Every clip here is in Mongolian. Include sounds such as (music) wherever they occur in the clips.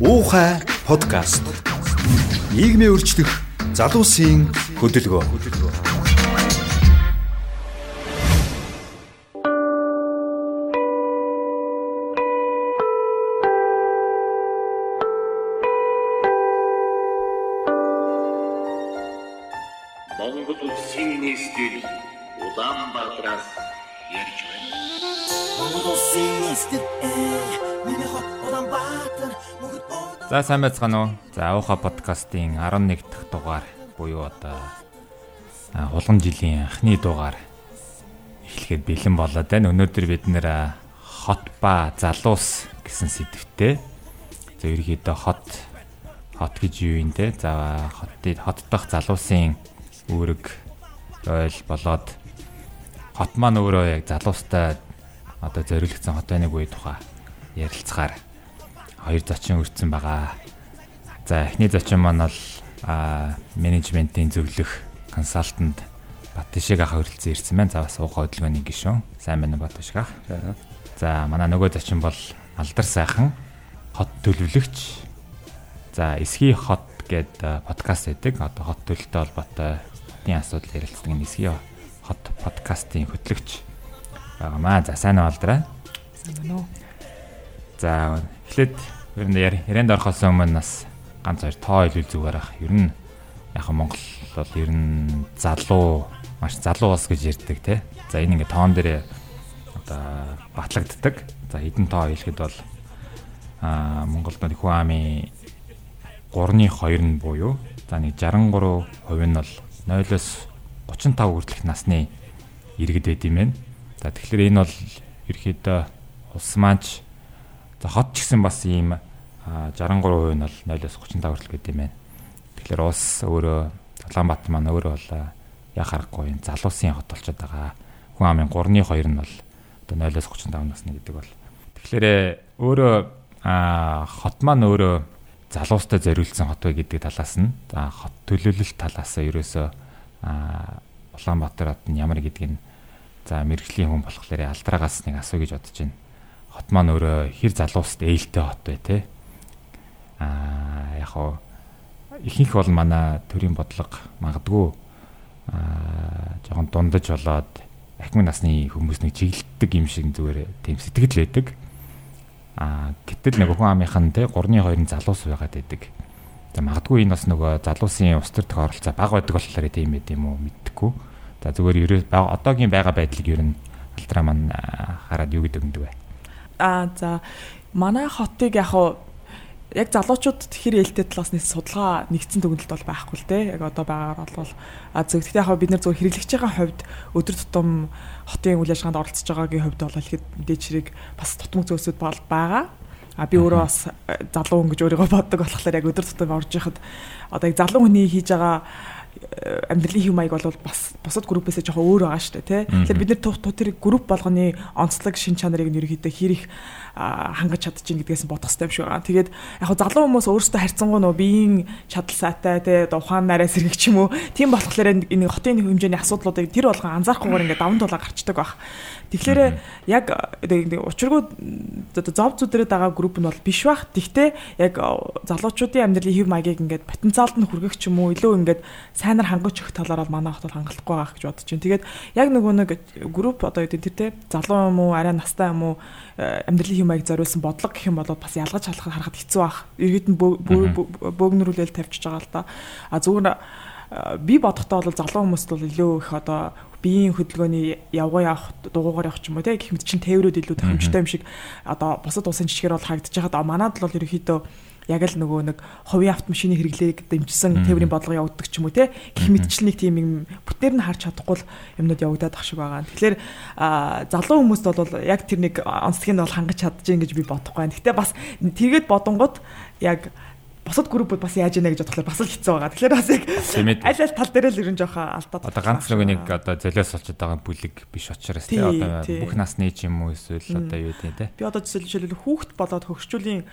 Уухай подкаст. Нийгмийн өөрчлөх залуусын хөдөлгөөн. За сайн байцгаана уу? За Ауха подкастын 11 дахь дугаар буюу одоо хулган жилийн анхны дугаар эхлэхэд бэлэн болоод байна. Өнөөдөр бид нэр хот ба залуус гэсэн сэдвтэ. За ерөөдөө хот хот гэж юу юм те? За хотын хот дахь залуусын үүрэг ойл болоод хот маань өөрөө яг залуустай одоо зориулагдсан хот байныг үе тухай ярилцахаар хоёр зочин өртсөн байгаа. За эхний зочин маань бол менежментийн зөвлөх консалтант Батшиг ах хөрөлцөн ирсэн байна. За бас ууха хөдөлгөөний гишүүн. Сайн байна уу Батшиг ах? За манай нөгөө зочин бол Алдар сайхан хот төлөвлөгч. За эсхий хот гээд а, подкаст хийдэг. Одоо хот төлөлтөй холбоотой хотын асуудал ярилцдаг энэ эсхий хот подкастын хөтлөгч байгаамаа. За сайн уу Алдраа? За эхлээд ер нь яр- ярианд орохоос өмнө нас ганц хоёр тоо хэлвэл зүгээр ах. Ер нь яг Монгол бол ер нь залуу маш залуу ус гэж ярьдаг те. За энэ ингээ тоон дээр одоо батлагддаг. За хэдэн тоо хэлэхэд бол аа Монголд нэг хүн амын 3-2 нь буюу за нэг 63% нь бол 0-оос 35 хүртэлх насны иргэд байд юм байна. За тэгэхээр энэ бол ерөөхдөө улс маань За хот ч гэсэн бас ийм 63% нь бол 0-оос 35 хүртэл гэдэг юм байна. Тэгэхээр улс өөрөө Улаанбаатар маань өөрөө бол яа харахгүй залуусын хот болчиход байгаа. Хүн амын 3-2 нь бол одоо 0-оос 35 насны гэдэг бол. Тэгэхээр өөрөө а, хот маань өөрөө залуустай зориулсан хот бай гэдэг талаас нь за хот төлөвлөлт талаас нь ерөөсөө Улаанбаатар хот нь ямар гэдгийг за мэрэгжлийн хүн болохоор алдраагаас нэг асуу гэж бодож байна хот маань өөрөө хэр залууст ээлтэй хот бай те. Аа яг хоо ихэнх бол манай төрийн бодлого магадгүй аа жоохон дундаж болоод ахмын насны хүмүүс нэг чиглэлдэг юм шиг зүгээр тийм сэтгэл байдаг. Аа гэтэл нэг хүн амынхан те 3-2 залуус байгаад байдаг. За магадгүй энэ бас нөгөө залуусын ус төр тохиолдол баг байдаг болохоор тийм байд юм уу мэдтггүй. За зүгээр ерөө одоогийн байгаа байдлыг ер нь алтраа маань аа, хараад юу гэдэг юм бэ? Аа за манай хотыг яг яг залуучууд хэр ээлтэй талаас нь судалгаа нэгдсэн дүгнэлт бол байхгүй л дээ. Яг одоо байгаагаар бол а зөв гэхдээ яг бид нар зөв хэрэглэгч байгаа хувьд өдөр тутам хотын үйл ажиллагаанд оролцож байгаагийн хувьд бол ихэд мэдээч хэрэг бас тутмаг зөөсөд бол байгаа. А би өөрөө бас э, залуу хүн гэж өөрийгөө боддог болохоор яг өдөр тутам орж яхад одоо яг залуу хүний хийж байгаа э, амьдралын хэв маяг бол бас бусад группээс жоохон өөр байгаа шүү дээ тий. Тэгэхээр бид нэр тэр групп болгоны онцлог шин чанарыг нь ерөөхдөө а, хангаж чадчих гэдгээс бодох хэрэгтэй юм шиг байгаа. Тэгээд яг залуу хүмүүс өөрсдөө харьцангуй нөө биеийн чадал сайтай одоо ухаан нараа сэргэг ч юм уу тийм болохоор энэ хотын хэмжээний асуудлуудыг тэр болгон анзаарахгүйгээр ингээд даван тулаа гарчдаг баг. Тэгэхээр яг учиргүй зов зүдрээд байгаа групп нь бол биш бах. Тэгтээ яг залуучуудын амьдралын хэв маягийг ингээд потенциалд нь хүргэх ч юм уу илүү ингээд сайнаар хангаж өгөх талаар бол манай хот бол хангалттай байгаа гэж бодож байна. Тэгээд яг нөгөө нэг групп одоо юу гэдэг тэр те залуу юм уу арай настай юм уу амьдралын хэв маяг зориулсан бодлого гэх юм бол бас ялгаж халах харахад хэцүү бах. Иргэд нь бөөгнөрүүлэл тавьчихж байгаа л да. А зүгээр би бодохдоо бол залуу хүмүүст бол илүү их одоо биеийн хөдөлгөөний явган явах дугуугаар явах ч юм уу те гэх мэт чин тээврүүд илүү тохиомжтой юм шиг одоо бусад улсын жишгээр бол харагдаж байгаад манад бол ерөөхдөө яг л нөгөө нэг хувийн автомашины хэрэглээг дэмжсэн тээврийн бодлого явагддаг ч юм уу те гэх мэтчил нэг тийм юм бүтээр нь харж чадахгүй юмнууд явагдаад ах шиг байгаа. Тэгэхээр залуу хүмүүст бол яг тэр нэг онцлогийг нь бол хангаж чадчих гэж би бодохгүй байна. Гэтэ бас тэргээд бодонгууд яг бусад группүүд бас яаж яана гэж бодохлоор бас л хэцүү байгаа. Тэгэхээр бас яг аль аль тал дээр л ерөн жоохоо алдаад. Одоо ганц нэг нэг одоо золиос олчод байгаа бүлэг биш учраас тий одоо бүх насны ч юм уу эсвэл одоо юу гэдэг тий. Би одоо жишээлбэл хүүхд болоод хөгшчүүлийн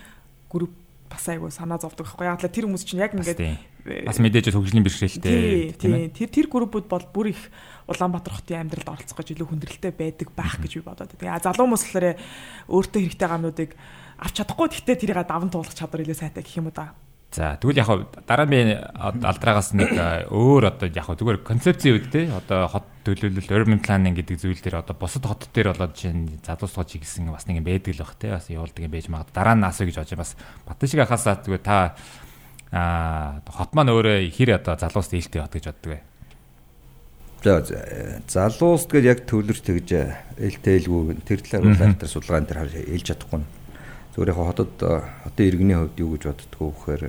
групп бас айгу санаа зовдөг байхгүй яг л тэр хүмүүс чинь яг ингээд бас мэдээж хөгжлийн бэрхшээлтэй тийм ээ. Тэр тэр группүүд бол бүр их Улаанбаатар хотын амьдралд оролцох гэж илүү хүндрэлтэй байдаг байх гэж би бодоод байна. Залуу хүмүүс болохоор өөртөө хэрэгтэй гамнуудыг авч чадахгүй гэхдээ тэрийг даван туулах чадвар илүү сайтай гэх юм уу да. За тэгвэл яг дараа нь би алдраагаас нэг өөр одоо яг зүгээр концепцийн үед те одоо хот төлөвлөлт urban planning гэдэг зүйл дээр одоо бусад хот дээр болоод чинь залуусгаж чиглэсэн бас нэг юм байдаг л бах те бас явуулдаг юм байж магад дараа нь асуу гэж бодож бас Батэн шиг ахасаа зүгээр та а хот маань өөрөө хэр одоо залуус ээлтэй хот гэж боддог вэ? За залуус гэж яг төвлөрч тэгж ээлтэй ээлгүй тэр талаар улаантар судалгаан дээр хэлж чадахгүй Зүгээр яг хотод хотын иргэний хувьд юу гэж боддгоо гэхээр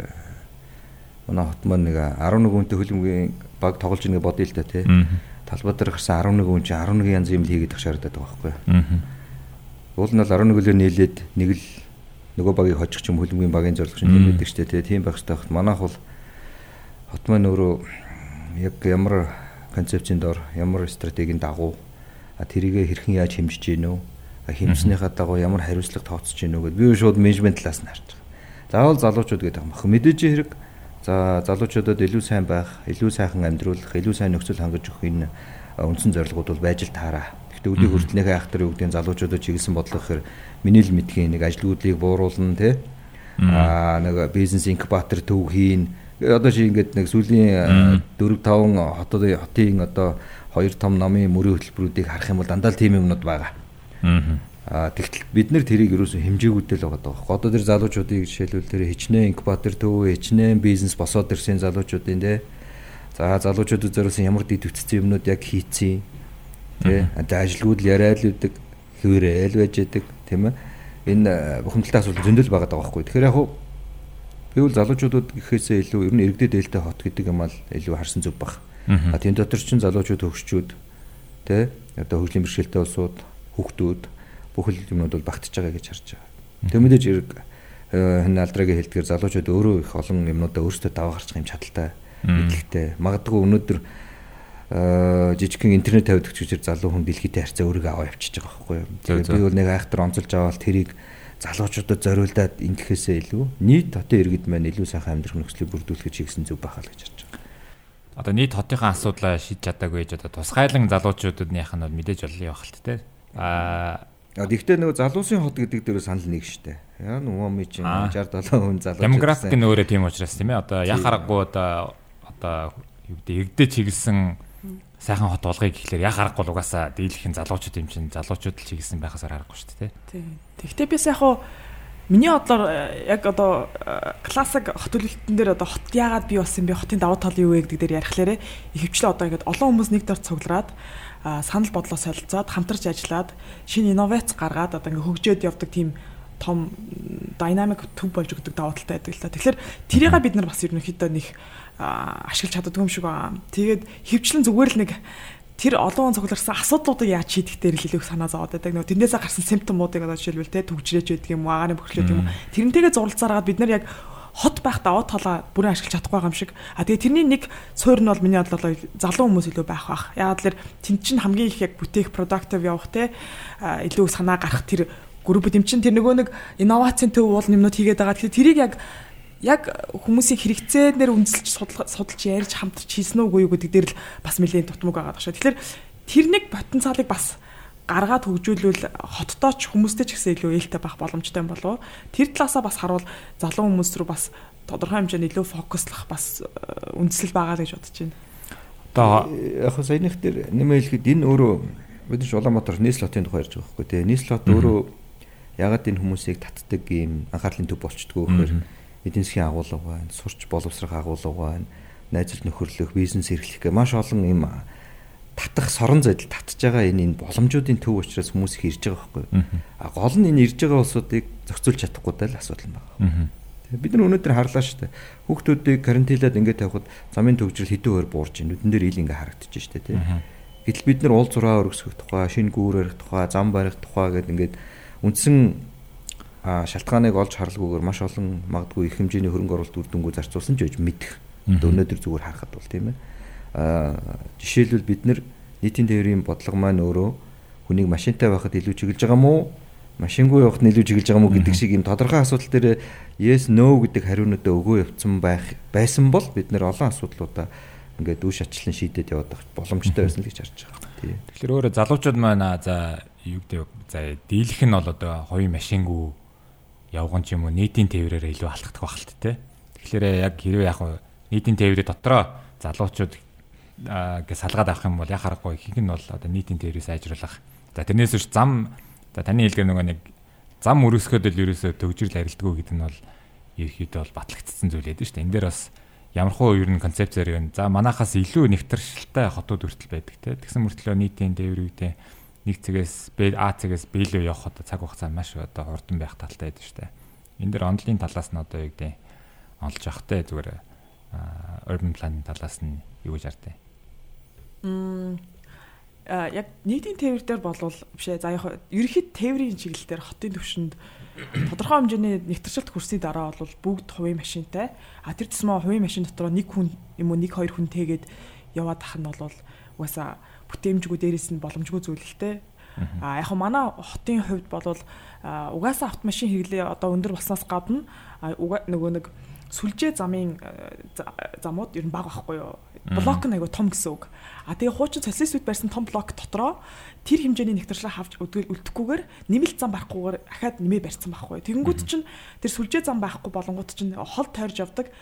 манай хот маань нэг 11 хүнтэй хөлбөмбөгийн баг тоглож байгаа бодъё л да тий. Талбай дээр гарсан 11 хүн чинь 11 янз юм л хийгээд тахшаардаад байгаа байхгүй. Уул нь бол 11 өлөө нийлээд нэг л нөгөө багийг хожих юм хөлбөмбөгийн багийн зорилго байдаг шүү дээ тий. Тийм байх хэрэгтэй. Манайх бол хот маань өөрөө яг ямар концепцийн дор ямар стратегийн дагуу тэрийгэ хэрхэн яаж хэмжиж гинөө хэмжснийхаа дагуу ямар хариуцлага тооцож гинөө гэд би шууд менежмент талаас нь харж байгаа. Заавал залуучууд гэдэг юм. Мэдээж хэрэг за залуучуудад илүү сайн байх, илүү сайхан амьдруулах, илүү сайн нөхцөл хангаж өгөх энэ үндсэн зорилгууд бол байж л таараа. Гэхдээ өдөө хүртэлнийхээ юу гэдэг нь залуучуудад чиглэсэн бодлого гэхээр миний л мэдхийн нэг ажилгүйдлийг бууруулна тий. Аа нэг бизнес инкубатор төв хийн. Одоо чи ингээд нэг сүүлийн 4 5 хотын хотын одоо 2 том намын мөрийн хөтөлбөрүүдийг харах юм бол дандаа л тийм юмнууд байгаа. Аа тэгтэл бид нэр тэрийг ерөөсөө хэмжээгүйдэл байгаа даа. Одоо тэр залуучуудыг жишээлбэл тэр хичнээн инкубатор төв, хичнээн бизнес босоод ирсэн залуучуудын те. За залуучуудад зориулсан ямар дэд үтцсэн юмнууд яг хийцэн. Тэ. Ажилгууд л яриад л үдэг, хөвөрөөл байж идэг, тийм ээ. Энэ бухимдалтай асуудал зөндөл байгаа даа байхгүй. Тэгэхээр яг би бол залуучуудад гэхээсээ илүү ер нь иргэдэд ээлтэй хот гэдэг юм аа илүү харсан зүг баг. А тийм дотор чин залуучууд хөгшчүүд тэ одоо хөгжлийн бэрхшээлтэй улсууд хүүхдүүд бүхэл юмнууд бол багтж байгаа гэж харж байгаа. Тэг мэдээж эрг энэ алдрагийн хэлдгээр залуучууд өөрөө их олон юмнуудаа өөрсдөө даваа гарчих юм чадaltaй мэдлэгтэй. Магадгүй өнөөдөр жижигхэн интернет тавьдаг чигээр залуу хүн дэлхийдээ харьцаа өөрийгөө аваа явчихж байгаа байхгүй юу. Тэгээд би бол нэг айхтар онцолж аваад тэрийг залуучуудад зориулдаад ингэхээсээ илүү нийт хотын иргэд маань илүү сайхан амьдрах нөхцөлийг бүрдүүлэх чигсэн зөв байхаа л гэж харж байгаа. Одоо нийт хотынхаа асуудлаа шийдэж чадаагүй гэж одоо тусгайлан залуучуудад нийнх нь бол мэдээж боллоо явах л тээ. Аа Гэхдээ нөгөө залуусын хот гэдэг дээр санал нэг штэ. Яа ми чинь 60 70 хүн залуу. Демографик нь өөрөө тийм учраас тийм ээ. Одоо яг харахгүй одоо одоо юу гэдэг иргэдээ чиглэсэн сайхан хот болгоё гэхлээр яг харахгүй угаасаа дийлэх нь залуучууд юм чинь залуучууд л чиглэсэн байхаас аргагүй шүү дээ. Тийм. Тэгвэл бис яг хуу миний бодлоор яг одоо классик хот төлөвлөлтөн дээр одоо хот яагаад бий болсон бэ? Хотын давуу тал юу вэ гэдэг дээр ярихлаарэ ихэвчлэн одоо ингээд олон хүмүүс нэг дор цуглараад санал бодлоо солилцоод хамтарч ажиллаад шинэ инновац гаргаад одоо ингээ хөгжөөд явдаг тийм том динамик төв болж өгдөг давуу талтай байдаг л та. Тэгэхээр тэрийг бид нар бас ерөнхийдөө нэг ашиглаж чаддаг юм шиг байна. Тэгээд хөвчлэн зүгээр л нэг тэр олон цугларсан асуудлуудыг яаж шийдэх дээр л илүү санаа зовоод байдаг. Нөгөө тэрнээсээ гарсан симптомуудыг одоо жишээлбэл те төгжрэж байдаг юм уу, агаарын бөхлөд юм уу. Тэрнтэйгээ зурлцаараад бид нар яг хот байх даваа талаа бүрэн ашиглаж чадахгүй байгаа юм шиг. А тэгээ тэрний нэг суурь нь бол миний бодлоор залуу хүмүүс илүү байх бах. Яагаад тэр тэн чин хамгийн их яг бүтээх productive явах те илүү санаа гарах тэр групп тэм чин тэр нөгөө нэг инновацийн төв уул нэмнүүд хийгээд байгаа. Тэгэхээр тэрийг яг яг хүмүүсийн хэрэгцээнээр үндэслэж судалж ярьж хамтарч хийсэн үгүй юу гэдэг дээр л бас нэлээд дутмаг байгаа даа. Тэгэхээр тэр нэг потенциалыг бас гаргаад хөгжүүлвэл хоттоо ч хүмүүстэй ч гэсэн илүү ээлтэй байх боломжтой юм болов. Тэр талаасаа бас харуул залуу хүмүүс рүү бас тодорхой хэмжээнд илүү фокуслах бас э, үндэслэл байгаа гэж бодож байна. Одоо яг саяных дээр нэмээ хэлэхэд энэ өөрөө бид ч Улаанбаатар нийслотын тухай ярьж байгаа байхгүй тий. Нийслот өөрөө ягаад энэ хүмүүсийг татдаг юм анхаарлын төв болчдгоо гэхээр эдийн засгийн агуулга байна, сурч боловсрох агуулга байна, найзлт нөхөрлөх, бизнес эрхлэх гэх маш олон юм татах сорон зайдал татж байгаа энэ энэ боломжуудын төв учраас хүмүүс их ирж байгаа байхгүй. А гол нь энэ ирж байгаа улсуудыг зохицуулж чадахгүй даа л асуудал байна. Бид нар өнөөдөр харлаа шүү дээ. Хүүхдүүдийг карантинлаад ингээд тавихад замын төвжрэл хэдэн өөр буурж ийн нүдэн дээр ил ингээ харагдаж шүү дээ тий. Гэтэл бид нар уул зураа өргөсгөх тухай, шинэ гүүр барих тухай, зам барих тухай гэдэг ингээд үндсэн шалтгааныг олж харлгүйгээр маш олон магадгүй их хэмжээний хөрөнгө оруулалт үр дүнгuu зарцуулсан ч гэж мэдэх. Өнөөдөр зүгээр харахад бол тийм ээ жишээлбэл бид нар нийтийн тээврийн бодлого маань өөрөө хүнийг машинтай байхад илүү чиглэж байгаа мó машингүй явахд нэлээд чиглэж байгаа мó гэдэг шиг юм тодорхой асуудал дээр yes no гэдэг хариунуудаа өгөө явцсан байх байсан бол бид нэр олон асуудлуудаа ингээд үе шатлан шийдээд яваад байх боломжтой байсан л гэж харж байгаа. Тэгэхээр өөрөө залуучууд маань аа, за юу гэдэг за дийлэх нь бол одоо хоёрын машингүй явган ч юм уу нийтийн тээврээр илүү алдагдах багт те. Тэгэхээр яг хэрвээ яг нийтийн тээврийн дотроо залуучууд гээ салгаад авах юм бол яг харахгүй ихэнх нь бол одоо нийтийн тээврийг сайжруулах. За тэрнээс биш зам за таны хэлдгээр нөгөө нэг зам өрөсгөхөд л ерөөсө төгжрөл арилдгүү гэдэг нь бол ерөөхдөө бол батлагдсан зүйл байдаг шүү дээ. Энд дээр бас ямархуу ер нь концепцээр юм. За манахаас илүү нэгтэршилтэй хотууд хүртэл байдаг те. Тэгсэн мөртлөө нийтийн тээврүүдээ нэг цэгээс Б А цэгээс Б рүү явах одоо цаг хугацаа маш одоо хурдан байх талтай байдаг шүү дээ. Энд дэр онлын талаас нь одоо юу гэдэг онлж явахтай зүгээр urban planning талаас нь юу гэж хардтай. А яг нийтийн тээвэр дээр болвол бишээ за яг ерөнхийд тээврийн чиглэл дээр хотын төвшөнд тодорхой хэмжээний нэгтэршилт хүрсний дараа бол бүгд хувийн машинтай. А тэр тусмаа хувийн машин дотор нэг хүн юм уу нэг хоёр хүн тэгээд яваад ах нь бол угаасаа бүтээмжгүй дээрээс нь боломжгүй зүйл л те. А яг манай хотын хувьд бол угаасаа автомашин хэрэглээ одоо өндөр болсноос гадна нөгөө нэг сүлжээ замын замууд ер нь бага байхгүй юу? Блок нь айгу том гэсэн үг. А тэгээ хуучин социалистууд барьсан том блок дотроо тэр хэмжээний нэгтршлээ хавж үлдэхгүйгээр нэмэлт зам барихгүйгээр ахаад нэмээ барьсан байхгүй. Тэгэнгүүт чинь тэр сүлжээ зам байхгүй болонгууд чинь хол тойрж явдаг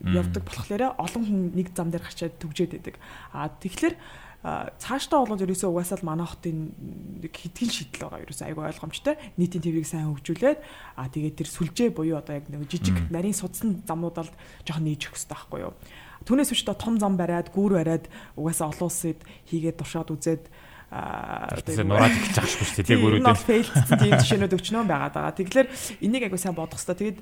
явдаг болохоор олон хүн нэг зам дээр гачаад төгжээд байдаг. А тэгэхээр цаашдаа бол ерөөсөө угаасаа л манай хотын нэг хитгэн шийдэл байгаа ерөөсөө айгүй ойлгомжтой нийтийн төвийг сайн хөгжүүлээд а тэгээд тэр сүлжээ буюу одоо яг нэг жижиг нарийн судсан замнуудад жоохон нээж өгөх хэрэгтэй байхгүй юу түүнээс биш том зам бариад гүүр бариад угаасаа олон улсад хийгээд туршаад үзээд тэгээд нураад их жаахгүй шүү дээ гүүрүүд нь фейлдсэн тийм жишээнүүд өчнөө байгаад байгаа. Тэгэхээр энийг айгуу сайн бодох хэрэгтэй. Тэгээд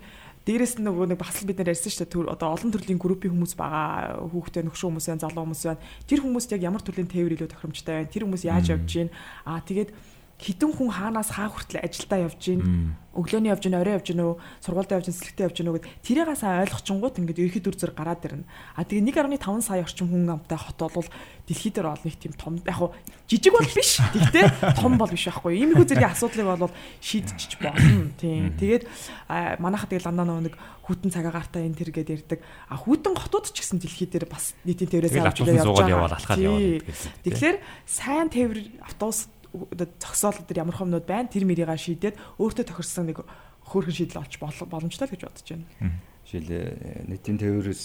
дээрэс нь нөгөө нэг бас л бид нар ярьсан шүү дээ. Одоо олон төрлийн группийн хүмүүс байгаа. Хүүхдээ нөхшөө хүмүүс байна, залуу хүмүүс байна. Тэр хүмүүст яг ямар төрлийн тээвэр илүү тохиромжтой байна? Тэр хүмүүс яаж явж гин? Аа тэгээд хідэн хүн хаанаас хаа хүртэл ажилдаа явж гин өглөөний явж гин орой явж гин үү сургуультай явж гин сэлгтээ явж гин үү гэд тэрийг сайн ойлгочингууд ингээд ерхий дүр зөр гараад ирнэ. А тэгээ 1.5 сая орчим хүн амтай хот бол дэлхий дээр ол нэг тийм том яг жижиг бол биш. Тэгтээ том бол биш байхгүй иймэрхүү зэргийн асуудлыг бол шийдчих болно. Тийм. Тэгээд манайхад тэгэл дандаа нэг хүтэн цагаагаартай энэ тэр гээд ярьдаг. А хүтэн хотууд ч гэсэн дэлхий дээр бас нийтийн тээврээс авч явж байгаа. тэгэхээр сайн тээвэр автобус зогсоол дээр ямар хэмнүүд байна тэр мэрийга шийдээд өөртөө тохирсон нэг хөөрхөн шийдэл олж боломжтой л гэж бодож байна. Жишээлээ нийтийн тээврээс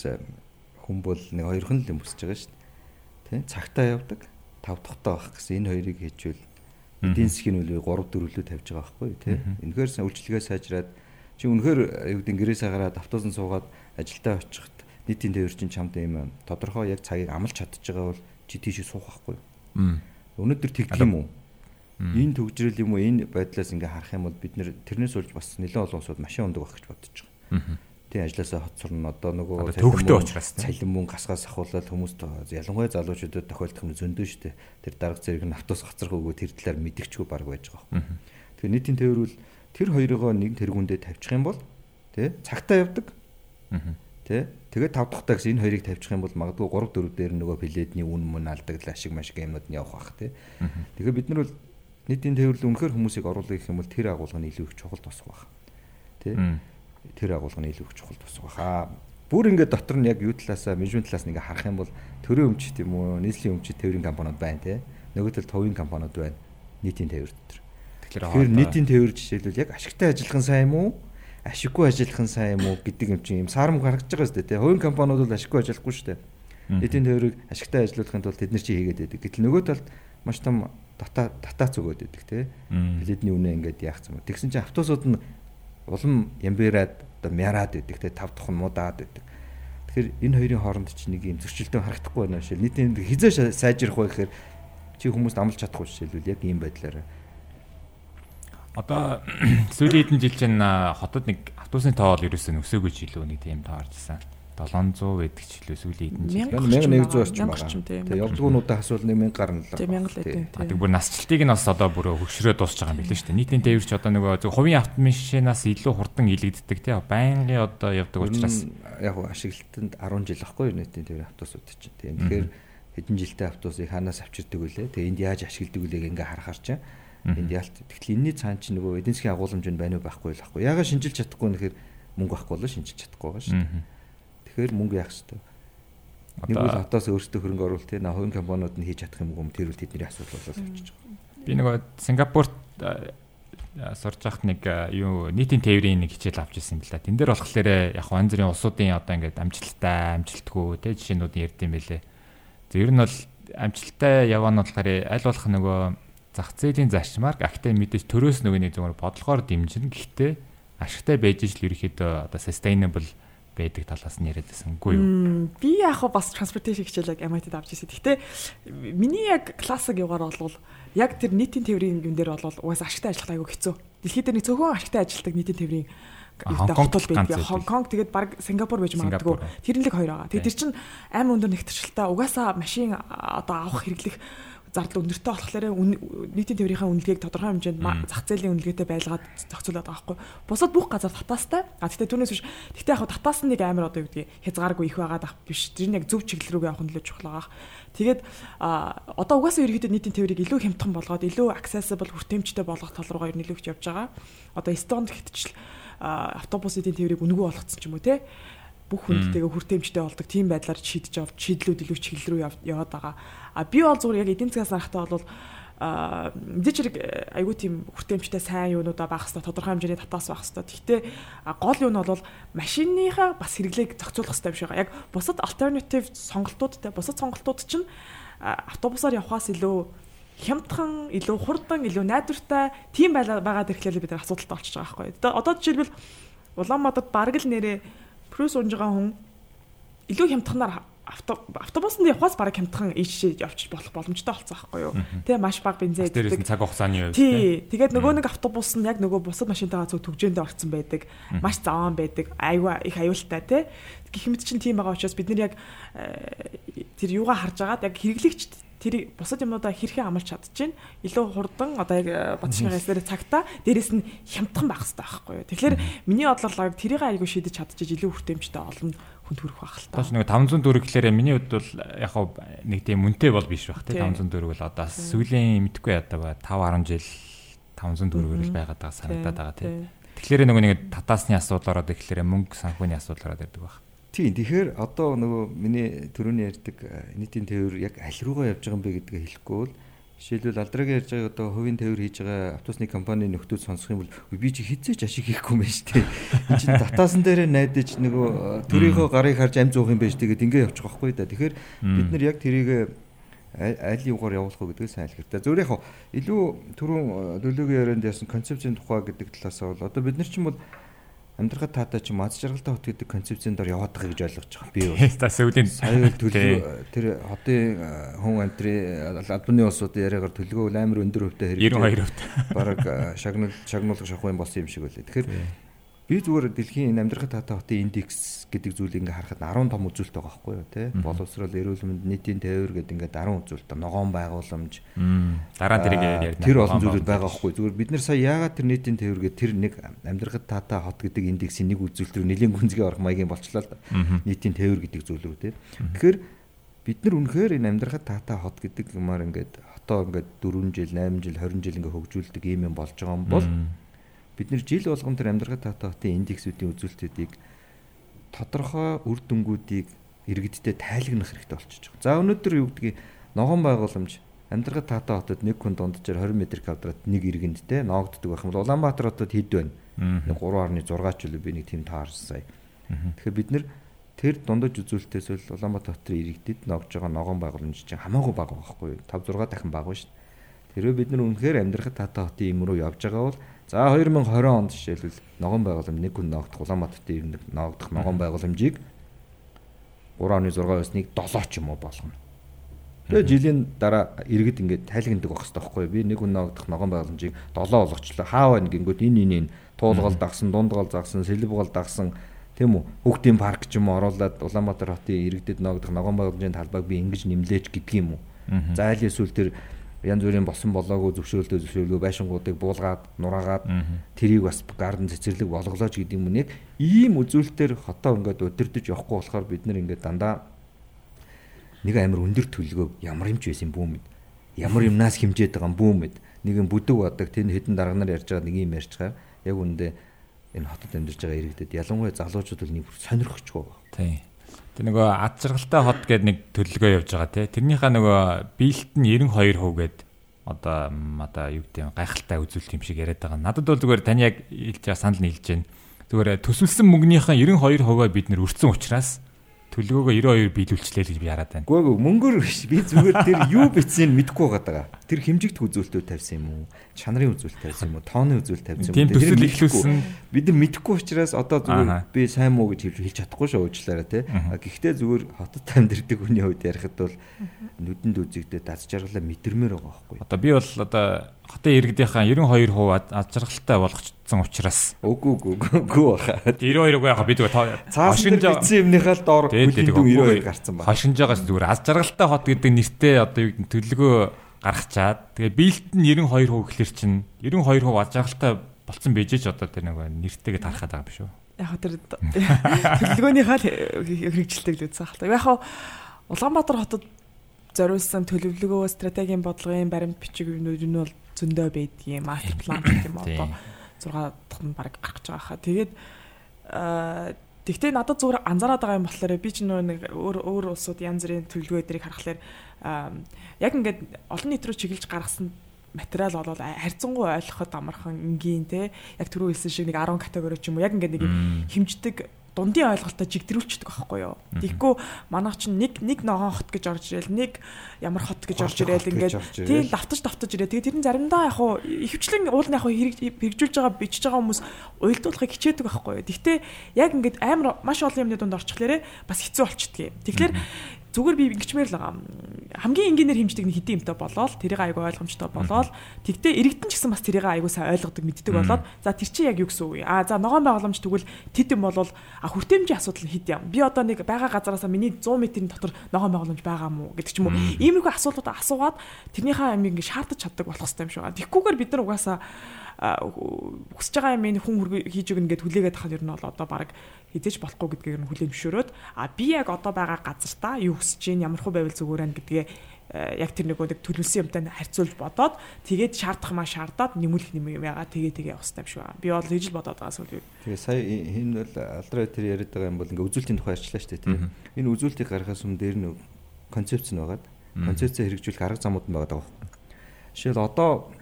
хүн бол нэг хоёрхан л юм хүсэж байгаа шүү дээ. Тэ цагтаа явдаг, тав дахтаа байх гэсэн энэ хоёрыг хийжвэл эдийн засгийн үлээ 3 4лөө тавьж байгаа байхгүй тий. Энэхээр үйлчлэгээ сайжраад чи үнэхээр юу гэдэг гэрээсээ гараад автобусан суугаад ажилдаа очиход нийтийн тээвэр чинь чамд юм тодорхой яг цагийг амлж чадчих байгаа бол чи тийшээ суух байхгүй. Өнөөдөр тэгдэг юм уу? Энэ төгжрөл юм уу энэ байдлаас ингээ харах юм бол бид тэрнээс болж бас нэлээд олон улсууд машин ундаг гэж бодож байгаа. Тийм ажилласаа хот сурна одоо нөгөө төвхтэй учраас цалин мөн гасгаас ахуулаад хүмүүс ялангуяа залуучуудад тохиолдох юм зөндөө штэ. Тэр дарга зэрэг нь автобус өгөө тэр талаар мэдгчгүй баг байж байгаа. Тэгэхээр нийтийн тээврүүл тэр хоёрыгоо нэг тэргүүндээ тавьчих юм бол тий цагтаа явдаг. Тэ тэгээд тав дахь тагс энэ хоёрыг тавьчих юм бол магадгүй 3 4 дээр нөгөө пледний үн мөн алдагдал ашиг машиг юмнууд нь явах бах тий. Тэгэхээр бид нар бол нийтийн тээвэрлэл үнэхээр хүмүүсийг оруулах гэх юм бол тэр агуулга нь илүү их чухал тусах байх. Тэ? Тэр агуулга нь илүү их чухал тусах байх. Аа бүр ингээд дотор нь яг юу талаасаа менежмент талаас нь ингээ харах юм бол төрийн өмчт юм уу, нийслэлийн өмчт тээврийн компаниуд байна те. Нөгөө тал товын компаниуд байна. Нийтийн тээвэр дотор. Тэгэхээр нийтийн тээвэр жишээлбэл яг ашигтай ажиллах нь сайн юм уу? Ашиггүй ажиллах нь сайн юм уу гэдэг юм чинь юм саарам гаргаж байгаа шүү дээ те. Хувийн компаниуд бол ашиггүй ажиллахгүй шүү дээ. Нийтийн тээврийг ашигтай ажиллуулахын тулд тэд нар чи хийгээд байдаг. Гэтэл нөгөө талд маш том дата датац өгөөд идэг те. Пледний үнэ ингээд яах юм. Тэгсэн чинь автобусууд нь улам ямбираад одоо мяраад идэг те тав тухн муудаад идэг. Тэгэхээр энэ хоёрын хооронд чинь нэг юм зөрчилдөөн харагдахгүй байна шил. Нийтийн хизээ сайжрах вэ гэхээр чи хүмүүст амлаж чадахгүй шилбэл яг ийм байдлаараа Одоо (clears throat) сүүлийн хэдэн жил чинь хотод нэг автобусны тоо бол ерөөсөө өсөөгүй ч илүү нэг тийм тоо оржсэн. 700 байдаг ч илүү сүүлийн хэдэн жил. 1100 орчим байгаа. Тэгээ явдгуунуудаа асуул 1000 гарна л. Тэгээ 1000 л дээ. Тэг бүр насжилтыг нь бас одоо бүр хөгшрөө дуусч байгаа юм билээ шүү дээ. Нийтийн тээвэрч одоо нөгөө зөв хувийн автомашинаас илүү хурдан илэгддэг тий. Байнгын одоо явдаг учраас яг ашиглалтанд 10 жил ахгүй нийтийн тээвэр автобусууд чинь. Тийм. Тэгэхээр хэдэн жилтэй автобусыг хаанаас авчирдаг вүлээ. Тэгээ энд яаж ашигладаг вүлээг ингээ харахаар чинь Энд яалт. Тэгэхээр энэний цаан чинь нөгөө эдийн засгийн агуулмж нь байна уу байхгүй л байхгүй. Ягаад шинжилж чадахгүй нэхэр мөнгө байхгүй бол шинжилж чадахгүй байгаа шүү дээ. Тэгэхээр мөнгө яах хэрэгтэй. Нэг бол хатаас өөрсдөө хөрөнгө оруулалт те хувийн компаниуд нь хийж чадах юм уу тэр үл тэдний асуудал болоод явчихж байгаа. Би нөгөө Сингапурт сурж байхад нэг юу нийтийн тээврийн нэг хичээл авч ирсэн юм л да. Тэн дээр болохоор яг янз бүрийн улсуудын одоо ингээд амжилттай, амжилтгүй те жишээнүүд ярьд юм байлээ. За ер нь бол амжилттай яваа нь болохоор аль болох нөгөө зах зээлийн зарчмаар гэхдээ мэдээж төрөөс нөгөө нэг зүгээр бодлогоор дэмжин гэхдээ ашигтай байж ижил ерөөхдөө одоо sustainable байдаг талаас нь яриад байсангүй юу? Би яг хаа бас transportation хичээлэг MIT-д авч ирсэн. Гэхдээ миний яг классик югаар бол яг тэр нийтийн тээврийн юм дээр бол угаас ашигтай ажиллах айгүй хэцүү. Дэлхийд дээр нэг зөвхөн ашигтай ажилладаг нийтийн юутай хотол байдаг. Хонконг тэгээд баг Сингапур байж магадгүй. Тэр нь л хоёр байгаа. Тэгээд тэр чинь амар өндөр нэгтэрчлээ. Угаасаа машин одоо авах хэрэглэх зардал өндөртэй болохоор нийтийн тээврийнхаа үнэлгээг тодорхой хэмжээнд зах зээлийн үнэлгээтэй байлгаад зохицуулаад байгаа байхгүй. Бусад бүх газар татаастай. А тэгтээ түүнээс биш. Тэгтээ яг татаас нэг амар одоо юу гэдгийг хязгааргүй их байгаад ах биш. Тэр нь яг зөв чиглэл рүү явах нь л чухал байгаа. Тэгээд одоо угаасаа ерөөхдөө нийтийн тээврийг илүү хямдхан болгоод илүү accessible хүртээмжтэй болгох тал руугаа ер нь илүү их явж байгаа. Одоо Эстонд гэхдээ автобус эдийн тээврийг үнэгүй болгоцсон ч юм уу те бүх хүндтэйгээ хүртээмжтэй болдог тийм байдлаар шийдэж авч шийдлүүд илүү чиглэл рүү яваад байгаа. А би бол зүгээр яг эдийн засгаас харахтаа бол а мэдээч хэрэг айгүй тийм хүртээмжтэй сайн юунуудаа байх хэвээр тодорхой хэмжээний татаас байх хэвээр. Гэхдээ гол юу нь бол машиныхаа бас хэрэглээг зохицуулах хэвээр юм шиг байгаа. Яг бусад альтернатив сонголтуудтай бусад сонголтууд чинь автобусаар явхаас илүү хямдхан, илүү хурдан, илүү найдвартай тийм байгаад ирэхлээр бид нар асуудалтай болчихж байгаа байхгүй. Одоо жишээлбэл Улаанбаатарт бараг л нэрээ Плюс унж байгаа хүн илүү хямдханаар автобусанд явхаас бараг хямдхан ийш явчих болох боломжтой болсон байхгүй юу. Тэ маш бага бензин иддэг. цаг хугацааны үед. Тий. Тэгээд нөгөө нэг автобус нь яг нөгөө бусад машинтайгаа зөв төгжөөндөө орцсон байдаг. Маш заваан байдаг. Аюу их аюултай тий. Гэх мэт чинь тийм байгаа учраас бид нар яг э, тэр юугаа харж агаад яг хэрэглэгч тэрийг бусад юмудаа хэрхэн амарч чадчихээн илүү хурдан одоо яг э, батшгийн ясаар цагта дээрэс нь хямдхан байх хэрэгтэй байхгүй юу. Тэгэхээр миний бодлоор тэрийг айгүй шийдэж чадчих илүү хүртээмжтэй олон хүнд хүрэх байх л та. Тоош нэг 500 төгрөг гэхээр миний хувьд бол яг хав нэг тийм үнэтэй бол биш байх тийм 500 төгрөг бол одоо сүүлийн мэдхгүй ядаа ба 5 10 жил 500 төгрөгөр л байгаад байгаа санагдаад байгаа тийм. Тэгэхээр нөгөө нэг татаасны асуудал ороод ирэхлээр мөнгө санхүүний асуудал ороод ирдэг байх. Тийм тэгэхээр одоо нөгөө миний төрөний ярьдаг нийтийн тээвэр яг аль руугаа явж байгаа юм бэ гэдгийг хэлэхгүй бол жишээлбэл алдрагийн ярьж байгаа одоо хувийн тээвэр хийж байгаа автобусны компани нөхдүүд сонсох юм бол би чи хизээч ашиг хийхгүй юм байна шүү дээ. Энд чинь татаасан дээрээ найдаж нөгөө төрийнхөө гарыг харж амь зуух юм байна шүү дээ гэдээ ингээд явчих واخгүй да. Тэгэхээр бид нар яг тэрийг аль юугаар явуулах вэ гэдгийг сайн хэлэхтэй. Зөв яг илүү түрүүн төлөөгийн ярианд ярьсан концепцийн тухай гэдэг талаас бол одоо бид нар чинь бол амьдрахад таатай ч маз жаргалтай хот гэдэг концепцийн дор яваад байгаа гэж ойлгож байгаа. Би бол та сүүлийн сая төлөв тэр хотын хүн амтрын албаны улсуудын яриагаар төлгөө амар өндөр хөвтэй хэрэг 92%. Бараг э, шагнал шагнуулах шахуу юм болсон юм шиг байлаа. Тэгэхээр би зүгээр дэлхийн амьдрахад таатай хотын индекс гэдэг зүйлийг ингээ харахад 10 том үзүүлэлт байгаа байхгүй юу те боловсрол эрүүл мэнд нийтийн тээвэр гэдэг ингээ 10 үзүүлэлт ногоон байгууламж дараа тэрийг ярьна тэр олон зүйлүүд байгаа байхгүй. Зүгээр бид нар сая яагаад тэр нийтийн тээвэр гэдэг тэр нэг амьдрахад таатай хот гэдэг индексийн нэг үзүүлэлт рүү нэлийн гүнзгий орох маягийн болчлаа л да. Нийтийн тээвэр гэдэг зүйл рүү те тэгэхээр бид нар үнэхээр энэ амьдрахад таатай хот гэдэг юмар ингээд хотоо ингээд 4 жил 8 жил 20 жил ингээ хөгжүүлдэг юм юм болж байгаа юм бол бид нэр жил болгон тэр амьдрахад таатай хотын индексүүдийн үзүүлэлтүүдийг тодорхой үр дүнгуудыг иргэдтэй тайлагнах хэрэгтэй болчихж байгаа. За өнөөдөр юу гэдгийг ногоон байгууламж амьдрахад таатай хотод нэг хүн дунджаар 20 м квадрат нэг иргэнд те ноогддог байх юм бол Улаанбаатар хотод хэд байна? 3.6 ч үлээ би нэг тийм таарсан сая. Тэгэхээр бид нэр тэр дундаж үзүүлэлтээс бол Улаанбаатар хотын иргэдэд ногж байгаа ногоон байгууламж чинь хамаагүй бага байхгүй юу? 5 6 дахин бага шүү дээ. Тэрөө бид нар үнэхээр амьдрахад таатай хотын юм руу явж байгаа бол За 2020 онд жишээлбэл ногоон байгууламж нэг хүн ноогдох Улаанбаатарт ирнэ ноогдох ногоон байгууламжийг 3.6-аас 1.7 ч юм уу болгоно. Тэгээ жилийн дараа иргэд ингээд тайлагнадаг байх хэрэгтэй байхгүй би нэг хүн ноогдох ногоон байгууламжийг 7 болгочлоо. Хаа байна гингүүд энэ энэ энэ туулгал дагсан, дундгал дагсан, сэлбгал дагсан тийм үү хүүхдийн парк ч юм уу оруулаад Улаанбаатар хотын иргэдэд ноогдох ногоон байгууламжийн талбайг би ингэж нэмлээч юм уу. За аль эсвэл тэр янз бүрийн босон болоогүй зөвшөөрөлтөө зөвшөөрөлгөө байшингуудыг буулгаад нураагаад тэрийг бас гардан цэцэрлэг болголооч гэдэг юм нэг ийм үзүүлэлтээр хотоо ингээд удирдах явахгүй болохоор бид нэр ингээд дандаа нэг амар өндөр төлгөө ямар юмч байсан бүүм мэд ямар юмнаас хэмжээд байгаа бүүм мэд нэгэн бүдэг бадаг тэнд хэдэн дарга нар ярьж байгаа нэг юм ярьж байгаа. Яг үндэ энэ хотод амьдарч байгаа иргэдэд ялангуяа залуучууд бол нэг сонирхчихгүй байгаа. Тийм. Тэр нөгөө ад жаргалтай хот гэдэг нэг төлөлгөө явж байгаа тий. Тэрнийхээ нөгөө биелэлт нь 92% гээд одоо одоо юу гэдэг нь гайхалтай үзүүлэлт юм шиг яриад байгаа. Надад бол зүгээр тань яг хэлж байгаа санал нь хэлж байна. Зүгээр төсвөлсөн мөнгөнийхөө 92%-аа бид нэр өрцөн учраас төлөвлөгөөгөө 92 биелүүлчлээ л гэж би хараад байна. Гүү гүү мөнгөөр биш би зүгээр тэр юу бичсэнийг мэдэхгүй байгаа. Тэр хэмжигдэх үзүүлэлтүүд тавьсан юм уу? Чанарын үзүүлэлт тавьсан юм уу? Тооны үзүүлэлт тавьсан юм уу? төсөл ихлүүлсэн. Бид нар мэдэхгүй учраас одоо зүгээр би сайн муу гэж хэлж чадахгүй шүү уучлаарай те. Гэхдээ зүгээр хотод амьдэрдэг хүний хувьд ярихад бол нүдэнд үзэгдээ даз жаргалаа мэдэрмээр байгаа байхгүй. Одоо би бол одоо хотын иргэдийнхаа 92% ад жаргалтай болгоцсон учраас Үгүй үгүй үгүй баха. 92% яг бид зүгээр Цаасан дээр бичсэн юмныхаа л доор хүлээн 92 гарсан байна. Хошинж байгаас зүгээр аз жаргалтай хот гэдэг нэртэй одоо юу гэдэг төлөвлөгөө гаргачаад тэгээ биелэлт нь 92% гэхэлэр чинь 92% аз жаргалтай болцсон байж ч одоо тэр нэг нэртэйгээ тарахад байгаа юм шүү. Яг тэр төлөвлөгөөнийхөө хэрэгжилтэйг л үзсэн хаа. Яг Улаанбаатар хотод зориулсан төлөвлөгөө, стратегийн бодлогын баримт бичиг юмнууд нь бол зөндөө байдгийм. Мастер план гэх юм одоо 6 дахь нь баг гарч байгаа хаа. Тэгээд Тэгтээ надад зүгээр анзаараад байгаа юм болохоор би ч нэг өөр өөр улсууд янз бүрийн төлөвлөгөө эдрийг харахаар яг ингээд олон нийт рүү чиглэж гаргасан материал бол харьцангуй ойлгоход амархан энгийн те. Яг түрүү хэлсэн шиг нэг 10 категори ч юм уу. Яг ингээд нэг хэмждэг дундын ойлголтоо жигдрүүлчихдэг байхгүй юу. Тэгэхгүй манайх чинь нэг нэг ногоон хот гэж орж ирэл нэг ямар хот гэж орж ирэл ингээд тийм давтаж давтаж ирээ. Тэгээ тэр нь заримдаа яг хуу ихэвчлэн уул нь яг хуу хэрэгжүүлж байгаа бичиж байгаа хүмүүс уйлдуулахыг хичээдэг байхгүй юу. Гэхдээ яг ингээд амар маш олон юмны дунд орчихлээрээ бас хэцүү болчихдгийг. Тэгэхээр зүгээр би ингэчмээр л байгаа. Хамгийн энгийнээр хэмждэг нэг хэдийн юмтай болоод тэрийг айгүй ойлгомжтой болоод тэгтээ иргэдэн ч гэсэн бас тэрийг айгүй сайн ойлгодог мэддэг болоод за тэр чинь яг юу гэсэн үг вэ? А за ногоон байгууламж тэгвэл тэд юм бол а хүртээмжийн асуудал хэд юм? Би одоо нэг байгаа газараасаа миний 100 м-ийн дотор ногоон байгууламж байгаа мó гэдэг ч юм уу. Иймэрхүү асуултууд асуугаад тэрнийхээ амийг ингэ шаардаж чаддаг болох хэрэгтэй юм шиг байна. Тэгхгүйгээр бид нар угаасаа хүсэж байгаа юм хүн хийж өгнө гэд хүлээгээд тахад ер нь бол одоо баг хизээж болохгүй гэдгийг нь хүлээн зөвшөөрөөд а би яг одоо байгаа газартаа юу хүсэж чинь ямар хөө байвал зүгээр байна гэдгээ яг тэр нэг нэг төлөвлөсөн юмтай харьцуулж бодоод тэгээд шаардах маа шаардаад нэмүүлэх нэм юм ягаа тэгээ тэгээ явах хэрэгтэй юм шиг байна. Би бол тэгж л бодоод байгаа сүлээ. Тэгээ сая энэ бол алдраа тэр яриад байгаа юм бол ингээ үзүүлэлтийн тухай ярьчлаа шүү дээ тийм. Энэ үзүүлэлтийг гаргахаас өмнө дээр нэг концепц нь байгаад концепцээ хэрэгжүүлэх арга замууд нь байгаа даа. Жишээл одоо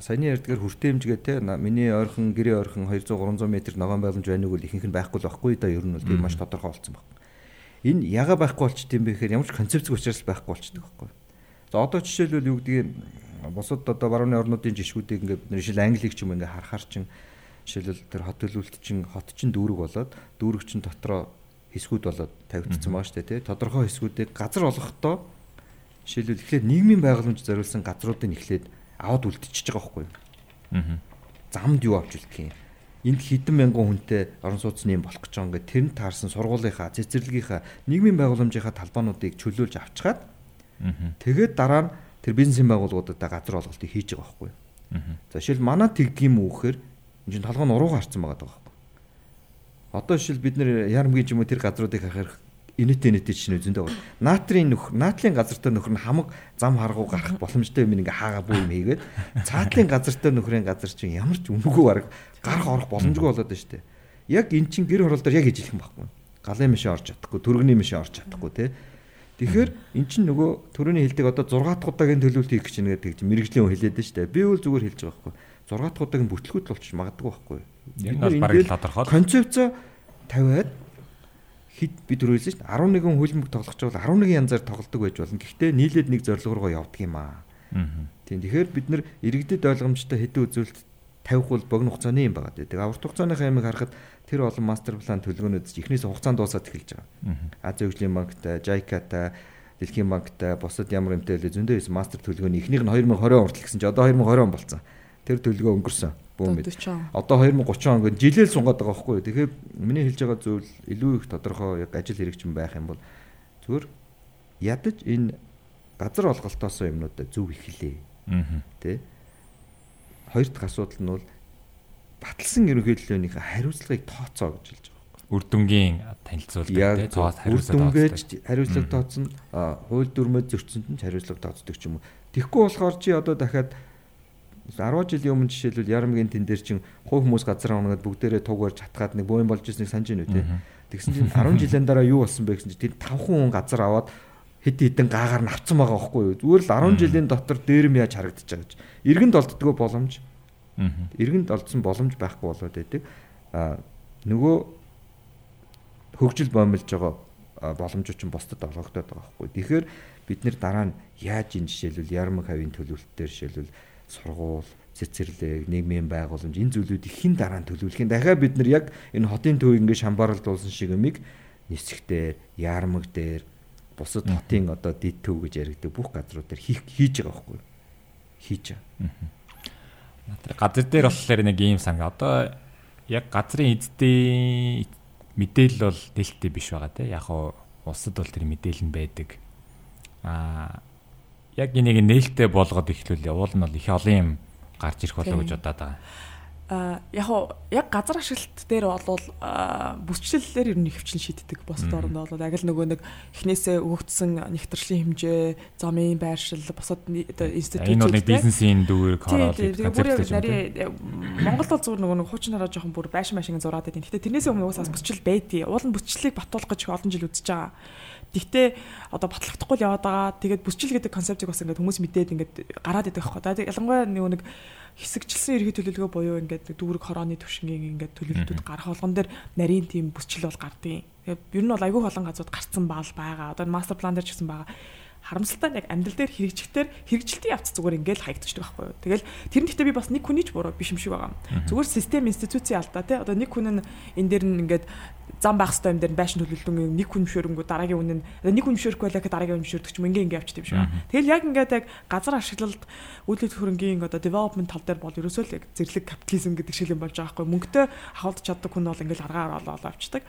саяны ярьдгаар хүртээмжгээ те миний ойрхон гэрээ ойрхон 200 300 м ногоон байламж байна уу ихэнх нь байхгүй л байхгүй да ер нь бол тийм маш тодорхой болсон байна. Энэ яга байхгүй болчт юм бэ гэхээр ямар ч концепцэг учраас байхгүй болчдөг байхгүй. За одоо жишээлбэл юу гэдгийг бусад одоо барууны орнуудын жишгүүдийг ингээд бид жишээл англиг ч юм ингээд харахаар чин жишээлбэл тэр хот төлөвлөлт чин хот чин дүүрэг болоод дүүрэг чин дотроо хэсгүүд болоод тавигдсан байгаа шүү дээ тий. Тодорхой хэсгүүдийг газар олгохдоо жишээлбэл эхлээд нийгмийн байгууламж зориулсан газруудыг эхлээд аваад үлдчихэж байгаа байхгүй юу. Аа. Замд юу авч үлдэх юм. Энд хэдэн мянган хүнтэй орон сууцны юм болох гэж байгаа ингээд тэр нь таарсан сургуулийнхаа, цэцэрлэгийнхаа, нийгмийн байгууламжийнхаа талбаануудыг чөлөөлж авчгаад тэгээд дараа нь тэр бизнесийн байгууллагуудад газар олголтыг хийж байгаа байхгүй юу. За жишээл манай тэгдэм үү гэхээр энэ чинь толгой нь урууга харцсан байгаа юу. Одоо жишээл бид нэр ярамгийн ч юм уу тэр газруудыг харахаар инэт инэт чинь үзэндээ бол наатрийн нөх наатлын газартай нөхөр нь хамаг зам харгуу гарах боломжтой юм ингээ хаагаа бүү юм хийгээд цаатлын газартай нөхрийн газар чинь ямар ч үнэгүй бараг гарах орох боломжгүй болоод байна шүү дээ. Яг эн чинь гэр хороолдоор яг ижих юм байхгүй. Галын мишээ орж чадахгүй, төргөний мишээ орж чадахгүй тий. Тэгэхээр эн чинь нөгөө төрөний хилдэг одоо 6 дахь удаагийн төлөвлөлт хийх гэж нэгээд тэгж мэрэгжлийн хүн хэлээд шүү дээ. Би бол зүгээр хэлж байгаа байхгүй. 6 дахь удаагийн бүтлгүүт болчих магадгүй байхгүй. Яг бол бараг тодорхой. Концепцоо тавиад хэд би түрүүлсэн шүү дээ 11 хөлбөмбөг тоглох ч бол 11 янзаар тоглодог байж болно. Гэхдээ нийлээд нэг зорилго руу явдаг юм аа. Тийм тэгэхээр бид нар иргэдэд ойлгомжтой хэдэн үзүүлэлт тавих бол богино хугацааны юм байгаа. Тэгээ урт хугацааныхаа ямиг харахад тэр олон мастер план төлөвлөгөөнүүд эхнээс хугацаанд дуусаад эхэлж байгаа. Азийн хөгжлийн банктай, JICA-тай, Дэлхийн банктай, бусад ямар юмтай л зөндөө мастер төлөвлөгөөний эхнийх нь 2020 он хүртэл гэсэн чи одоо 2020 он болсон. Тэр төлөвлөгөө өнгөрсөн. Бүүм мэд. Одоо 2030 он гэн жилээл сунгаад байгаа байхгүй юу. Тэгэхээр миний хэлж байгаа зүйл илүү их тодорхой яг ажил хэрэгжин байх юм бол зүгээр ядаж энэ газар олголтоосоо юмнуудаа зөв эхлэе. Аа. Тэ? Хоёр дахь асуудал нь бол баталсан ерөнхийлөлөөнийхөө хариуцлагыг тооцоо гэж хэлж байгаа. Үр дүнгийн танилцуулдаг тий тоос хариуцлага тооцдог. хариуцлага тооцсон. Хууль дүрмээ зөрчсөнд нь хариуцлага тооцдог ч юм уу. Тэгэхгүй болохоор чи одоо дахиад 10 жилийн өмнө жишээлбэл Ярамгийн тэн дээр чин хувь хүмүүс газар авнаад бүгдээрээ туг барьж хатгаад нэг буян болж ирснийг санаж байна үү те. Тэгсэн чинь 10 жилийн дараа юу болсон бэ гэсэн чинь тэр 5 хүн газар аваад хэд хэдэн гаагаар навцсан байгаа байхгүй юу. Зүгээр л 10 жилийн дотор дээрэм яаж харагдаж байгаа гэж. Иргэнд олддгоо боломж. Иргэнд олдсон боломж байхгүй болоод байдаг. А нөгөө хөгжил боомлж байгаа боломжууд ч бусдад олгогдоод байгаа байхгүй. Тэгэхээр бид нэр дараа нь яаж энэ жишээлбэл ярмаг хавийн төлөвлөлтөөр жишээлбэл сургууль цэцэрлэг нийгмийн байгууламж энэ зүйлүүд ихэн дараа нь төлөвлөх юм. Дахиад бид нар яг энэ хотын төв ингэ шамбаралдуулсан шиг юмыг нисгтээр, ярмаг дээр бусад хотын одоо дид төв гэж яригдаг бүх газрууд дээр хийх хийж байгаа байхгүй хийж байгаа. Тэр газар дээр болохоор нэг ийм санаг. Одоо яг газрын эздийн мэдээлэл бол нээлттэй биш байгаа те. Яг уу улсад бол тэр мэдээлэл нь байдаг. Аа яг энийг нээлттэй болгоод ихлүүл уул нь бол их олон юм гарч ирэх болоо гэж бодоод байгаа. Яг яг газар ашиглалт дээр бол бүсчлэлээр ер нь хөвчлэн шийддэг босд оронд бол яг л нөгөө нэг эхнээсээ өгөгдсөн нэгтршлийн хэмжээ, замын байршил, босод институт энэ бол нэг бизнесийн хороол концепттэй юм. Монголд бол зүгээр нөгөө нэг хуучнараа жоохон бүр байшин машин зураад байдаг. Гэтэ тэрнээсээ өмнө уусаас бүсчил байдгийг. Уул нь бүсчлэлийг батуулах гэж олон жил үзэж байгаа. Тэгтээ одоо батлагдахгүй л яваад байгаа. Тэгээд бүсчил гэдэг концептыг бас ингээд хүмүүс мэдээд ингээд гараад идэх байхгүй. Ялангуяа нөгөө нэг хэсэгчлсэн эрхий төлөвлөгөө буюу ингээд дүүрэг хорооны төвшингийн ингээд төлөвлөлтүүд гарах болгон дээр нарийн тим бүсчил бол гардыг. Тэгээд ер нь бол айгүй олон газрууд гарцсан баал байгаа. Одоо мастер план дээр ч гэсэн байгаа харамсалтай нь яг амьдрал дээр хэрэгжихдээ хэрэгжилтийн явц зүгээр ингээл хаягдчихдаг байхгүй юу. Тэгэл тэр нь гэхдээ би бас нэг хүний ч буруу биш юм шиг байгаа. Зүгээр систем институцийн алдаа тий. Одоо нэг хүн нь энэ дээр нь ингээд зам байх хэвээр юм дээр байшин төлөвлөлтөн нэг хүн мшөөрөнгөө дараагийн үнэ нь нэг хүн мшөөрөхгүй байлаа гэхэд дараагийн хүн мшөөрдөг ч юм ингээ ингээ явчихдаг юм шиг. Тэгэл яг ингээд яг газар ашиглалт үйлдвэрлэл хөрөнгийн одоо development тал дээр бол ерөөсөө л яг зэрлэг капитализм гэдэг шиг юм болж байгаа байхгүй мөнгөтэй хавалдаж чаддаг хүн бол ингээл аргаар олоо авчдаг.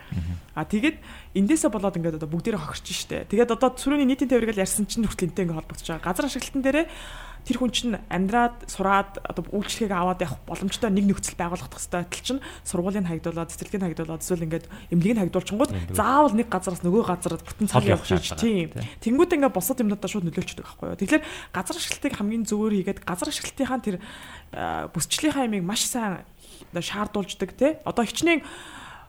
А тэгээд эндээсээ болоод ингээд одоо бүгдээрээ хохирч штэ. Тэгээд одоо сүрүүний нийтийн тээврийг ярьсан чинь хүртэл энтэй ингээд холбогдож байгаа. Газар ашиглалтын дээрээ тэр хүн чинь амьдраад сураад одоо үйлчлэгийг аваад явах боломжтой нэг нөхцөл байгуулах хэрэгтэй адил чинь сургуулийн хаягдуулаад цэцэрлэгийн хаягдуулаад эсвэл ингээд эмнэлгийн хаягдуулчингууд заавал нэг газараас нөгөө газараа бүтэн цаг явах шиж тийм. Тэнгууд ингээд босод юмнуудаа шууд нөлөөлчдөг байхгүй юу? Тэгэхээр газар ашиглалтыг хамгийн зөвөр хийгээд газар ашиглалтынхаа тэр бүсчлийнхаа ямиг маш сайн шаардуулждаг те одоо хичнээн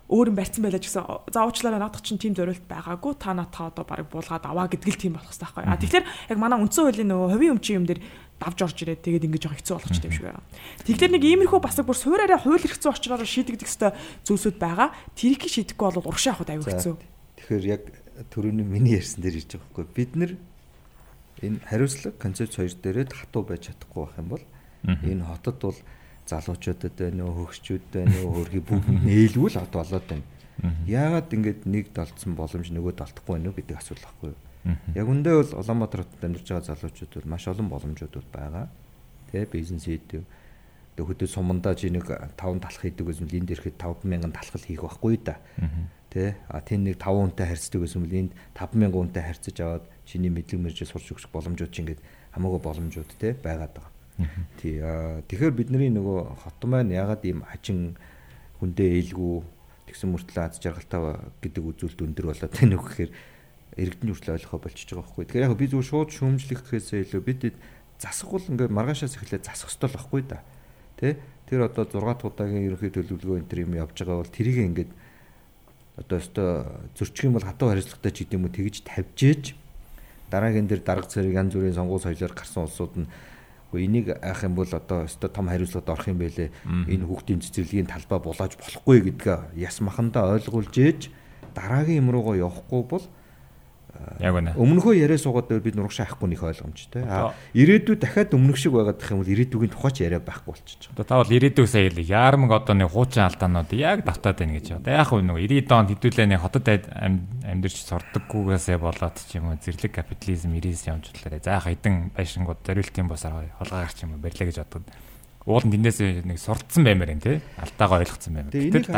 өөр юм барьсан байлаа гэсэн за уучлаарай надад чинь тийм зориулт байгаагүй та натаа одоо барыг буулгаад аваа гэдэг л тийм болох хэрэгтэй байхгүй. А тэгэхээр яг манай үндсэн хуулийн нөгөө хувийн өмчийн юм дээр давж орж ирээд тэгээд ингэж жоох хэцүү болгоч юм шиг байна. Тэгэхээр нэг иймэрхүү бас бүр суураараа хууль хэрэгцээ очроор шийдэгдэх хэвээр зүйлсүүд байгаа. Тэрийг шийдэхгүй бол урагшаа явахд аюу хэцүү. Тэгэхээр яг төрөний миний ярьсан дээр ирж байгаа хгүй бид нар энэ хариуцлага концепц хоёр дээрээ хатуу байж чадахгүй байх юм бол энэ хотод бол залуучуудад байна уу хөгсчүүд байна уу хөргий бүгд (laughs) нээлгүүл хот болоод байна. Яагаад ингэж нэг долцсон боломж нөгөөд олдохгүй байна уу гэдэг асуудал байхгүй юу? Яг үндэ бол Улаанбаатар хотод амьдарч байгаа залуучууд бол маш олон боломжууд байгаа. Тэ бизнес хийдэг. Тэгээ хөдөө сумандаа чи нэг 5 талах хийдэг гэсэн энд ирэхэд 5000 талхал хийх байхгүй да. Тэ а тэн нэг 5 хүнтэй харьцдаг гэсэн энд 5000 хүнтэй харьцаж аваад чиний мэдлэг мэржээ сурч өгөх боломжууд чи ингээд хамаагүй боломжууд тэ байгаад байгаа. Тий. Тэгэхээр бидний нөгөө хот маань ягаад ийм хажин хүндээ ээлгүй тэгсэн мөртлөө аз жаргалтай гэдэг үзүүлэлт өндөр болоод тань үг гэхээр иргэдний хүртэл ойлгохоо болчихж байгаа байхгүй. Тэгэхээр яг би зүгээр шууд шүүмжлэхээсээ илүү бид засахгүй ингээ маргаашаас эхлээд засах ёстой л байхгүй да. Тэ? Тэр одоо 6 дахь удаагийн ерөнхий төлөвлөгөө энэ төр юм явж байгаа бол тэрийг ингээд одоо өстой зөрчих юм бол хатуу хариуцлагатай ч гэдэм үү тэгж тавьжээж дараагийн дээр дарга цэрэг янз бүрийн сонгуул соёлоор гарсан улсууд нь Гэхдээ энийг айх юм бол одоо өстой том хариуцлагад орох юм байлээ. Энэ хүүхдийн цэцэрлэгийн талбай булааж болохгүй гэдгээ яс махандаа ойлгуулж ээж дараагийн юм руугаа явахгүй бол Яг үнэ. Өмнөхөө яриа суугаад бид нурагш авахгүй нөх ойлгомжтой. А ирээдүйд дахиад өмнөх шиг байгаад их юм бол ирээдүйгийн тухай ч яриа байхгүй болчихж байгаа. Одоо та бол ирээдүйг сая л яармаг одоо нэг хуучин алдаанууд яг давтаад байна гэж байна. Яг үнэ нөгөө 90 донд хэдүүлээ нэг хотод амьдэрч сурдаггүйгээсээ болоод ч юм уу зэрлэг капитализм ирээс явж болохоор за хайдан байшингууд зориултын босоор холгаагаар ч юм барьлаа гэж бодод уул нь тэндээс нэг сурцсан баймаар юм тий алдаагаа ойлгоцсон баймаар. Тэгэхээр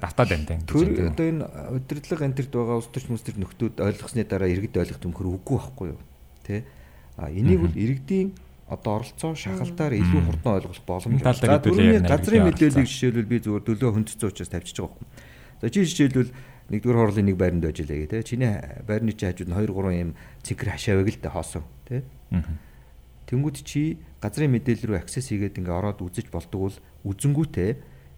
давтаад байна тийм. Тэр одоо энэ удирдлага энтерт байгаа улс төрч мөстөр нөхдүүд ойлгосны дараа иргэд ойлгох төмхөр үгүй байхгүй юу? Тэ? А энийг бол иргэдийн одоо оролцоо шахалтаар илүү хурдан ойлгох боломж байна. Түрүүний газрын мэдээллийг жишээлбэл би зүгээр дөлөө хөндцсөн учраас тавьчихж байгаа юм. За чи жишээлбэл нэгдүгээр хорлын нэг байранд байж лээ гэ тэ. Чиний байрны чи хажууд нь 2 3 юм цэнхэр хашаавэг л тэ хоосон тэ. Тэнгүүд чи газрын мэдээлэл рүү аксес хийгээд ингээ ороод үзэж болдог бол үзэнгүүтээ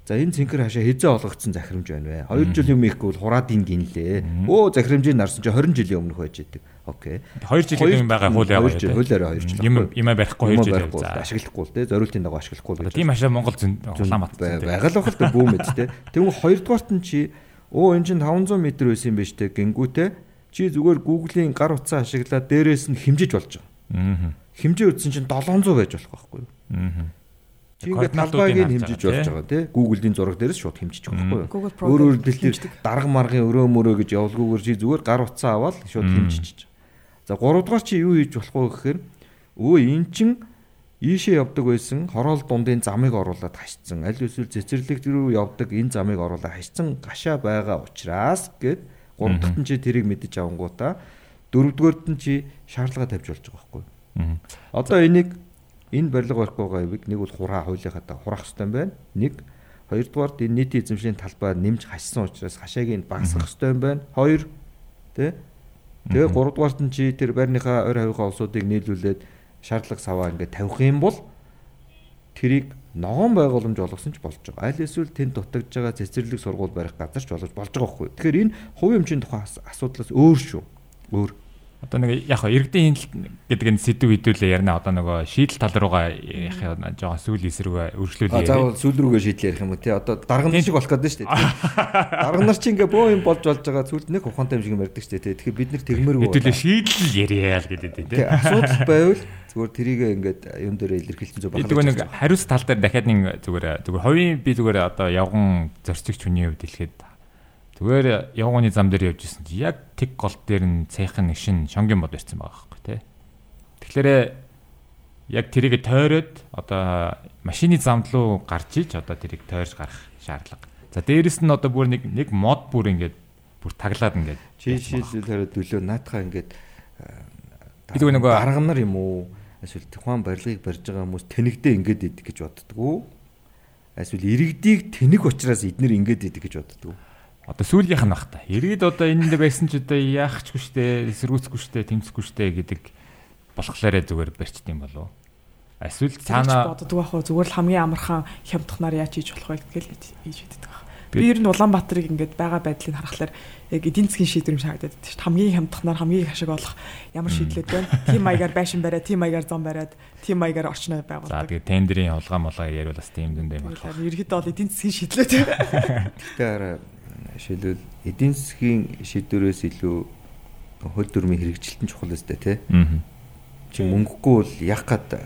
За энэ цэнхэр хашаа хизээ олгогдсон захирамж байна вэ? 2 жил юм ихгүй бол хураадын гинлээ. Өө захирамжийг нарсан чи 20 жилийн өмнөх байж идэг. Окей. 2 жилийн юм байгаа хууль яваа. Хуулиараа 2 жил. Юм юм барихгүй 2 жил яваа. Ашиглахгүй л те зориултын дагуу ашиглахгүй л гэж. Тийм хашаа Монгол Улаанбаатар байгаа л бахал та бүү мэд те. Тэгвэл хоёрдугаарт нь чи өө эн чин 500 м байсан юм байна штэ гингүүтээ чи зүгээр Google-ийн гар утсаа ашиглаад дээрээс нь хэмжиж болж байгаа. Аа. Хэмжээ үзсэн чинь 700 байж болох байхгүй юу? Аа Чи ингээд талбайг нь хэмжиж болж байгаа тий. Google-ийн зураг дээрээс шууд хэмжиж байгаа байхгүй юу? Өөр өөр дэлхийд дарга маргын өрөө мөрөө гэж явуулгүйгээр чи зүгээр гар утсаа аваад шууд хэмжиж. За 3 дугаар чи юу хийж болох вэ гэхээр өө эн чин ийшээ явдаг байсан хороол дундын замыг оруулаад хашцсан. Аль эсвэл цэцэрлэг рүү явдаг энэ замыг оруулаад хашцсан гашаа байгаа учраас гэд 3 дахьт нь чи тэрийг мэдэж авангуудаа дөрөвдүгээрт нь чи шаардлага тавьж болж байгаа байхгүй юу? Одоо энийг энэ барилга барихгүй байгааг нэг бол хураа хуулийнхаа та хураах юм байна. Нэг хоёрдугаард энэ нийтийн эзэмшлийн талбай нэмж хашсан учраас хашааг нь багасгах юм байна. Хоёр тий Тэгээ гуравдугаарт нь чи тэр байрныхаа ойр хавийнхаа улсуудыг нийлүүлээд шаардлага саваа ингээд тавих юм бол тэрийг ногоон байгууламж болгосон ч болж байгаа. Аль эсвэл тэнд дутагдж байгаа цэцэрлэг сургууль барих газар ч болж болж байгаа хгүй. Тэгэхээр энэ хувийн өмчийн тухай асуудлаас өөр шүү. Өөр. Одоо нэг яг хаа иргэдийн гэдэг нь сэдв хэдүүлээ ярина. Одоо нөгөө шийдэл тал руугаа яг жоохон сүүл эсрэг өргөжлүүлээ. Заавал сүүл рүүгээ шийдэл ярих юм уу те. Одоо дарган шиг болох гэдэг шүү дээ. (laughs) Дарган нар чи ингээ бөө юм болж болж байгаа сүүлд нэг ухаантай юм шиг ярьдаг шүү дээ. Тэгэхээр бид нар тэгмэргүй. Хэдүүлээ шийдэл яриа л гэдэг те. Асуудал байвал зүгээр тэрийг ингээд юм дээр илэрхийлсэн зөв байна. Зүгээр нэг хариуц тал дээр дахиад нэг зүгээр зүгээр хувийн би зүгээр одоо явган зорчигч хүний хувьд хэлэхэд Зүгээр явгооны зам дээр явж исэн чи яг тэг гол дээр нь цайхан нэг шин шонгийн бод ирсэн байгаа байхгүй тий. Тэгэхээр яг тэрийг тойроод одоо машины замд руу гарч иж одоо тэрийг тойрж гарах шаардлага. За дээрэс нь одоо бүр нэг нэг мод бүр ингээд бүр таглаад ингээд хариуд төлөө наатахаа ингээд бид нөгөө арга нар юм уу эсвэл тухайн барилгыг барьж байгаа хүмүүс тэнэгдээ ингээд идэг гэж боддгоо эсвэл иргэдийг тэнэг учраас эднэр ингээд идэг гэж боддгоо одоо сүүлийнх нь бах та. Иргэд одоо энэ дээр байсан ч одоо яахчгүй штэ, эсэргүүцэхгүй штэ, тэмцэхгүй штэ гэдэг болохлаарэ зүгээр барьчт юм болов. Эсвэл цаана боддог байх уу зүгээр л хамгийн амархан хямдхнаар яаж хийж болох вэ гэдгээл хийж хэддэг байх. Би ер нь Улаанбаатарыг ингээд байгаа байдлыг харахаар яг эдийн засгийн шийдвэр юм байна шүү дээ. Хамгийн хямдхнаар хамгийн их ашиг олох ямар шийдлүүд байна? Тим маягаар байшин бариад, тим маягаар зам бариад, тим маягаар орчноо байгуулдаг. За тэгээ тендерийн хулгай молгоо яриул бас тийм дэндээ байна. Ерхэд бол эдийн засгийн шийдлүүд. Тэгэхээр жишээлбэл эдийн засгийн шийдвэрээс илүү хөл дүрмийн хэрэгжилтэн чухал өстэй тий. Чи мөнгөгүй бол яах гад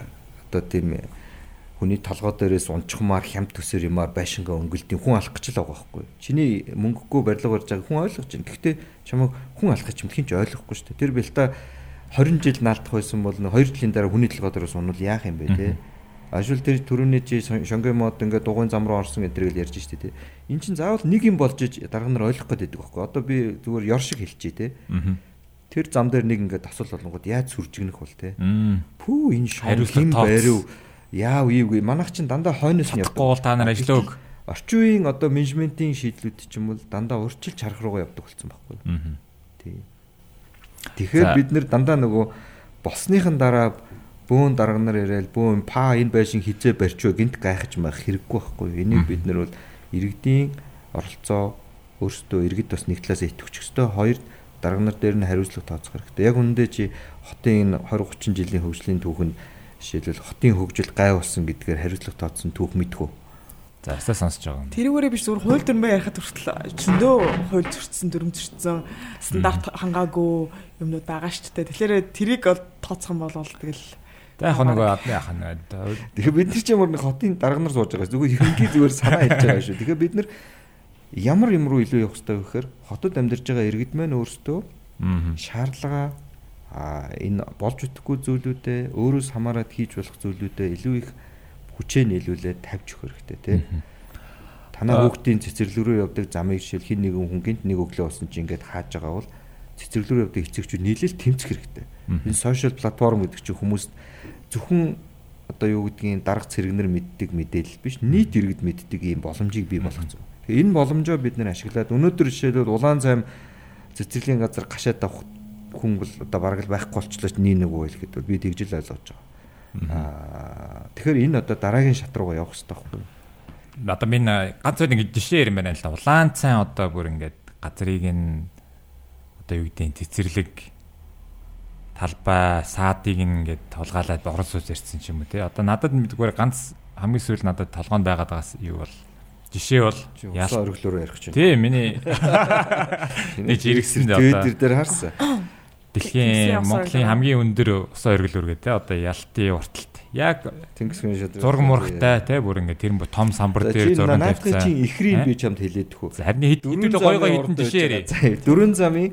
одоо тийм хүний толгой дээрээс унчхмаар хямд төсөр юмар байшингаа өнгөлдөй хүн алах гэж л байгаа байхгүй. Чиний мөнгөгүй барилга барьж байгаа хүн ойлгож байна. Гэхдээ чамайг хүн алах гэж юм ч ойлгохгүй шүү дээ. Тэр бэлта 20 жил наалдах байсан бол 2 жилийн дараа хүний толгой дээрээс унвал яах юм бэ те. Ажил тэр төрөний чи шонгийн мод ингээд дугуйн зам руу орсон гэдэрэл ярьж штэ тий. Эн чин заавал нэг юм болж дарга нар ойлгох гээд байдаг байхгүй. Одоо би зүгээр ёр шиг хэлчихье тий. Тэр зам дээр нэг ингээд тосол болонгод яаж сүржигнэх бол тий. Пүү энэ шон хим байрав. Яав ийвгүй манайх чин дандаа хойноос нь явдаг. Гол та нар ажил өг. Орчин үеийн одоо менежментийн шийдлүүд ч юм бол дандаа урьдчилж харах руугаа явдаг болсон байхгүй. Тий. Тэгэхээр бид нэр дандаа нөгөө болсныхан дараа бөөн дарга нар яриад бөөн па энэ байшин хизээ барьчвэ гинт гайхаж маах хэрэггүй байхгүй. Энийг бид нар бол иргэдийн оролцоо өөрсдөө иргэд бас нэг талаас итгэвч өстой хоёр дарга нар дээр нь хариуцлага тооцох хэрэгтэй. Яг үүндээ чи хотын энэ 20 30 жилийн хөгжлийн түүхэнд жишээлбэл хотын хөгжил гай болсон гэдгээр хариуцлага тооцсон түүх мэдхүү. За ясаа сонсож байгаа юм. Тэрүүгээрээ биш зүгээр хууль дүрмээ ярихад хүртэл зөндөө хууль зөрчсөн, дүрм зөрчсөн, стандарт хангаагүй юмнууд байгаа шүү дээ. Тэгэхээр тэрийг тооцох юм бол тэгэл За яг нэг адны яхаа нэг. Тэгэхээр бид нар ч ямар нэг хотын дарга нар сууж байгаа зүгээр ерөнхий зүгээр санаа хэлж байгаа шүү. Тэгэхээр бид нар ямар юм руу илүү явах хэрэгтэй вэ гэхээр хотод амьдарч байгаа иргэд маань өөрсдөө шаардлага а энэ болж үтэхгүй зүйлүүдээ өөрөөс хамаарат хийж болох зүйлүүдээ илүү их хүчээ нийлүүлээд тавьж өгөх хэрэгтэй тий. Танаа хүүхдийн цэцэрлэг рүү явдаг замыг жишээл хин нэгэн хүн гинт нэг өглөө болсон чи ингээд хааж байгаа бол цэцэрлэг рүү явдаг эцэгчүүд нийлээл тэмцэх хэрэгтэй. Энэ сошиал платформ гэдэг чинь хүмүүс зөвхөн одоо юу гэдгийг дарга цэрэгнэр мэддэг мэдээлэл биш нийт иргэд мэддэг ийм боломжийг бий болгоцсон. Тэгээ энэ боломжоо бид нэр ашиглаад өнөөдөр жишээлбэл улаан цайм цэцэрлэгийн газар гашаад авах хүн бол одоо бараг л байхгүй болчлоо нэг нэг үйл гэдэг би тэгжил ойлгож байгаа. Аа тэгэхээр энэ одоо дараагийн шат руугаа явах хэрэгтэй байхгүй юу? Одоо минь ганц нэг ингэ жишээ юм байна л да. Улаан цайн одоо бүр ингээд газрыг нь одоо юу гэдэг цэцэрлэг талбай саадыг ингээд толгаалаад орон сууц ярьсан ч юм уу те. Одоо надад мэдгээр ганц хамгийн сүүл надад толгоонд байгаад байгаас юу бол жишээ бол Яалаа өргөлөөр ярих чинь. тий миний нэг жиргсэн дээ одоо Твиттер дээр харсан. дэлхийн Монголын хамгийн өндөр усаа өргөл үргээ те одоо ялтын урталт яг Тэнгисгийн шууд. зураг мурагтай те бүр ингээд тэр том самбар дээр зураг тавьсан. чинь ихрийн Э? би чамд хэлээд хөө. За, Харин хэд хэдүүл гой гой хитэн жишээ ярив. Дөрөн замын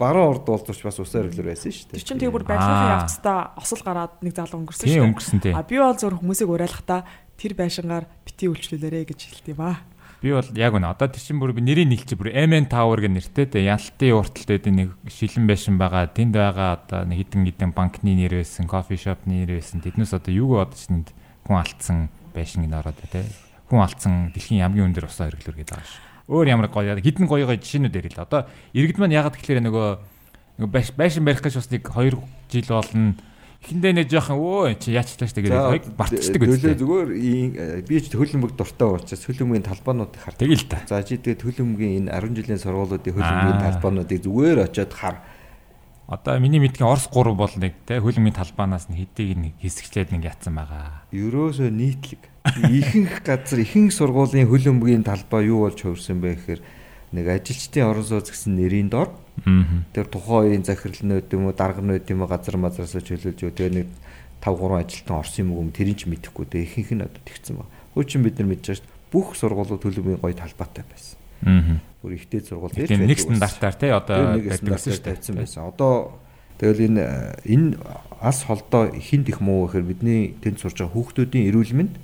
баруун урд уулзууч бас усаа өргөлөөр байсан шүү дээ. Тэр чинь тэг бүр Аа. явцдаа осол гараад нэг залуу өнгөрсөн шүү дээ. А би бол зөв хүмүүсийг уриалахдаа тэр байшингаар бити үйлчлүүлээрэ гэж хэлт юм аа. Би бол яг үнэ одоо тэр чинь бүр би нэрийг нийлчих бүр MN Tower гэх нэртэй те ялтын урталт гэдэг нэг шилэн байшин байгаа. Тэнд байгаа одоо нэг хідэн хідэн банкны нэр байсан, кофе шопны нэр байсан. Тэднээс одоо юу бодож тэнд хүн алдсан байшин гин ороод те. Хүн алдсан дэлхийн хамгийн өндөр усаа хэрэглэр гэдэг байгаа ш. Өөр ямар гоё хідэн гоё гоё жишээнүүд ярил. Одоо иргэд маань ягаад гэхээр нөгөө нөгөө байш- байшин барих гэж бас нэг 2 жил болно. Эхэндээ нэг жоохон өө чи яачлаа ш тэгээд хоёг бартчдаг Төлөө үстэй. зүгээр ийн- би ч хөлбөмбөг дуртай учраас хөлбөмбөгийн талбаануудыг хар. Тэгэл та. За чи тэгээд хөлбөмбөгийн энэ 10 жилийн сургуулиудын хөлбөмбөгийн Аа. талбаануудыг зүгээр очиод хар. Одоо миний мэдгийн Орос 3 бол нэг те хөлмийн талбаанаас нэг хэдийг нэг хэсэгчлээд нэг ятсан байгаа. Ерөөсөө нийтлэг. Ихэнх газар ихэнх сургуулийн хөлбөмбөгийн талбай юу болж хувирсан бэ гэхээр нэг ажилчдын орон сууц гэсэн нэрийн дор. Тэр тухайн үеийн захирал нөт юм уу дарга нөт юм уу газар мазараасаа чөлөөлж өг тэгээ нэг 5 3 ажилтан орсон юм уу тэрийг ч мэдэхгүй тэгээ ихэнх нь одоо тэгсэн ба. Хуучин бид нар мэдж байгаа шүү дээ. Бүх сургуулиуд хөлбөмбөгийн гоё талбайтай байсан. Аа. Бүр ихтэй сургууль Тийм нэг стандартаар те одоо байдаг стандартаар шүү дээ. байсан. Одоо тэгэл энэ энэ ас холдоо хинд их муу гэхээр бидний тэнд сурж байгаа хүүхдүүдийн эрүүл мэнд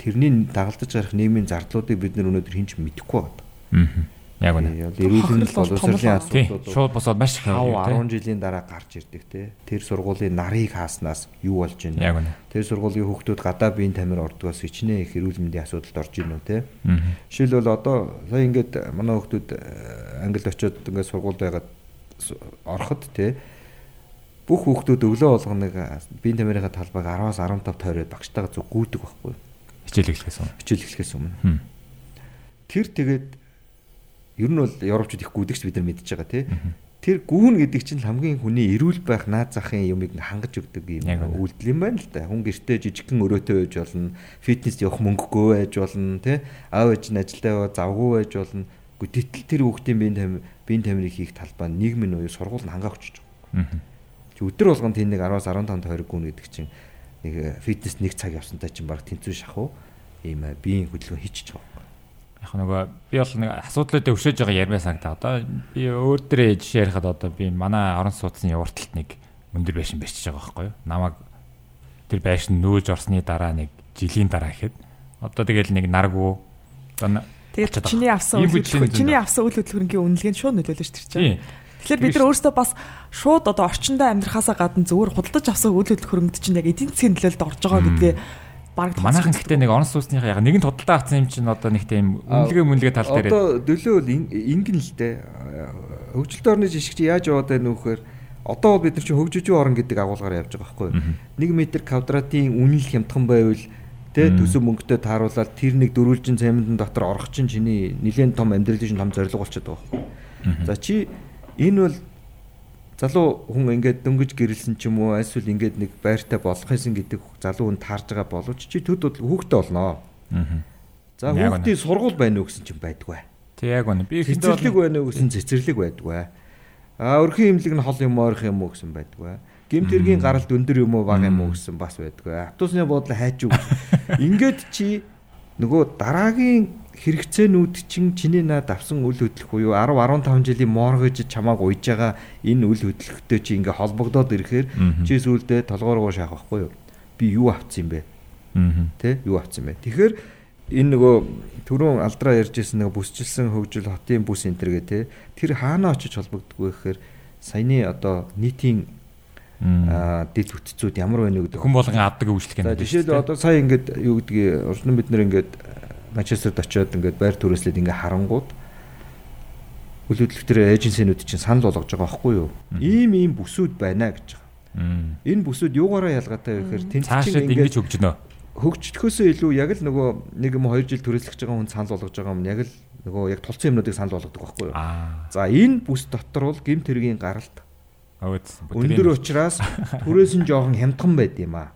тэрний дагалдаж гарах нийгмийн зардлуудыг бид нар өнөөдөр хинч мэдэхгүй байна. Аа. Яг үнэ. Эрүүл мэнд Хохирол бол боловсролын асуудлууд Шууд босоод маш их 5 аваа 10 жилийн дараа гарч ирдэг те. Тэр сургуулийн нарыг хааснаас юу болж байна? Яг үнэ. Тэр сургуулийн хүүхдүүд гадаа биеийн тамир ордгоос хичнээн их эрүүл мэндийн асуудалд орж ийн үү те. Аа. Жишээлбэл одоо сая ингээд манай хүүхдүүд э, англи очиод ингээд сургуульд байгаад ороход те бүх хүүхдүүд өглөө болгоно нэг э, биеийн тамирынхаа талбайг 10-аас 15 тойроод багштайгаа зүг гүйдэг байхгүй? Хичээл эхлэхээс өмнө. хичээл эхлэхээс өмнө. Хм. Тэр тэгээд ер нь бол европчууд их гүйдэгч бид нар мэдж байгаа тий. Тэр гүүн гэдэг чинь хамгийн хүний эрүүл байх наад захын юмыг хангаж өгдөг юм үйлдэл юм байна л да. Хүн гэртээ жижигхэн өрөөтэй байж болно, фитнес явах мөнгөгүй байж болно, тий. Аав ээж нь ажилдаа яваа завгүй байж болно. Гэхдээ тэтэл тэр хүүхдийн биеийн тамир биеийн тамирыг хийх талбай нийгмийн уу сургууль нь хангаа өгч байгаа. Аа. Чи өдөр болгон тийм нэг 10-аас 15 тойрог гүн гэдэг чинь нэг э, фитнес нэг цаг явсантай чинь баг тэнцүү шахуу ийм э, биеийн хөдөлгөөн хийчихэж байгаа. Яг нөгөө би бол нэг асуудлуудаа өшөөж байгаа ярмаа санагдаа. Одоо би өөр дээрээ жишээ ярихад одоо би манай орон сууцны урталт нэг өндөр байшин барьчихж байгаа байхгүй юу? Намайг тэр байшин нөөж орсны дараа нэг жилийн дараа гэхэд одоо тэгэл нэг наргуу одоо на- Тэгээд очоод чиний авсан үйл чиний авсан үйл хөдлөлгөөнгийн үнэлгээнд шууд нөлөөлж дээ. Тийм. Тэгэхээр бид нар өөрсдөө бас шууд одоо орчиндөө амьдрахаасаа гадна зүгээр худалдаж авсан үйл хөдлөлгөөнгөд чинь яг эдийн засгийн нөлөөлөлд орж байгаа гэдгээ баг Манайхан гэхдээ нэг орон сууцныхаа яг нэгэн тодтолтой авсан юм чинь одоо нэг тийм үнэлгээ мүнэлгээ тал дээр Одоо дөлөө бол ин- ингэн л дээ. Хөгжилтэй орны жишгч яаж яваад байна вэ гэхээр одоо бол бид нар чинь хөгжиж орн гэдэг агуулгаар явж байгаа байхгүй юу? 1 м квадратын үнэл хямдхан байвал тэ төсөв мөнгөтэй тааруулаад тэр нэг дөрвөлжин цаймдын дотор орох чинь чиний нэлээд том амьдралын чинь том зорилго болчиход байгаа? За чи энэ бол залуу хүн ингээд дөнгөж гэрэлсэн ч юм уу эсвэл ингээд нэг байртай болох юмсан гэдэг залуу хүн таарж байгаа боловч чи төд бол хүүхдтэй болноо. Аа. За хүүхдийн сургууль байна уу гэсэн чинь байдгүй. Тэг яг үнэ. Би бол байна уу гэсэн цэцэрлэг байдгүй. А өрхийн имлэг нь хол юм орох юм уу гэсэн байдгүй. Гэмт хэргийн гаралт өндөр юм уу бага юм уу гэсэн бас байдгүй. Автобусны буудлаа хайч гэсэн. Ингээд чи нөгөө дараагийн хэрэгцээнүүд чинь чиний наад авсан үйл хөдлөх буюу 10 15 жилийн моргэж чамааг уйж байгаа энэ үйл хөдлөхтэй чи ингээ холбогдоод ирэхээр чи сүулдэ толгооргоо шаах байхгүй юу? Би юу авцсан юм бэ? Тэ юу авцсан бэ? Тэгэхээр энэ нөгөө түрүүн алдраа ярьжсэн нөгөө бүсчилсэн хөгжил хотын бүс энэ төр гэ тэ тэр хаана очиж холбогддог вэ гэхээр саяны одоо нийтийн аа, дэд бүтцүүд ямар байна вэ гэдэг. Хүн болгон авдаг үйлчлэг юм. жишээлбэл одоо сая ингээд юу гэдгийг урд нь бид нэр ингээд Манчестерд очиод ингээд байр түрээслээд ингээд харангууд үйл хөдлөлтөр эйженсинүүд чинь санал болгож байгаа байхгүй юу? Ийм ийм бүсүүд байна гэж байгаа. Энэ бүсүүд юугаараа ялгаатай вэ гэхээр Цаашаа ингэж хөгжнөө. хөгждөхөөсөө илүү яг л нөгөө нэг юм хоёр жил түрээслэж байгаа хүн санал болгож байгаа юм яг л нөгөө яг тулцсан юмнуудыг санал болгодог байхгүй юу. За энэ бүс дотор бол гимт хэргийн гаралт өндөр учраас (laughs) нь жоохон хямдхан байд юм аа.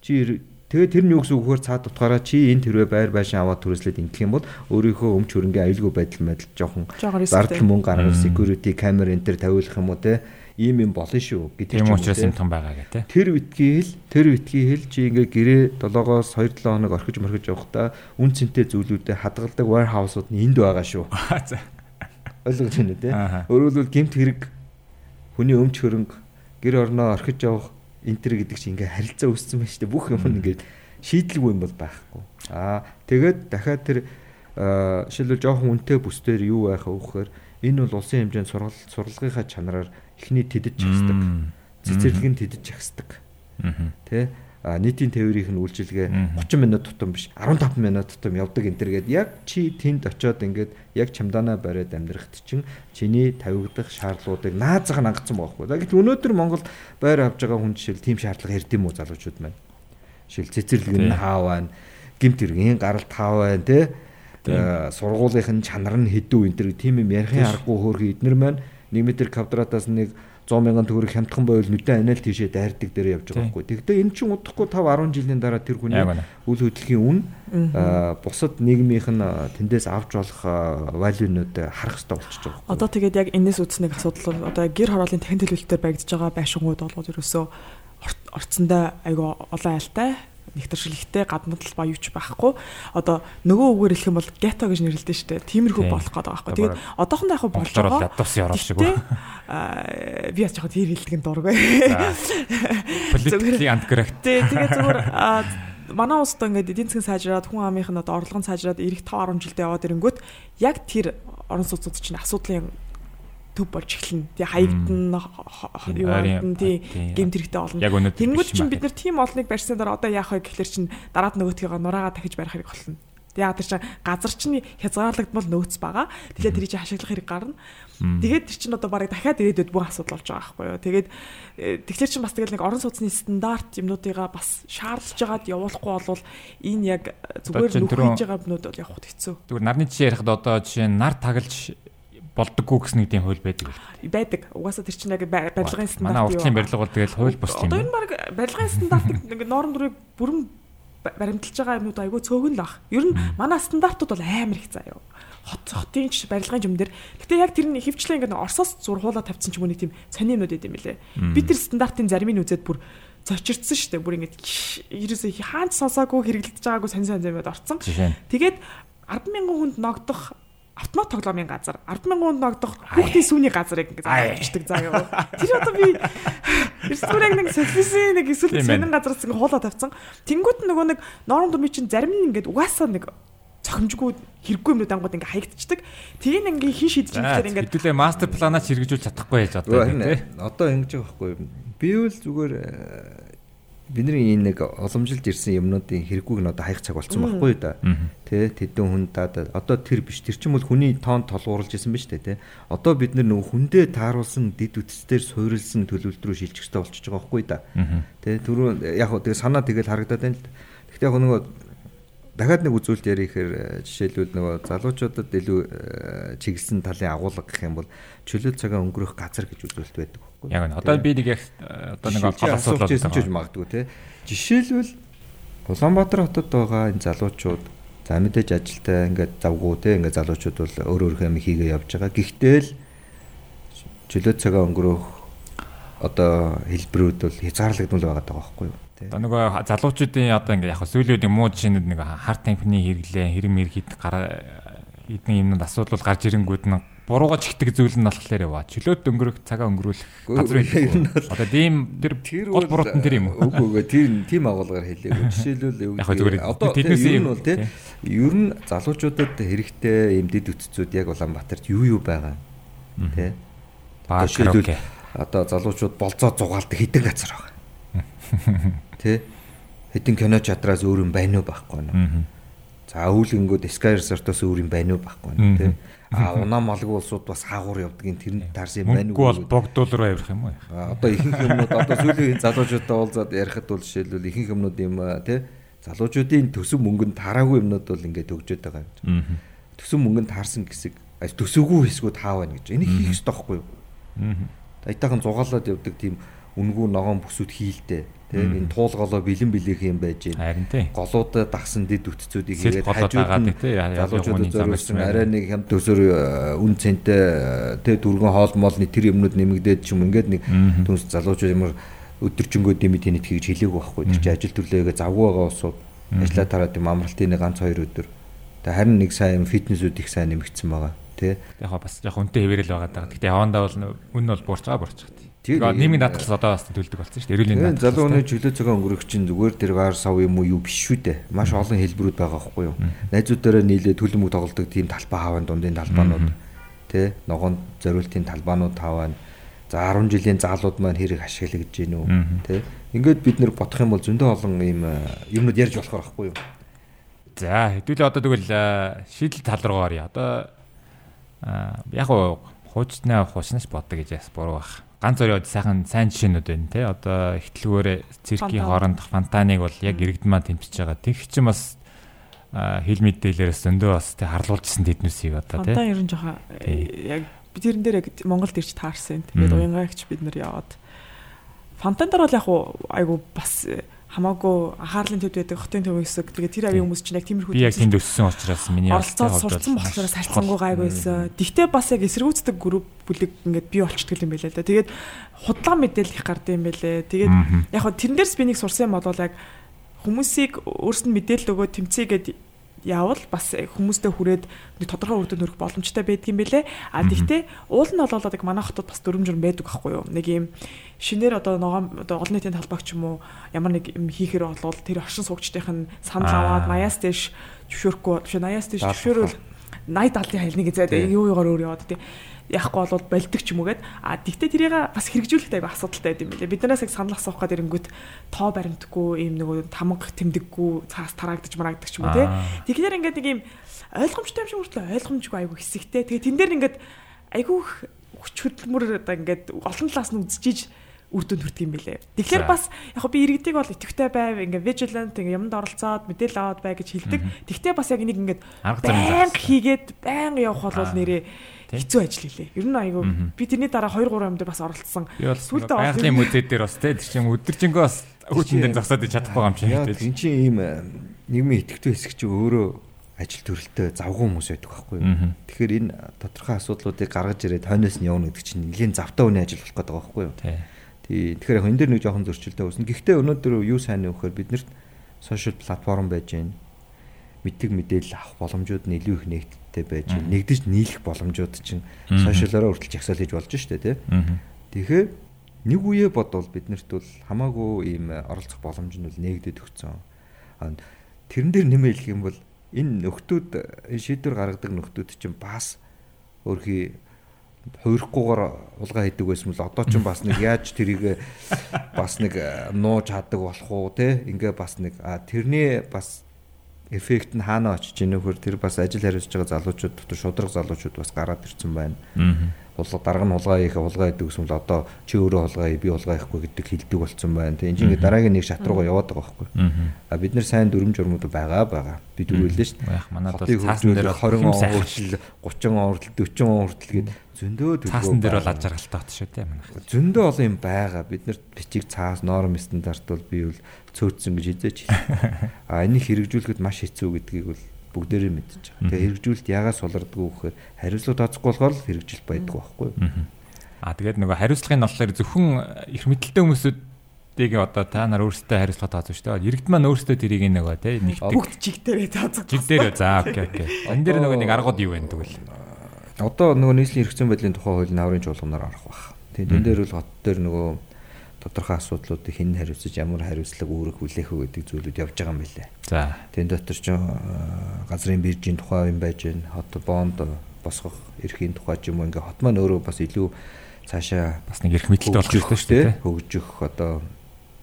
Чи тэгээ тэр нь юу гэсэн үг вөхөр цаад утгаараа чи энэ тэрвээ байр байшин аваад түрээслээд ингэх юм бол өөрийнхөө өмч хөрөнгө аюулгүй байдал мэдэл жоохон зардал мөнгө гаргах security камер энэ төр тавиулах юм уу те? Ийм юм болно шүү гэдэг юм учраас юмхан байгаа гэх те. Тэр витгий хэл тэр витгий хэл чи ингээ гэрээ 7-оос 2-7 хоног орхиж морхиж явахдаа үн цэнтэй зүйлүүдэд хадгалдаг warehouse-ууд нь энд байгаа шүү. Ойлгож байна үү те? Өөрөөр гемт хэрэг хүний өмч хөрөнгө гэр орноо орхиж явах энэ төр гэдэг чинь ингээ харилцаа үүссэн байна шүү дээ. Бүх юм нь ингээ шийдэлгүй юм бол байхгүй. Аа тэгээд дахиад тэр жишээлбэл жоохон үнэтэй бүсдэр юу байх вэ гэхээр энэ бол улсын хэмжээнд сургал сурлагынхаа чанараар эхний тэдэд чагсдаг. Цэцэрлэг нь тэдэд чагсдаг. Тэ нийтийн тээврийнх нь үйлчилгээ Мгм. 30 минут тутам биш 15 минут тутам явдаг энэ төр гээд яг чи тэнд очиод ингээд яг чамданаа бариад амьдрахт чинь чиний тавигдах шаардлагуудыг наазах нь хангацсан байхгүй. Гэтэл өнөөдөр Монголд байр авж байгаа хүн жишээл тийм шаардлага ярд юм уу залуучууд маань. Жишээл цэцэрлэг нь хаа байна, гимт хэргийн гаралт хаа байна те. Сургуулийнх нь чанар нь хэдүү энэ төр тийм юм ярихын аргагүй хөөрхөн эднэр маань 1 м квадратаас нэг 100 мянган төгрөг хямдхан байвал нүдэн анаал тийшээ дайрдаг дээр явж байгаа байхгүй. Тэгвэл энэ чинь удахгүй 5 10 жилийн дараа тэр хүний үйл хөдлөлийн үн бусад нийгмийнх нь тэндээс авч болох валюнууд харах хэрэгтэй болчихж байгаа. Одоо тэгээд яг энэс үүснэг асуудал бол одоо гэр хорооллын дахин төлөвлөлтөөр баригдаж байгаа байшингууд бол ерөөсөө орцсондоо айгүй олон айлтай нэгтэршилхтэй гаднадл ба юуч байхгүй. Одоо нөгөө үгээр хэлэх юм бол гето гэж нэрлэдэг шүү дээ. Тиймэрхүү Тийм. болох байгаа байхгүй. Тэгээд одоохондоо яг болж байгаа. ядуусын орол шиг үү. аа, би яаж яг тэр хэлдэг нь дургүй. Politically incorrect. Тэ тэгээ зүгээр аа, манай улсад ингээд эдийн засгийн сайжраад хүн амынх нь одоо орлого нь сайжраад ирэх 5 10 жилдээ яваад ирэнгүүт яг тэр орон сууцуд чинь асуудлын төв болж эхэлнэ. Тэгээ хаягдана юу хаягдана тий гэмт хэрэгтэй болно. Тэнгүүд чинь бид нар тийм олныг барьсны дараа одоо яах вэ гэхэлэр чинь дараад нөгөөтгийгээ нураагаа дахиж барих хэрэг болно. Тэгээ тэр чинь газар чинь хязгаарлагдмал нөөц байгаа. Тэгэхээр тэр чинь хашиглах хэрэг гарна. Тэгээд тэр чинь одоо барыг дахиад ирээдүйд бүх асуудал болж байгаа байхгүй юу. Тэгээд э, тэгэхээр чинь бас тэгэл нэг орон сууцны стандарт юмнуудыгаа бас шаардж байгаад явуулахгүй болвол энэ яг зүгээр нүхэж байгаа юмнууд бол явах хэцүү Зүгээр нарны жишээ ярихад одоо жишээ нар тагалж болдоггүй гэсэн нэг тийм хууль байдаг. байдаг. Угаасаа тэр чинь яг ба- барилгын стандарт Манай уртлын барилга бол тэгэл хууль бус юм Одоо энэ баг барилгын стандартыг ингээд норм дүрийг бүрэн ба- баримталж байгаа юмнууд айгүй цөөхөн л баг. Ер нь манай стандартууд бол амар их заяа. Хот хотын ч барилгын юм дээр. Гэтэ яг тэр нь хөвчлээ ингээд Оросоос зурхуулаа тавьсан ч юм уу нэг тийм сони юмнууд идэм билээ. Би тэр стандартын заримыг үзээд бүр зочирдсан шүү дээ. Бүр ингээд ерөөсөө хаанч сонсоогүй хэрэглэгдэж байгаагүй сонь сонь юмуд орцсон. Нь Тэгээд 100000 хүнд ногдох автомат тоглоомын газар 100000 хүнд ногдох хүүхдийн сүүний газарыг ингээд авчдаг заяа. Тэр одоо би Эсвэл нэг социализм нэг эсвэл Тийм сонин газараас ингээд хуулаа тавьсан. Тэнгүүт нь нөгөө нэг норм дүрмийн чинь зарим нь ингээд угаасаа нэг цохимжгүй хэрэггүй юмнууд ангууд ингээд хаягдчихдаг. Тэгээ нэг ингээд хин шийдэж байгаа ингээд хэдүүлээ мастер планаа хэрэгжүүлж чадахгүй яаж одоо Харин тий. одоо ингэж байгаа байхгүй юу? Би бол зүгээр бидний энэ нэг уламжилж ирсэн юмнуудын хэрэггүйг нь одоо хаях цаг болсон байхгүй юу да. Тэ тэдэн хүн даа одоо тэр биш тэр чинь бол хүний тоон толгуурлж исэн биз дээ тэ. Одоо бид нар нөгөө хүндээ тааруулсан дид үтцээр суурилсан төлөвлөлт рүү шилжих хэрэгтэй болчихж байгаа байхгүй юу да. Тэ түрүү яг хөө тэгээ санаа тэгэл харагдаад байна л. да. Гэхдээ яг нөгөө дахиад нэг үзүүлэлт ярих гэхээр э, жишээлбэл нөгөө залуучуудад илүү э, чиглэсэн талын агуулга гэх юм бол чөлөө цагаа өнгөрөх газар гэж үзүүлэлт байдаг юу? Яг нь одоо би нэг яг э, одоо нэг гол асуудал ирсэн ч магадгүй те. Жишээлбэл Улаанбаатар хотод байгаа энэ залуучууд за мэдээж ажилтаа ингээд завгүй те ингээд залуучууд бол өөр өөр юм хийгээ явж байгаа. Гэхдээ л чөлөө цагаа өнгөрөх одоо хэлбэрүүд бол хязгаарлагдмал байгаа даа байхгүй юу? Одоо нөгөө залуучуудын одоо ингээ яг сүүлүүд муу жишээнд нэг харт тамхины хэрэглээ хэрэм мэргэд гараа эдний юмнууд асуудал гарч ирэнгүүд нь бурууга чигтэг зүйл нь болохоор ява. Чөлөөт өнгөрөх цагаа өнгөрүүлэх газар нь байдаг. Одоо тийм тэр гол буруут нь тэр юм уу? Үгүй үгүй тэр тийм агуулгаар хэлээгүй. (laughs) Жишээлбэл юу зүгээр одоо тэднээс ер нь юм, бол те тий. ер нь залуучуудад хэрэгтэй юм дэд үтцүүд яг Улаанбаатарт юу юу байгаа те Баа караоке. одоо залуучууд болцоо зугаалдаг хідэн газар байгаа. (laughs) Тэ? Хідэн кино чадраас өөр юм байна уу байхгүй юу? За За өвлөнгүүд Sky Resort-оос өөр юм байна уу байхгүй нэ тий. А унаа малгүй улсууд бас хаагуур явдгийн тэрэнд таарсан юм байна Мөнгө бол уу? богдуул руу явах юм уу? Одоо ихэнх юмнууд одоо сүүлийн залуучуудаа уулзаад ярихад бол жишээлбэл ихэнх юмнууд юм тий залуучуудын төсөв мөнгөнд таараагүй юмнууд бол ингээд төгжөөд байгаа юм. Аа. Төсөв мөнгөнд таарсан хэсэг төсөвгүй хэсгүүд хаа байна гэж. Энийг хийх ёстой байхгүй юу? Аятайхан зугаалаад явдаг тийм үнгүү ногоон бүсүүд хийлтэй. Тэ энэ туулголоо бэлэн билээх юм байж гэн. Харин тий. Голуудаа дагсан дэд үтцүүдийг хийгээд хажууд нь тий, залуучуудад зориулсан арай нэг хямд төсөр э, үн цэнтэй э, тэ дөргөн хоол моолны тэр юмнууд нэмэгдээд ч юм ингээд нэг түнс залуучууд ямар өдөржингөө дэмэд тэнэт хийж хэлээгүй байхгүй. Тэр чинь ажил төрлөөгээ завгүй байгаа усууд ажиллаа тараад юм амралтын нэг ганц хоёр өдөр. Тэ харин нэг сайн фитнесүүд их сайн нэмэгдсэн байгаа. Тэ Яг бас яг үнтэй хэвээрэл байгаа даа. Гэтэ явандаа бол үн бол буурч байгаа буурч байгаа. Тэр- Тэгээ нийгмийн даатгалс одоо бас төлдөг болсон шүү дээ. Эрүүлийн Тэгээ даатгалс. залуу хүний чөлөө цагаан өнгөрөх чинь зүгээр тэр гар сав юм уу юу биш шүү дээ. Маш олон хэлбэрүүд байгаа байхгүй юу. Найзуудаараа нийлээ төлөмөг тоглолдог тийм талбай хаваа дундын талбаанууд тэ ногоон зориултын талбаанууд хаваа. За 10 жилийн заалууд маань хэрэг ашиглаж гин үү тэ. Ингээд бид нэр бодох юм бол зөндөө олон ийм э, юмнууд ярьж болохоор байхгүй юу. За хэдүүлээ одоо тэгвэл а, шийдэл тал руу оръё. Одоо а, яг уу хуучнаа хуучнаас боддог гэж яс буруу бах. Ганц зөрөө сайхан сайн жишээнүүд байна те. Одоо ихтлгүүрээ циркийн Фонтан. хооронд фонтаныг бол яг иргэдмаа тэмцэж байгаа. Тэг чин бас хил мэдээлэлээс зөндөө бас те харлуулжсэн тэднүсийг одоо те. Фонтан ер нь жоохон Тий. яг би тэрэн дээр яг Монголд ирж таарсан. Тэгээд уянгаагч бид нар яваад фонтан дээр бол яг айгу бас э, хамаагүй анхаарлын төвд байдаг хотын төв хэсэг. Тэгээд тэр авийн хүмүүс чинь яг тиймэрхүү Би яг тэнд өссөн учраас миний оролцоод маш болохоор сарцсангүй гайг байсан. Тэгтээ бас яг эсэргүүцдэг групп бүлэг ингээд бий болчихдаг юм байлаа л да. Тэгээд худлаа мэдээлэл их гардаг юм байлээ. Тэгээд яг хөө тэрэн дээрс би нэг сурсан юм бол яг хүмүүсийг өөрсөнд мэдээлэл өгөө тэмцээгээд явал бас хүмүүстэй хүрээд тодорхой үр дүн хүрэх боломжтой байдаг юм байлээ. А тэгтээ уул нь болоод яг манай хотод бас дүрм журм байдаг байхгүй юу? Нэг юм шинээр одоо ногоон одоо олон нийтийн талбайг ч юм уу ямар нэг юм хийхээр болвол тэр оршин суугчдынх нь санал Аа. аваад 80-аас дээш зөвшөөрөхгүй биш 80-аас дээш зөвшөөрөл 80 70-ын хайлныг Тий. юу юугаар өөр яваад тий яахгүй бол болдог ч юм уу гээд а тэгтээ тэрийг бас хэрэгжүүлэхэд аяга асуудалтай байд юм билээ. Биднээс яг санал асуух гэдэг ирэнгүүт тоо баримтгүй ийм нэг тамга тэмдэггүй цаас тараагдаж мараагддаг ч юм уу тий. Тэгэхээр ингээд нэг ийм ойлгомжтой юм шиг хүртэл ойлгомжгүй айгу хэсэгтэй. Тэгээ тэн дээр ингээд айгу их хүч хөдөлмөр одоо ингээд олон талаас нь үзчихэж үр дүнд хүрдэг юм билээ. Тэгэхээр бас яг би иргэдийг бол идэвхтэй байв, ингээ vigilant, ингээ юмд оролцоод мэдээлэл аваад бай гэж хэлдэг. Тэгтээ бас яг нэг ингээд Арга замын байнга хийгээд байнга явах бол нэрээ. Хэцүү ажил хэлээ. Ер нь айгу би тэрний дараа 2 3 юмд бас оролцсон. Сүүлдээ байгалийн музей дээр бас те тэр чинь өдөржингөө бас үүдэн дээр зогсоод чадахгүй юм шиг Яа те. тийм чи ийм э, нийгмийн идэвхтэй хэсэг чи өөрөө ажил төрөлтөө завгүй хүмүүс байдаг байхгүй юу. Тэгэхээр энэ тодорхой асуудлуудыг гаргаж ирээд хойноос нь явна гэдэг чинь нэлийн завтай үний ажил болох гэдэг байхгүй юу. Тий. Тий. Тэгэхээр яг энэ дээр нэг жоохон зөрчилтэй үүснэ. Гэхдээ өнөөдөр юу сайн гэхээр биднэрт сошиал платформ байж гэн мэддэг мэдээлэл авах боломжууд нь илүү их нэгдэлтэй байж гэн. Нэгдэж нийлэх боломжууд чинь Мгм. сошиалаараа хүртэл жагсаал хийж болж штэ тий. Тэгэхээр нэг үе бодвол биднэрт бол хамаагүй ийм оролцох боломж нь бол нэгдэд өгцөн. Тэрэн дээр нэмээ хэлэх юм бол энэ нөхдүүд энэ шийдвэр гаргадаг нөхдүүд чинь бас өөрхий хуурахгүйгээр улгаа хийдэг байсан бол одоо ч бас нэг яаж тэрийг бас нэг нууж хадаг болох уу те ингээ бас нэг тэрний бас эффект нь хаана очиж ийн нөхөр тэр бас ажил хариуцж байгаа залуучууд дотор шудраг залуучууд бас гараад ирсэн байна улга дарга нь улгаа хийх улгаа хийдэг гэсэн бол одоо чи өөрөө улгаа хий би улгаа хийхгүй гэдэг хэлдэг болсон байна. Тэг энэ ингээ дараагийн нэг шат руугаа яваад байгаа байхгүй. А бид нар сайн дүрм журмууд байгаа байгаа. Би дөрвөлээ шүү Яг манад бол цаасан дээр бол 20 хэм он хүртэл 30 он хүртэл 40 он хүртэл гээд зөндөө төлөвлөгөө цаасан дээр бол аж аргалтай бат шүү те манайх. зөндөө олон юм байгаа. Бид нарт бичиг цаас норм стандарт бол би бол цөөцсөн гэж хизээч. (laughs) А энийг хэрэгжүүлэхэд маш хэцүү гэдгийг бол бүгдээрээ мэдчихэж байгаа. Тэгээ хэрэгжүүлэлт яагаас сулардггүй гэхээр хариуцлага тооцохгүй болохоор л хэрэгжилт байдаг байхгүй юу? А тэгээд нөгөө хариуцлагын болохоор зөвхөн их мэдлэлтэй хүмүүсүүдийг одоо та нар өөрсдөө хариуцлага тооцоо шүү дээ. Иргэд маань өөрсдөө тэрийг нөгөө те нэгтгэх бүгд жиг дээрээ таацах. жиг дээр за окей окей. (laughs) Энэ дээр нөгөө нэг аргууд юу вэ тэгвэл? Одоо нөгөө нийслэлийн хэрэгцээ байдлын тухай хуулийн аврын чуулганаар арах байх. Тэгээд энэ дээр бол хот дээр нөгөө тодорхой асуудлуудыг хэн хариуцаж ямар хариуцлага үүрэх хүлээх үү гэдэг зүйлүүд явж байгаа юм билээ. За. Тэн дотор ч э, газрын биржийн тухай юм байж гэн хот бонд босгох эрхийн тухай ч юм уу ингээ хот маань өөрөө бас илүү цаашаа Бас нэг их мэдлэлтэй болох хэрэгтэй шүү дээ. хөгжих одоо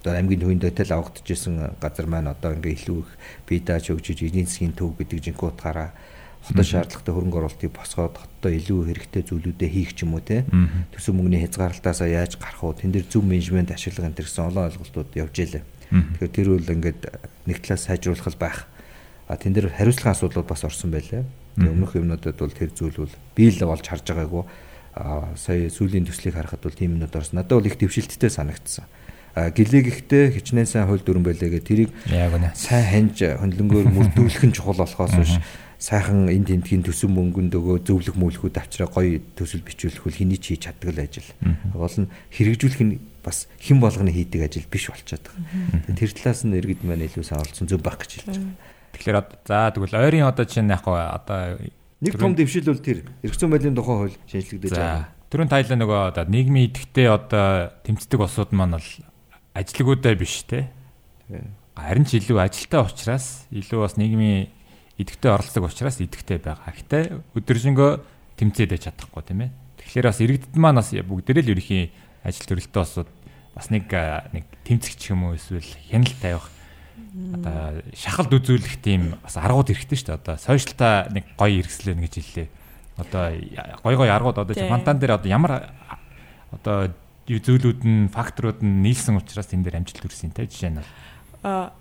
одоо аймгийн төвийн дэтэл авагдчихсэн газар маань одоо ингээ илүү их бие дааж өгч эдийн засгийн төв гэдэг жинхэнэ утгаараа хотод шаардлагатай хөрөнгө оруулалтыг босгоод хотод илүү хэрэгтэй зүйлүүдээ хийх ч юм уу те төсөв мөнгөний хязгаарлалтаасаа яаж гарах уу тэн дээр зөв менежмент ашиглах энэ гэсэн олон ойлголтууд явж илээ. Тэгэхээр тэр үл ингээд нэг талаас сайжруулах байх. А тэн дээр хариуцлагын асуудлууд бас орсон байлаа. Өмнөх юмнуудад бол тэр зүйл бол бий л болж харж байгаагүй. А сая сүүлийн төслийг харахад бол тийм юмнууд орсон. Надад бол их дэвшилттэй санагдсан гэлэг ихтэй хичнээн сайн хууль дүрэн байлээ гэ тэрийг сайн ханьж хөндлөнгөөр мөрдүүлэх нь чухал болохоос биш сайхан энд тентгийн төсөв мөнгөнд өгөө зөвлөх мөлхүүд авчраа гоё төсөл бичүүлэх үл хэний ч хийж чаддаг л ажил. Гол нь хэрэгжүүлэх нь бас хэн болгоны хийдэг ажил биш болчиход байгаа. Тэр талаас нь иргэд маань илүү сайн олцсон зөв баг гэж хэлж байгаа. Тэгэхээр за тэгвэл ойрын одоо чинь яг одоо нэг том дэвшил бол тэр эрх зүйн байдлын тухай хууль шинжлэгдэж байгаа. Тэрүүн тайлаа нөгөө одоо нийгмийн идэвхтэй одоо тэмцдэг улсууд маань бол ажилгуудаа биш те. Харин ч илүү ажилтай учраас илүү бас нийгмийн идэвхтэй оролцдог учраас идэвхтэй байгаа. Гэхдээ өдөржингөө тэмцээд байж чадахгүй тийм ээ. Тэгэхээр бас иргэдэд маань бас бүгдээрээ л ерөхийн ажил төрөлтөө бас бас нэг нэг тэмцэгч юм уу эсвэл хяналт тавих одоо шахалт үзүүлэх тийм бас аргууд хэрэгтэй шүү дээ. Одоо сошиалтаа нэг гоё хэрэгслэн гэж хэллээ. Одоо гоё гоё аргууд одоо фантан дээр одоо ямар одоо зүйлүүд нь факторууд нь нийлсэн учраас энэ дээр амжилт төрсөн те жишээ нь а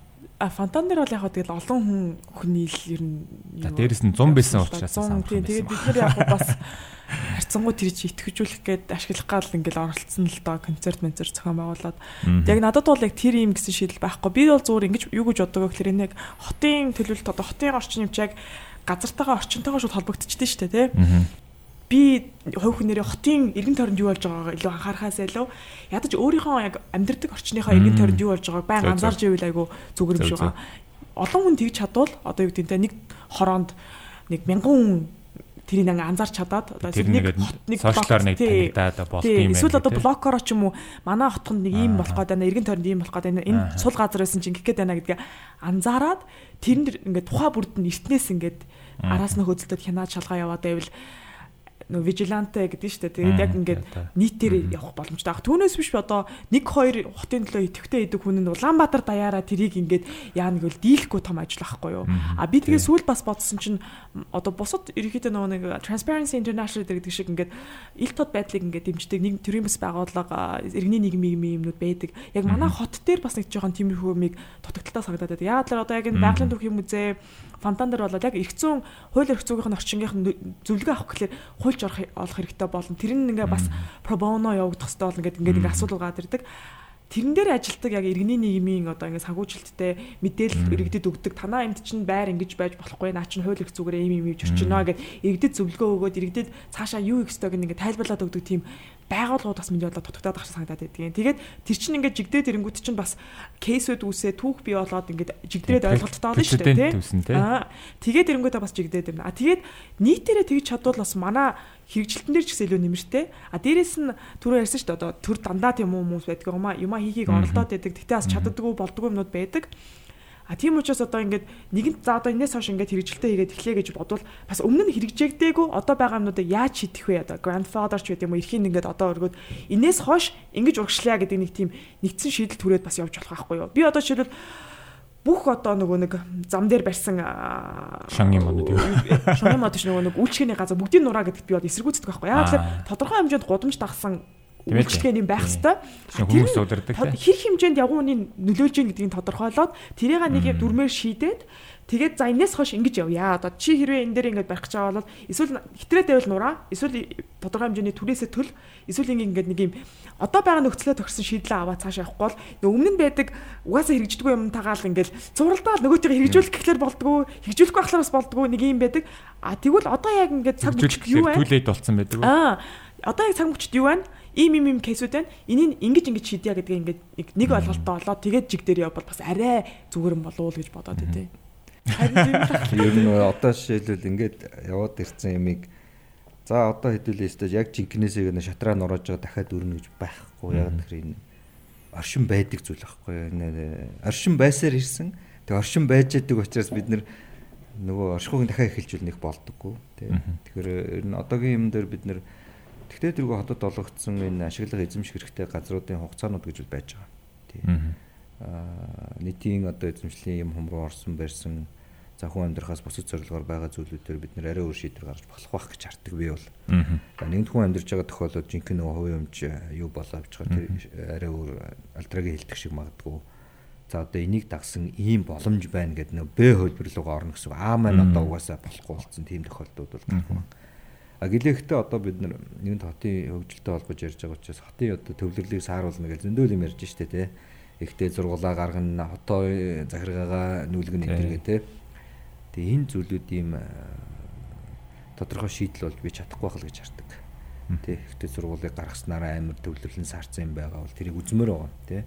а фонтан дээр бол яг хаа тэгэл олон хүн хүний л ер нь за дээрэс нь 100 байсан учраас тийм тэгээд бид нар яг бас харьцангуй тэр чи итгэжүүлэх гээд ашиглах гал ингээл оролцсон л доо концерт менцер зохион байгуулад. Яг надад бол яг тэр юм гэсэн шийдэл байхгүй. Би бол зүгээр ингэж юу гэж боддог гэхээр энэ яг хотын төлөвлөлт одоо хотын орчин юм чи яг газартаагаа орчинтойгоо шууд холбогдчихдээ шүү дээ тий би хувь хүнээрээ хотын эргэн тойронд юу болж байгаагаа илүү анхаарахаас илүү ядаж өөрийнхөө яг амьдрдаг орчныхоо эргэн тойронд юу болж байгааг баян анзаарч ивэл айгу зүгээр юм шиг байгаа. Олон хүн тэгж чадвал одоо юу гэдэг нэг хороонд нэг мянган тэрийг ингээ анзаарч чадаад одоо нэг нэг сошиалар нэг танигдаад болох юм байна. Эсвэл одоо блоккороо ч юм уу. Манай хотхонд нэг ийм болох гээд байна, эргэн тойронд ийм болох гээд байна. Энэ сул газар байсан чинь ингэх гээд байна гэдгээ анзаараад тэрэнд ингээ тухай бүрд нь эртнээс ингээ араас нь хөдөлтөд хянаад шалгаа яваад байвал нөгөө vigilante гэдэг нь шүү дээ. Тэгээд яг ингээд нийтээр явах боломжтой. Түүнээс биш одоо 1 2 хотын төлөө идэвхтэй идэг хүн нь Улаанбаатар даяараа тэрийг ингээд яа нэг л дийлэхгүй том ажил ахгүй юу. А би тэгээ сүүл бас бодсон чинь одоо бусад ерөнхийдөө нөгөө нэг Transparency International гэдэг шиг ингээд ил тод байдлыг ингээд дэмждэг нэг төрийн бас байгууллага иргэний нийгмийн юмнууд байдаг. Яг манай хот дээр бас нэг жоохон тиймэрхүү юмыг дутагдaltaа санагдаад байна. Яагаад л одоо яг энэ байгалийн түүхийн музей фонтан дээр болоод яг эрх зүйн хууль эрх зүйн орчингийнх нь зөвлөгөө авах гэхэлэр хуульч олох хэрэгтэй болно. Тэр нь ингээ бас пробоно явагдах хэрэгтэй болно гэдэг ингээ нэг асуудал гараад ирдэг. Тэрэн дээр ажилтдаг яг иргэний нийгмийн одоо ингэ санхүүжилттэй мэдээлэл иргэдэд өгдөг. Танаа энд чинь байр ингэж байж болохгүй наа чинь хууль их зүгээр ийм ийм хийж орчино гэд иргэдэд зөвлөгөө өгөөд иргэдэд цаашаа юу хийх ёстойг ингэ тайлбарлаад өгдөг тийм байгууллагууд бас миний бодлоо дутагдаад багш санагдаад байдгийн. Тэгээд тэр чинь ингээд жигдээд ирэнгүүт чинь бас кейсүүд үсээ түүх бий болоод ингээд жигдрээд ойлголттой болно шүү дээ тий. Аа тэгээд ирэнгүүтээ бас жигдээд ирнэ. А тэгээд нийтээрээ тэгж чадвал бас манай хэрэгжилтэн дээр ч гэсэн илүү нэмэртэй. А дээрэс нь түрүү ярьсан шүү дээ одоо төр дандаа тийм хүмүүс байдаг юм а юма хийхийг оролдоод байдаг. Тэгтээ бас чаддаггүй болдгоо юмнууд байдаг. А тийм учраас одоо ингээд нэгэнт за одоо энэс хойш ингээд хэрэгжилтээ хийгээд эхлэе гэж бодвол бас өмнө нь хэрэгжээгдээгүй одоо байгаа юмнуудыг яаж шийдэх вэ? Одоо grandfather ч гэдэг юм уу? Эрхийн ингээд одоо өргөд энэс хойш ингэж урагшлаа гэдэг нэг тийм нэгдсэн шийдэл түрээд бас явж болох байхгүй юу? Би одоо жишээлбэл бүх одоо нөгөө нэг зам дээр барьсан шангийн мод юу? Шангийн мод ч нөгөө нэг үйлчлэгээний газар бүгдийн нураа гэдэгт би бол эсэргүүцдэг байхгүй яа тэгэхээр тодорхой хэмжээнд гудамж дагсан үйлчлэгээ юм байх хэвээр хүмүүс удирдаг хэр хэмжээнд явгууны нөлөөлж ийн гэдгийг тодорхойлоод тэрийг нэг юм дүрмээр шийдээд Тэгээд за энэс хойш ингэж явъя. Одоо чи хэрвээ энэ дээр ингэж барих гэж байгаа бол эсвэл хитрээд байвал нураа, эсвэл тодорхой хэмжээний түрээсээ төл, эсвэл ингэ нэг юм одоо байгаа нөхцөлөө тохирсон шийдлээ аваад цааш явахгүй бол өмнө нь байдаг угаасаа хэрэгждэггүй юм тагаал ингээл зуралдаал нөгөөтэйг хэрэгжүүлэх гэхлээр болдгоо, хэрэгжүүлэхгүй байхлаар бас болдгоо нэг юм байдаг. А тэгвэл одоо яг ингэ цаг мөчд юу вэ? Түлээд болцсон байдаг. Аа одоо яг цаг мөчд юу вэ? Ийм ийм ийм кейсүүд байна. Энийг ингэж ингэж шийдъя гэдгийг ингээд нэг ойлголтоо олоод тэгээд жиг дээр явбал бас арай зүгээр юм болов уу гэж бодоод байдیں۔ Ер нь одоо жишээлбэл ингээд яваад ирсэн ямиг за одоо хэдүүлээ өстой яг жинкнээсээ нэг шатраа нурааж байгаа дахиад өрнө гэж байхгүй яг тэр энэ оршин байдаг зүйл байхгүй энэ оршин байсаар ирсэн. Тэг оршин байж байгаа учраас бид нөгөө оршихуйг дахиад эхэлж үлнэх болдоггүй тий. Тэгэхээр ер нь одоогийн юм дээр бид нэр Тэгтээ тэргүй хотод олгогдсон энэ ашиглах эзэмших хэрэгтэй газруудын хугацаанууд гэж байж байгаа. Тий. аа, нийтийн одоо эзэмшлийн юм хум руу орсон барьсан за хүн амьдрахаас бусад зорилгоор байгаа зүйлүүдээр бид нэр арай өөр шийдвэр гаргаж болох байх гэж харддаг би бол. За нэгд хүн амьдарч байгаа тохиолдолд жинхэнэ нөгөө хувийн өмч юу болоо байгаа тэр арай өөр альтрагийн хэлдэг шиг магадгүй. За одоо энийг дагсан ийм боломж байна гэдэг нөө Б хөлбөр рүүгээ орно гэсэн. А маань одоо угаасаа болохгүй болсон тийм тохиолдлууд бол гарах байна. А гэлээхдээ одоо бид нэгд хотын хөгжилтэй холбож ярьж байгаа учраас хотын одоо төвлөрлийг сааруулна гэж зөндөл юм ярьж штэ тий. Ихтэй зургуулаа гаргана, хотоо захиргаагаа нүүлгэн энэ тий. Тэгээ энэ зүйлүүд ийм тодорхой шийдэл болж би чадахгүй байх л гэж хардаг. Тэ ихтэй сургуулийг гаргаснараа амар төвлөрлөн саарсан юм байгаа бол тэрийг үзмээр байгаа тий.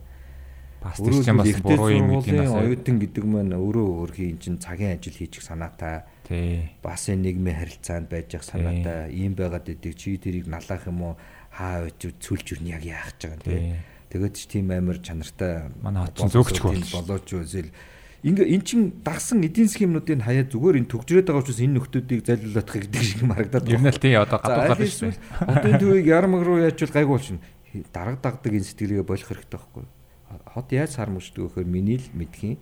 Бас чинь бас буруу юм гэдэг нь оюутан гэдэг маань өөрөө өөрхийн чинь цагийн ажил хийчих санаатай. Тий. Бас энэ нийгмийн харилцаанд байж явах санаатай. Ийм байгаад идэг чи тэрийг налаах юм уу? Хаа өч цүлж юу яг яах гэж байгаа юм тий. Тэгээд ч тийм амар чанартай манай хот зөөгч болооч үзэл ингээ эн чин дагсан эдийн засгийн юмнуудыг хаяа зүгээр энэ төгжрээд байгаа учраас энэ нөхдүүдийг залуулах гэдэг шиг марагдаад байна. Ер нь л тий одоо гадуур гарч. Одоо энэ төвийг ярмаг руу яачвал гайгүй болчихно. Дараг дагдаг энэ сэтгэлгээ болох хэрэгтэй байхгүй. Хот яаж сар мөчдөг гэхээр миний л мэдхийн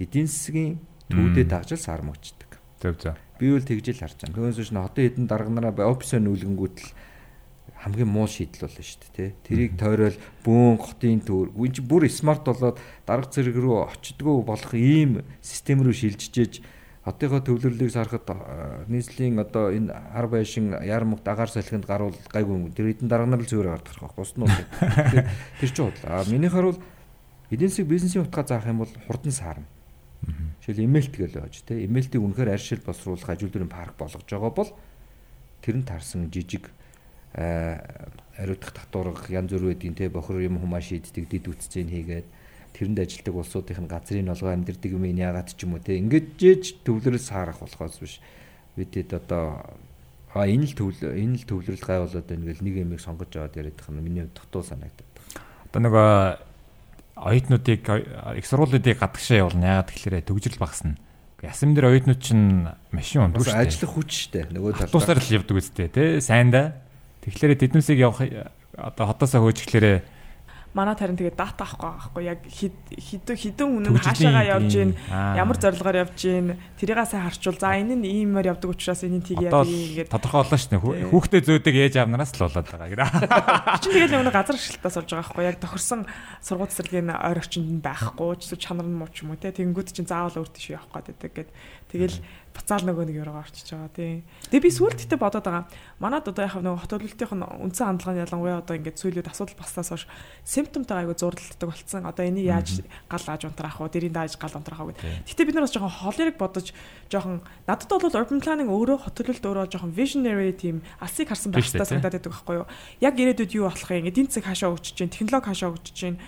эдийн засгийн төвдөө дагжил сар мөчдөг. Зөв зөв. Би үл тэгжэл харж байгаа. Түүнээс нь хотын хэдэн дарганараа офисоо нүүлгэнгүүт л хамгийн муу шийдэл болно шүү дээ тий. Тэрийг тойрол бүүн хотын төр үн чи бүр смарт болоод дарга зэрэг рүү очдгоо болох ийм систем рүү шилжижээж хотынхоо төвлөрлөлийг сарахад нийслэлийн одоо энэ ар байшин ярмаг дагаар салхинд гарвал гайгүй тэр хэдэн дарга нар л зүгээр гардаг байх бус нь (laughs) тэр чинь бодлоо. Минийхэр бол эдийн засаг бизнесийн утгаа заах юм бол хурдан саарна. Жишээл эмэлт гэл байж тий. Эмэлтийг үнэхээр аршил боловсруулах ажил дөрвийн парк болгож байгаа бол тэр нь тарсан жижиг ариутгах татварга янз бүр байдгийн те бохор юм хумаа шийддэг дид үтцэн хийгээд тэрэнд ажилдаг улсуудын газрын олгоо амьдэрдэг юм яагаад ч юм уу те ингэж жээж төвлөрөл саарах болохоос биш бидэд одоо а энэ л төвл энэ л төвлөрөл гай болоод байна гэл нэг юмыг сонгож аваад яриад байгаа нь миний дутуу санагдаад. Одоо нөгөө оюутнуудыг их сургуулиудыг гадагшаа явуулна яагаад тэгэхээр төгжрөл багасна. Ясам дээр оюутнууд чинь машин ундгүй шүү дээ. Ажиллах хүч шүү дээ. Нөгөө талаар. Тусаар л явдаг үстэй тий. Сайн да. Тэгэхээр тэднүүсийг явах одоо хотоосоо хөөжглээрээ манай тарин тэгээд дата авахгүй байхгүй. Яг хідэн хідэн үнэн хаашаагаа явж гин ямар зорилгоор явж гин тэрийг сайн харчвал за энэ нь иймээр явдаг учраас энийг тийг яа тэгээд тодорхой боллоо шүү дээ. Хүүхдээ зөөдөг ээж аавнараас л болоод байгаа гэрээ (laughs) чи тэгээд нэг газар ашиглалтаас олж байгаа байхгүй. Яг тохирсон сургууль цэцэрлэгийн ойр орчинд байхгүй ч чанар нь муу ч юм уу те. Тэгэнгүүт чинь заавал өөр тийш явах гэдэг гээд тэгэл буцаал нөгөө нэг өрөө орчиж байгаа тийм. Тэгээ би сүүлд гэтээ бодоод байгаа. Манад одоо яг нөгөө хот төлөлтийн үндсэн хандлага нь ялангуяа одоо ингээд сүүлүүд асуудал баснаас хойш симптомтой айгу зурдалдаг болцсон. Одоо энийг яаж гал ааж унтраах вэ? Дэрийн дааж гал унтраах вэ? Гэтээ бид нар бас жоохон холерыг бодож жоохон надад бол urban planning өөрөө хот төлөлт өөрөө жоохон visionary тийм алсыг харсан байх хэрэгтэй санагдаад байдаг байхгүй юу? Яг ирээдүйд юу болох юм? Эдийн засаг хаашаа хөгжиж чинь, технологи хаашаа хөгжиж чинь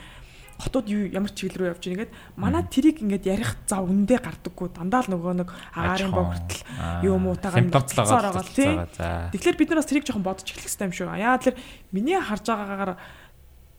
хотууд юу ямар чиглэл рүү явж байгаа ингээд манай тэрийг ингээд ярих зав үндэ гардаггүй. Дандаа л нөгөө нэг агаарын богтол юу муутагаа цаар байгаа тийм тэгэхээр бид нар бас тэрийг жоохон бодож эхлэх хэрэгтэй юм шүү. Яа тэгэхээр миний харж байгаагаар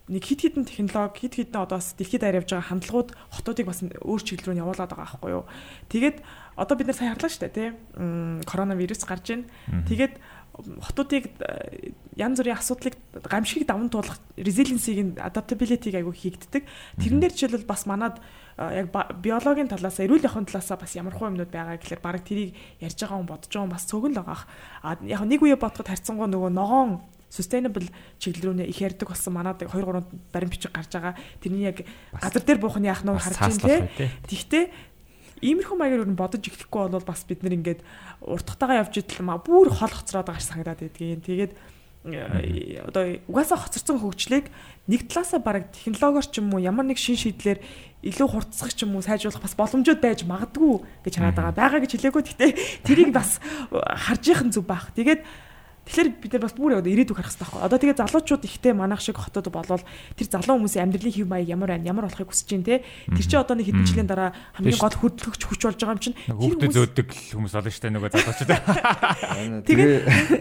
нэг хит хитэн технологи хит хитэн одоо бас дэлхийд даяар явж байгаа хандлагууд хотуудыг бас өөр чиглэл рүү явуулаад байгаа байхгүй юу? Тэгээд одоо бид нар сайн харлаа шүү дээ тийм коронавирус гарч ийн. Тэгээд хотуудыг э, янз бүрийн асуудлыг гамшигыг даван туулах resiliency-ийн adaptability-г айгүй хийгддэг. Тэрэн дээр жишээлбэл бас манад э, яг биологийн талаас эрүүл яхын талаас бас ямархуу юмнууд байгаа гэхэлэр баг тэрийг ярьж байгаа хүн бодож байгаа хүн бас цөгөн л байгаа. А яг нэг үе бодоход харьцангуй нөгөө ногоон sustainable чиглэл рүү их ярьдаг болсон манад 2 3 баримт бичиг гарч байгаа. Тэрний яг газар дээр буух нь яах нь харж байна те. Тэгтээ Иймэрхүү маягаар юу бодож эхлэхгүй бол бас бид нэр ингээд уртгатайгаа явж идэл маа бүр хол хоцроод байгаа санагдаад байдгийн. Тэгээд э, одоо угаасаа хоцорсон хөгжлийг нэг талаасаа бараг технологиор ч юм уу ямар нэг шин шийдлэр илүү хурцсах ч юм уу сайжруулах бас боломжууд байж магадгүй гэж хараад байгаа. Бага гэж хэлээгүй. Гэтэ тэрийг бас харж яхын зүг байх. Тэгээд Тэгэхээр бид нар бас бүр одоо ирээдүг харах хэрэгтэй байхгүй. Одоо тэгээ залуучууд ихтэй манах шиг хотод болвол тэр залуу хүмүүсийн амьдралын хэв маяг ямар байна, ямар болохыг хүсэж байна те. Тэр чинь одоо нэг хэдэн жилийн дараа хамгийн гол хөдөлгөгч хүч болж байгаа юм чинь. Хүүхдээ зөөдөг хүмүүс олон штэ нөгөө залуучууд. Тэгээ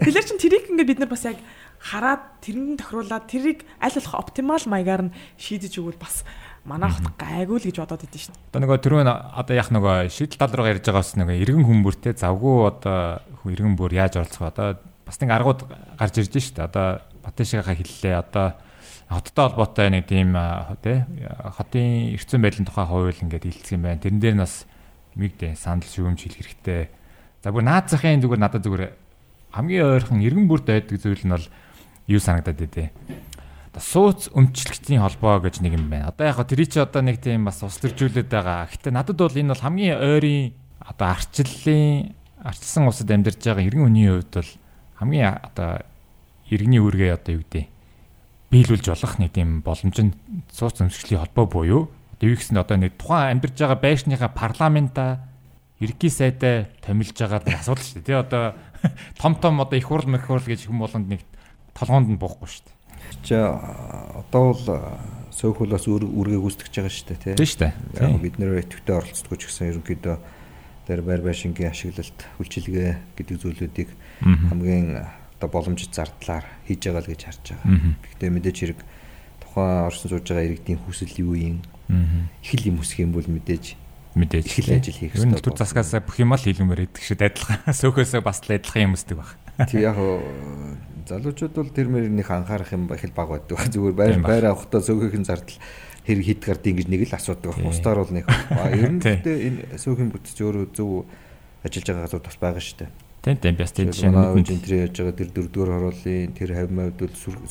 тэр чинь тэрийг ингээд бид нар бас яг хараад тэрнийг тохируулаад тэрийг аль болох оптимал маягаар нь шийдэж өгвөл бас манай хот гайгүй л гэж бодоод идэв шин. Одоо нөгөө түрүүн одоо яг нөгөө шийдэл тал руу ярьж байгаас нөгөө иргэн хүмүүртэй завгүй одоо иргэн бүр яаж оролцох одоо бас нэг аргууд гарч ирж штэ. Одоо Батышгаа хэллээ. Одоо хоттой холбоотой нэг тийм тий хотын эрчим байдлын тухай хууль ингээд хэлцэх юм байна. Тэрэн дээр нас мигдэ санал шүүмж хэлэх хэрэгтэй. За бүр наад захын зүгээр надад зүгээр хамгийн ойрхон эргэн бүрт байдаг зүйл нь бол юу санагдаад байдэ. Одоо сууц өмчлөгчдийн холбоо гэж нэг юм байна. Одоо яг тэр чи одоо нэг тийм бас услөржүүлээд байгаа. Гэхдээ надад бол энэ бол хамгийн ойрын одоо арчлалын арчилсан улсад амьдарч байгаа иргэн хүний хувьд бол хамгийн одоо иргэний үүргээ одоо юу гэдэг биелүүлж болох нэг тийм боломж нь сууц өмсгөлийн холбоо буюу одоо юу гэсэнд одоо нэг тухайн амьдарч байгаа байшныхаа парламента ерөнхий сайдаа томилж байгаа асуудал шүү дээ. Тэ одоо (laughs) том том одоо их хурл мэх хурл гэж хүм болгонд нэг толгоонд нь буухгүй шүү дээ. Чи одоо бол сөөхөлөөс үргээ гүйцэтгэж байгаа шүү дээ, тийм шүү дээ. Яг бид нэр идэвхтэй оролцдог ч гэсэн ерөнхийдөө тэр байр байшингийн ашиглалт, хүлчилгээ гэдэг зүйлүүдийг хамгийн одоо боломжит зардлаар хийж байгаа л гэж харж байгаа. Гэхдээ мэдээж хэрэг тухайн орсон сууж байгаа иргэдийн хүсэл юу юм? Их л юм хүсэх юм бол мэдээж мэдээж их л ажил хийх хэрэгтэй. Түр засгаас бүх юм л хийлгэмээр идэх шиг адилхан (laughs) сөөхөөсөө бас л адилхан юм өсдөг баг. Тэг яг залуучууд бол тэр мөрнийх анхаарах юм их л баг байдаг. Зүгээр байр байр авахдаа сөөхөхийн зардал хэрэг хэд гардыг ингэж нэг л асуудаг. Устаар бол нэг. Ер нь гэхдээ энэ сөөхөн бүтц өөрөө зөв ажиллаж байгаа газар бас байгаа шүү дээ. Тийм тийм бас тийм жишээ нь энтрээ яаж байгаа тэр дөрөвдүгээр хорооллын тэр 50 мавд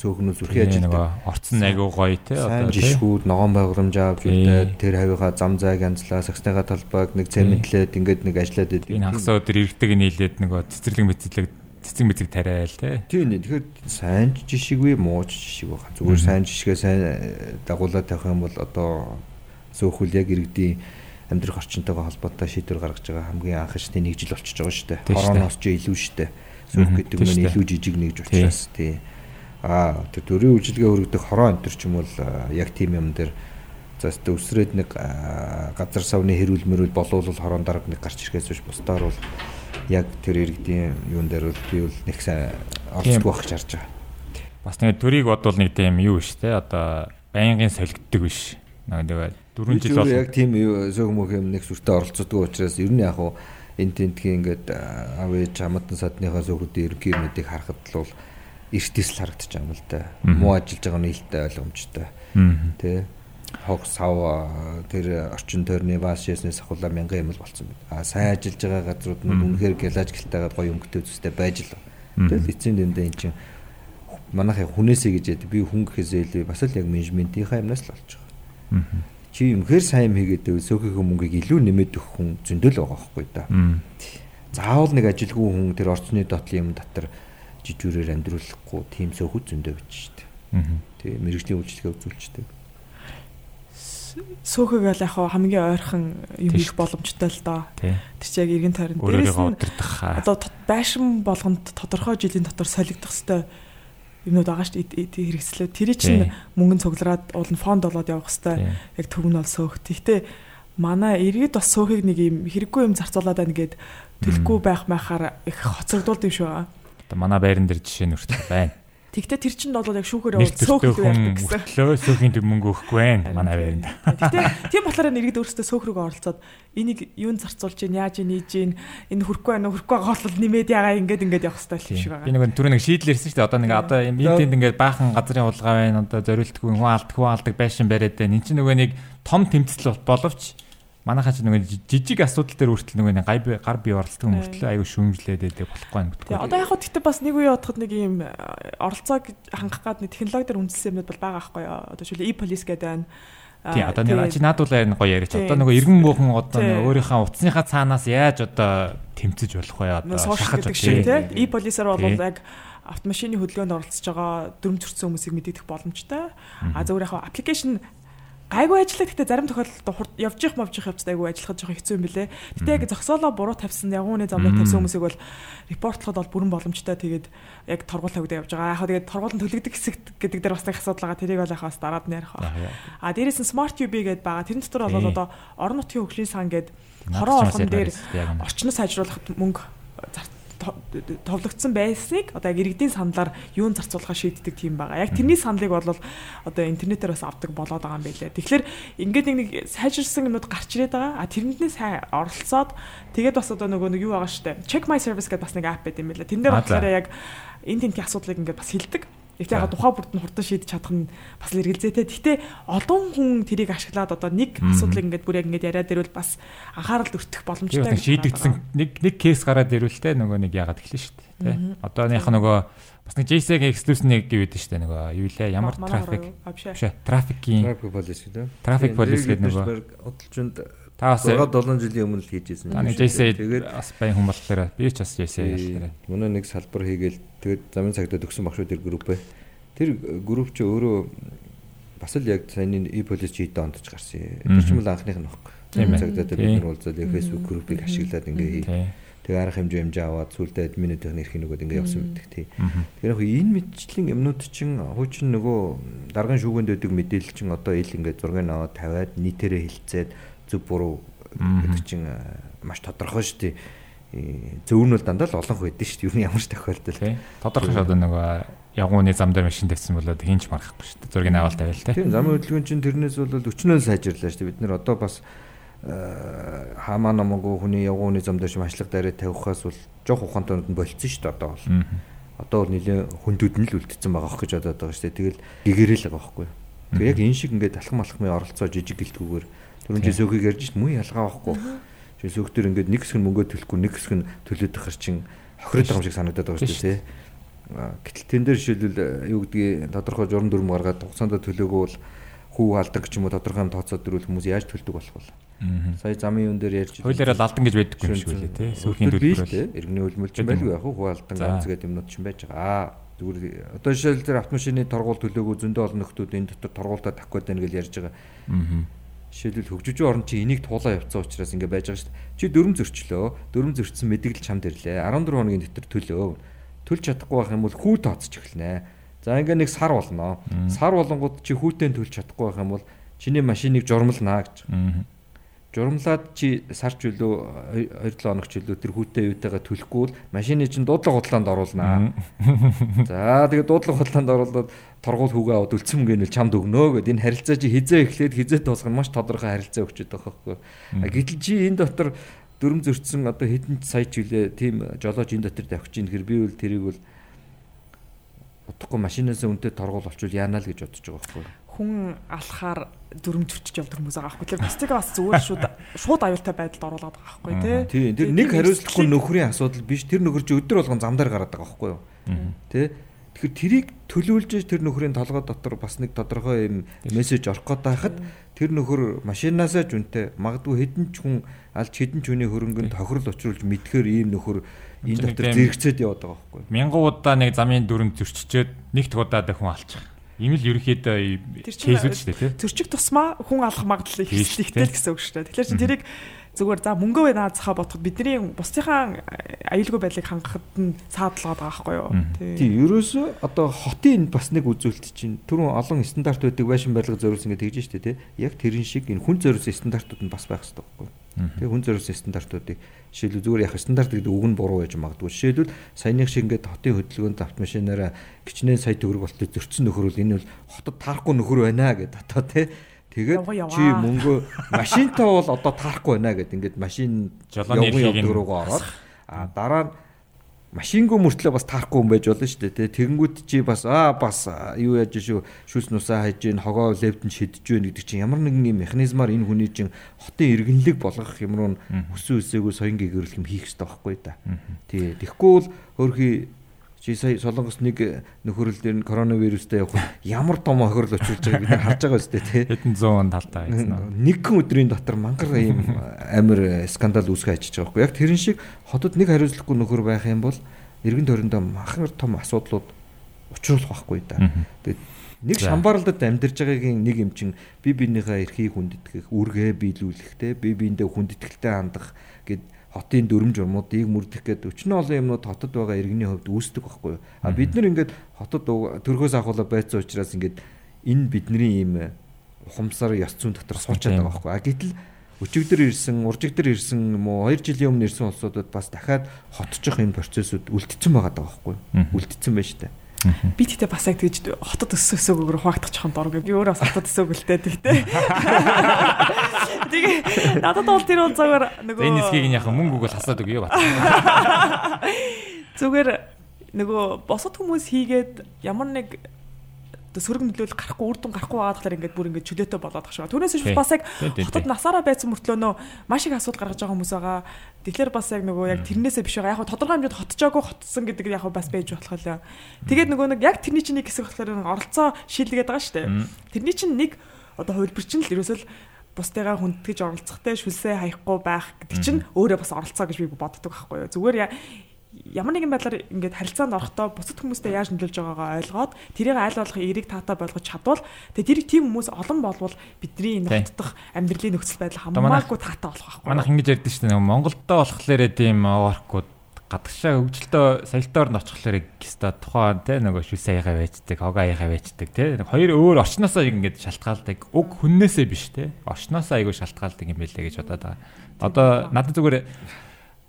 сөөхнөө зүрхий ажилтдаг. Орцсон айгуу гоё те одоо жишгүүд ногоон байгууламж авч үлдээд тэр хавийнхаа зам зайг янзлаа сагсныхаа талбайг нэг цемэнтлээд ингээд нэг ажиллаад байдаг. Энэ хагас өдөр иргэдэг нийлээд нөгөө цэцэрлэг мэцэрлэг цэцэг мэцэг тариал те. Тийм нэ тэгэхээр сайн жишггүй муу жишг байгаа. Зүгээр сайн жишгээ сайн дагуулад тавих юм бол одоо сөөхөл яг иргэдийн амьдрах орчинтойгоо холбоотой шийдвэр гаргаж байгаа хамгийн анх шатны нэг жил болчихж байгаа шүү дээ. Хорооноос ч илүү шүү дээ. Сүүх гэдэг нь илүү жижиг нэгж учраас тий. Аа тэр төрийн үйлчилгээ өргөдөх хороо энэ төр ч юм бол яг тийм юм дээр за өстө өсрээд нэг газар савны хэрүүл мөрүүл болоол хорон дарга нэг гарч ирэхээс биш бусдаар бол яг тэр иргэдийн юун дээр бол би бол нэг сайн орцгүй байх гэж харж байгаа. Бас нэг төрийг бодвол нэг тийм юу шүү дээ. Одоо байнгын солигддог биш. Нэг 4 жил бол яг тийм sög мөх юм нэг сүртэй оролцдог учраас ер нь яг хуу энэ тентгийн ингээд аав ээж хамаатан садныхаа söгүүдийн ерөнхий юмнуудыг харахад л бол эртээс л харагдаж байгаа юм л да. Муу ажиллаж байгаа нь илтэй ойлгомжтой. Тэ? Хог сав тэр орчин тойрны бааш яснээс ахуулаа мянган юм л болцсон байна. А сайн ажиллаж байгаа газрууд нь үнэхээр гэлаж гэлтэйгээд гоё өнгөтэй зүстэй байж л. Тэгэл эцсийн дэндээ эн чинь манайхаа хүнээсээ гэж яд би хүн гэхээсээ илүү бас л яг менежментийнхаа юмнаас л болж байгаа чи юмхээр сайн юм хийгээд байвал сөөхийнхөө мөнгийг илүү нэмээд өгөх хүн зөндөл байгаа байхгүй да. Заавал нэг ажилгүй хүн тэр орцны дотлын юм дотор жижүүрээр амьдруулахгүй тийм сөөхөд зөндөө байж штэ. Тэгээ мэрэгжлийн үйлчлэгээ үзүүлчихдээ. Сөөхөг бол яг хамгийн ойрхон юм хийх боломжтой л доо. Тэр чи яг иргэн тойрон. Дээрээс нь одоо байшин болгонд тодорхой жилийн дотор солигдох хэвээр юмнууд байгаа шүү дээ хэрэгслээ. Тэр чинь мөнгө цуглараад уул нь фонд болоод явах хэвээр яг төв нь бол сөөх. Гэхдээ манай иргэд бас сөөхийг нэг юм хэрэггүй юм зарцуулаад байна гэд төлөхгүй байх байхаар их хоцрогдуулд юм шүү байгаа. Одоо манай байран дээр жишээ нь хүртэл байна. Тэгтээ тэр чинь бол яг шүүхээр байдаг гэсэн. Төлөө сөөхийн төв мөнгө өгөхгүй байна манай байранд. Тэгтээ тийм болохоор нэргэд өөрөөсөө сөөх рүүгээ оролцоод энийг юунд зарцуулж гин яаж нээж гин энэ хөрөхгүй байна уу хөрөхгүй бол нэмээд ягаа ингээд ингээд явах хэрэгтэй шиг байгаа. Би нэг түрүү нэг шийдэл ирсэн шүү дээ. Одоо нэг одоо энд ингээд баахан газрын хулгай байна. Одоо зориултгүй хүн алдаг хүн алдаг байшин бариад байна. Энд чинь нөгөө нэг том тэмцэл боловч манайхаа ч нөгөө жижиг асуудал дээр хүртэл нөгөө гай гар бие оролцдог мөртлөө аюу шүүмжлээд байдаг болохгүй байна гэдэггүй. Одоо яг хөө гэхдээ бас нэг үе бодоход нэг юм э, оролцоог хангах гад нэг технологи дээр үндэслсэн юмнууд бол байгаа байхгүй юу? Одоо жишээ e-police гэдэг байна. Тий одоо нэг чи наадуулаа энэ гоё яриач. Одоо нөгөө иргэн буухан одоо өөрийнхөө утасныхаа цаанаас яаж одоо тэмцэж болох вэ? Одоо шахаж тий. E-police-аар бол яг автомашины хөдөлгөөнд оролцож байгаа дүрм зөрчсөн хүмүүсийг мэдэгдэх боломжтой. А зөвөр яг аппликейшн гайгүй ажиллаа гэхдээ зарим тохиолдолд явж их мовж их явцтай айгүй ажиллахад жоохон хэцүү юм бэлээ. Гэтэ яг зогсоолоо буруу тавьсан ягууны замыг тавьсан хүмүүсийг бол репортлоход бол бүрэн боломжтой тэгээд яг торгуул тавьдаг явж байгаа. Яг тэгээд торгуулын төлөгдөх хэсэг гэдэг дээр бас нэг асуудал байгаа. Тэрийг бол яг бас дараад нь ба. А дээрээс нь Smart UB гэдэг байгаа. Тэрэн дотор бол одоо орон нутгийн хөгжлийн сан гэдэг хорон орхон дээр орчноо сайжруулахад мөнгө зарт товлогдсон байсныг одоо яг иргэдийн саналаар юун зарцуулахаа шийддэг тийм байгаа. Яг тэрний саналыг бол одоо интернетээр бас авдаг болоод байгаа юм байлээ. Тэгэхээр ингээд нэг нэг сайжирсан юмуд гарч ирээд байгаа. А тэрнээ сайн оролцоод тэгээд бас одоо нөгөө нэг юу байгаа штэ. Check my service гэдэг бас нэг app байт юм байлээ. Тэн дээр болохоор яг энэ тентгийн асуудлыг ингээд бас хилдэг. Гэхдээ яг тухайн бүрд нь хурдан шийдэж чадах нь бас л эргэлзээтэй. Гэхдээ олон хүн тэрийг ашиглаад одоо нэг асуудлыг ингээд бүр яг ингээд яриад ирвэл бас анхаарал өртөх боломжтой. Шийдэгдсэн нэг нэг кейс гараад ирвэл те нөгөө нэг яагаад эхлэн шүү дээ. Тэ. Одооных нөгөө бас нэг JSG exclusive нэг гэдэг шүү дээ нөгөө юу лээ ямар трафик биш трафикийн Traffic policy гэдэг. Traffic policy гэдэг нөгөө Удалжинд та бас 6 7 жилийн өмнө л хийж ирсэн. Та нэг JSG бас баян хүн болохоор би ч бас JSG яллаа. Мөнөө нэг салбар хийгээл тэгээд замын цагтаа төгсөн багш тэр групп бай. Тэр групп чи өөрөө бас л яг саяны e-policy чийдэ онд ч гарсан. Тэр ч юм бол анхных нь баггүй. Тийм ээ. Цагтаа бид нар уулзаад Facebook группийг ашиглаад ингээ хий. Тэгээ арга хэмжээ хэмжээ аваад сүулдэ админүүдийн эрхийн нөгөөд ингээ явсан байдаг тий. Тэгэхээр яг энэ мэдчлэн юмнууд чинь хуучин нөгөө даргын шүүгэнд өгдөг мэдээлэл чинь одоо ил ингээ зургийг аваад тавиад нийтээрээ хилцээд зөв буруу гэдэг чинь маш тодорхой шүү дээ. Э, Зөв нь бол дандаа л олон байдаг шүү дээ. Юу ямар ч тохиолдол. Тодорхой шууд нөгөө ягууны зам дээр машин тавьсан болоод хинч марахгүй шүү дээ. Зургийг аваад тавиал те. Тийм замын хөдөлгөөн чинь тэрнээс бол өчнөө сайжирлаа шүү дээ. Бид нэр одоо бас э, хаамаа намаагүй хүний ягууны зам дээр машлаг дээрээ тавихаас бол жоох ухаантай нь болцсон шүү дээ одоо бол. Одоо бол нэлээ хүндүүд нь л үлдсэн байгаа хөх гэж бодоод байгаа шүү дээ. Тэгэл гэгэрэл байгаа байхгүй. Тэгээ яг энэ шиг ингээд алхам алхмын оролцоо жижиг гэлтгүүгээр түрүүн чи сөөхийг ярьж шít муу ялгаа байхгүй. Сөөх төр ингээд нэг хэсэг нь мөнгө төлөхгүй нэг хэсэг нь төлөөд ахар чин хохироод байгаа юм шиг санагдаад байгаа шүү дээ. тий. Гэтэл тэн дээр жишээлбэл э, юу гэдгийг тодорхой журам дүрм гаргаад хугацаанд төлөөгөө бол хүү алдаг ч юм уу тодорхой юм тооцоод дөрвөл хүмүүс яаж төлдөг болох вэ? Сая замын юун дээр ярьж Хуулиараа алдан гэж байдаггүй юм шиг үлээ те. Сүүхийн төлбөр төлбөрөөр. Иргэний хөлмөл ч юм байлгүй яг хүү алдан ганц гэдэг юмнууд ч юм байж байгаа. Аа зүгээр одоо жишээл тэр автомашины торгуул төлөөгөө зөндөө олон нөхдүүд энэ дотор торгуултаа тавих гэдэг нь гэж ярьж байгаа. Жишээлбэл хөгжиж орн чи энийг туулаа явцсан учраас ингэ байж байгаа шүү дээ. Чи дөрөм зөрчлөө. Дөрөм зөрчсөн мэдээлэл чамд ирлээ. 14 хоногийн дотор төлөө. Төлж чадахгүй байх юм бол хүү тооцож эхэлнэ. За ингээ нэг сар болно. Сар болонгууд чи хүүтэн төлж чадахгүй байх юм бол чиний машиныг журмалнаа гэж. Журмлаад чи сарч үлөө 2-7 хоног үлөө тэр хүүтэй юутайгаа төлөхгүй бол машины чинь дуудлага худлаанд оруулнаа. За тэгээд дуудлага худлаанд оруулаад торгуул хүүгээ аваад үлцэн мөнгөний чамд өгнөө гэд энэ харилцаа чи хизээ эхлээд хизээ дуусгах нь маш тодорхой харилцаа өгчөд байгаа байхгүй. А гэтэл чи энэ дотор дөрөм зөрчсөн одоо хэдэн сая ч үлээ тийм жолооч энэ дотор тавьчих чинь хэр би бол тэрийг бол утгагүй машинаас үнэтэй торгуул олчвол яана л гэж бодож байгаа байхгүй. Хүн алхаар дүрм зөрчиж явдаг хүмүүс байгаа байхгүй. Тэр бусдыг бас зүгээр шууд шууд аюултай байдалд оруулаад байгаа байхгүй тий. Тийм тэр нэг хариуцлагагүй нөхрийн асуудал биш тэр нөхөр чи өдөр болгон зам дээр гараад байгаа байхгүй юу. Тэ Тэгэхээр тэрийг төлөвлөж тэр нөхрийн толгой дотор бас нэг тодорхой юм мессеж орох гээд байхад тэр нөхөр машинаасаа ч үнтэй магадгүй хэдэн ч хүн алж хэдэн ч хүний хөрөнгөнд тохирол учруулж мэдхээр ийм нөхөр энэ дотор зэрэгцээд яваад байгаа байхгүй. Мянган удаа нэг замын дүрм зөрчичөөд нэг удаа дахин алчих. Ийм л ерөөхдөө Тэр чинь кейс үү шүү дээ тий. Зөрчих тусмаа хүн алах магадлал их шүү дээ. ихтэй гэсэн үг шүү дээ. Тэгэхээр чи тэрийг зүгээр за мөнгөө наацхаа бодоход бидний бусдынхаа аюулгүй байдлыг хангахад нь саадлаад байгаа байхгүй юу. Тийм ерөөсөө одоо хотын бас нэг үзүүлэлт чинь түрүүн олон стандартуудыг байшин барилга зориулсан гэдэг тэгж штэ тий. Яг тэрэн шиг энэ хүн зориулсан стандартууд нь бас байх хэрэгтэй байхгүй. Тэгээ хүн зориулсан стандартуудыг жишээлбэл зүгээр яг стандарт гэдэг үг нь буруу байж магадгүй. Жишээлбэл саяных шиг ингээд хотын хөдөлгөөнд автомашинаараа гिचнээ сая төгрөг болтой зөрчсөн нөхөр бол энэ бол хотод таарахгүй нөхөр байна гэд одоо тий. Тэгээд чи мөнгөө машинтаа бол одоо таарахгүй байна гэд ингээд машин Жолооны нь явдгөрөөгөө ороод а дараа нь машингүй мөртлөө бас таарахгүй юм байж болно шүү дээ тий. Тэгэнгүүт чи бас аа бас юу яаж шүү шүлс нусаа хайж гин хогоо левдэн шидэж гин гэдэг чинь ямар нэгэн юм механизмаар энэ хүний чинь хотын иргэнлэг болгох юм руу өсөн өсөөгөө соён гэгэрэл юм хийх хэрэгтэй байхгүй да. Тий. Тэгэхгүй бол хөрхи чи сая солонгос нэг нөхөрөл дээр нь коронавирустай явах ямар том хохирол очилж байгааг бид харж байгаа үстэй тий. Хэдэн зуун талтай гэсэн нь. Нэгэн өдрийн дотор мангар ийм амар скандал үүсгэж ажиж байгаа байхгүй. Яг тэрэн шиг хотод нэг хариуцлагагүй нөхөр байх юм бол эргэн тойрондоо махар том асуудлууд учруулах байхгүй да. Тэгээд нэг шамбаралдад амьдарч байгаагийн нэг юм чин би биенийхээ эрхийг хүндэтгэх, үргээ биелүүлэх те би биендээ хүндэтгэлтэй хандах гэд хотын дүрм журмуудыг мөрдөх гэдэг өчнө олон юмнууд хотод байгаа иргэний хувьд үүсдэг байхгүй юу. А бид нар ингээд хотод төрхөөс ахуулаа байцсан учраас ингээд энэ бидний ийм ухамсар ёс зүйн дотор суучаад байгаа байхгүй. А гэтэл өчигдөр ирсэн, уржигдөр ирсэн юм уу 2 жилийн өмнө ирсэн улсуудад бас дахиад хотчих энэ процессыг үлдсэн байгаа даа байхгүй. Үлдсэн байна шүү дээ. Би тэгтээ бас яг тэгж хотод өссөн өсөөгөөр хуваагдах жоохон дург. Би өөрөө бас хотод өсөөг үлдээ тэгтээ. Тэгээ надад бол тэр бол зүгээр нөгөө Энэ хэсгийг нь яхан мөнгө өгөөл хасаад өгье бат. (laughs) зүгээр нөгөө босод хүмүүс хийгээд ямар нэг одоо сөрөг нөлөөл гарахгүй үр дүн гарахгүй байгаа болохоор ингээд бүр ингээд чөлөөтэй болоод тах шиг. Түүнээс биш бас яг хотод насаараа байсан мөртлөө нөө маш их асуудал гаргаж байгаа хүмүүс байгаа. Тэгэхээр бас яг нөгөө яг тэрнээсээ биш байгаа. Яг тодорхой хэмжээнд хотчоогүй хотсон гэдэг яг бас байж болох лээ. Тэгээд нөгөө нэг яг тэрний чинь нэг хэсэг болохоор оролцоо шилдэгээд байгаа шүү дээ. Тэрний чинь нэг одоо хувилбарчин л ерөөсөл бусдыгаа хүндэтгэж оролцохтой шүлсээ хаяхгүй байх гэдэг чинь өөрөө бас оролцоо гэж би боддог байхгүй юу. Зүгээр ямар нэгэн байдлаар ингээд харилцаанд орохдоо бусад хүмүүстэй яаж нөлөөлж байгаагаа ойлгоод тэрийг айл болох эерэг таатай болгож чадвал тэгээ тэрийг тийм хүмүүс олон болвол бидний энэ хотдох амьдралын нөхцөл байдал хамаагүй таатай болох байхгүй Манайх ингэж ярьдэн шүү дээ. Монголдоо болохоор тийм оркууд гадагшаа хөгжилтөө соёлтоор нь очихлоор гэста тухайн те нөгөө шүсээхаа байждаг, хогоаяхаа байждаг те. Хоёр өөр орчноосоо ингэж шалтгаалдаг. Уг хүннээсээ биш те. Орчноосоо айгүй шалтгаалдаг юм байлээ гэж бодоод байгаа. Одоо надад зүгээр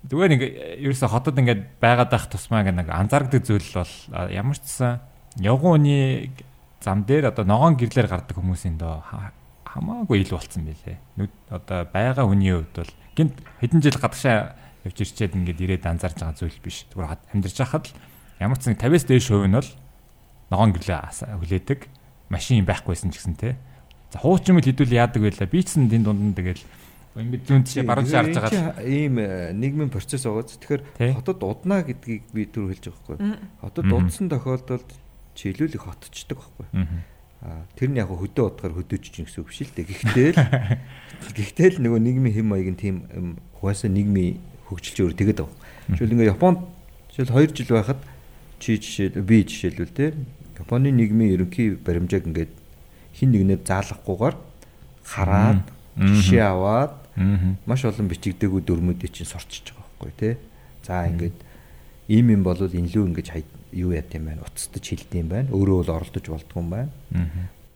зүгээр нэг ерөөсө хотод ингээд байгаад байх тусмаа нэг анзаардаг зүйл бол ямар ч гэсэн явгууны зам дээр одоо ногоон гэрлэр гардаг хүмүүсийн доо ха- хамаагүй ил болцсон байлээ. Нүд одоо байгаа хүний хувьд бол гинт хэдэн жил гадагшаа явж ирчээд ингээд ирээд анзаарч байгаа зүйл биш. Зүгээр амьдарч байхад л ямар ч нэг 50-аас дээш хувь нь бол ногоон гэрлээ хүлээдэг. Машин байхгүйсэн ч гэсэн те. За хуучин мэл хэдүүл яадаг байлаа. Би ч гэсэн энэ дунд нь тэгэл ингээд зүүн тишээ баруун тишээ харж байгаа. ийм э, нийгмийн процесс байгаа. Тий. Тэгэхээр хотод уднаа гэдгийг би түр хэлж байгаа байхгүй. Хотод удсан тохиолдолд чийлүүл их хотчдаг байхгүй. Аа тэр нь яг хөдөө утгаар хөдөөж чинь гэсэн үг биш л дээ. Гэхдээ л (laughs) гэхдээ л нөгөө нийгмийн хэм маяг нь тийм юм, угаасаа нийгмийн хөгжилч өөр тэгээд байгаа. Жишээл ингээ Японд жишээл 2 жил байхад чи жишээл би жишээлбэл те Японы нийгмийн ерөнхий баримжааг ингээд хин нэгнээ заалахгүйгээр хараад. Жишээ аваад маш олон бичигдээгүй дөрмүүдийг чинь сурчиж байгаа байхгүй тий. За ингээд ийм юм бол инлүү ингэж хай юу яат юм байна. Уцтаж хилдэм байна. Өөрөө бол оролдож болдгоо юм байна.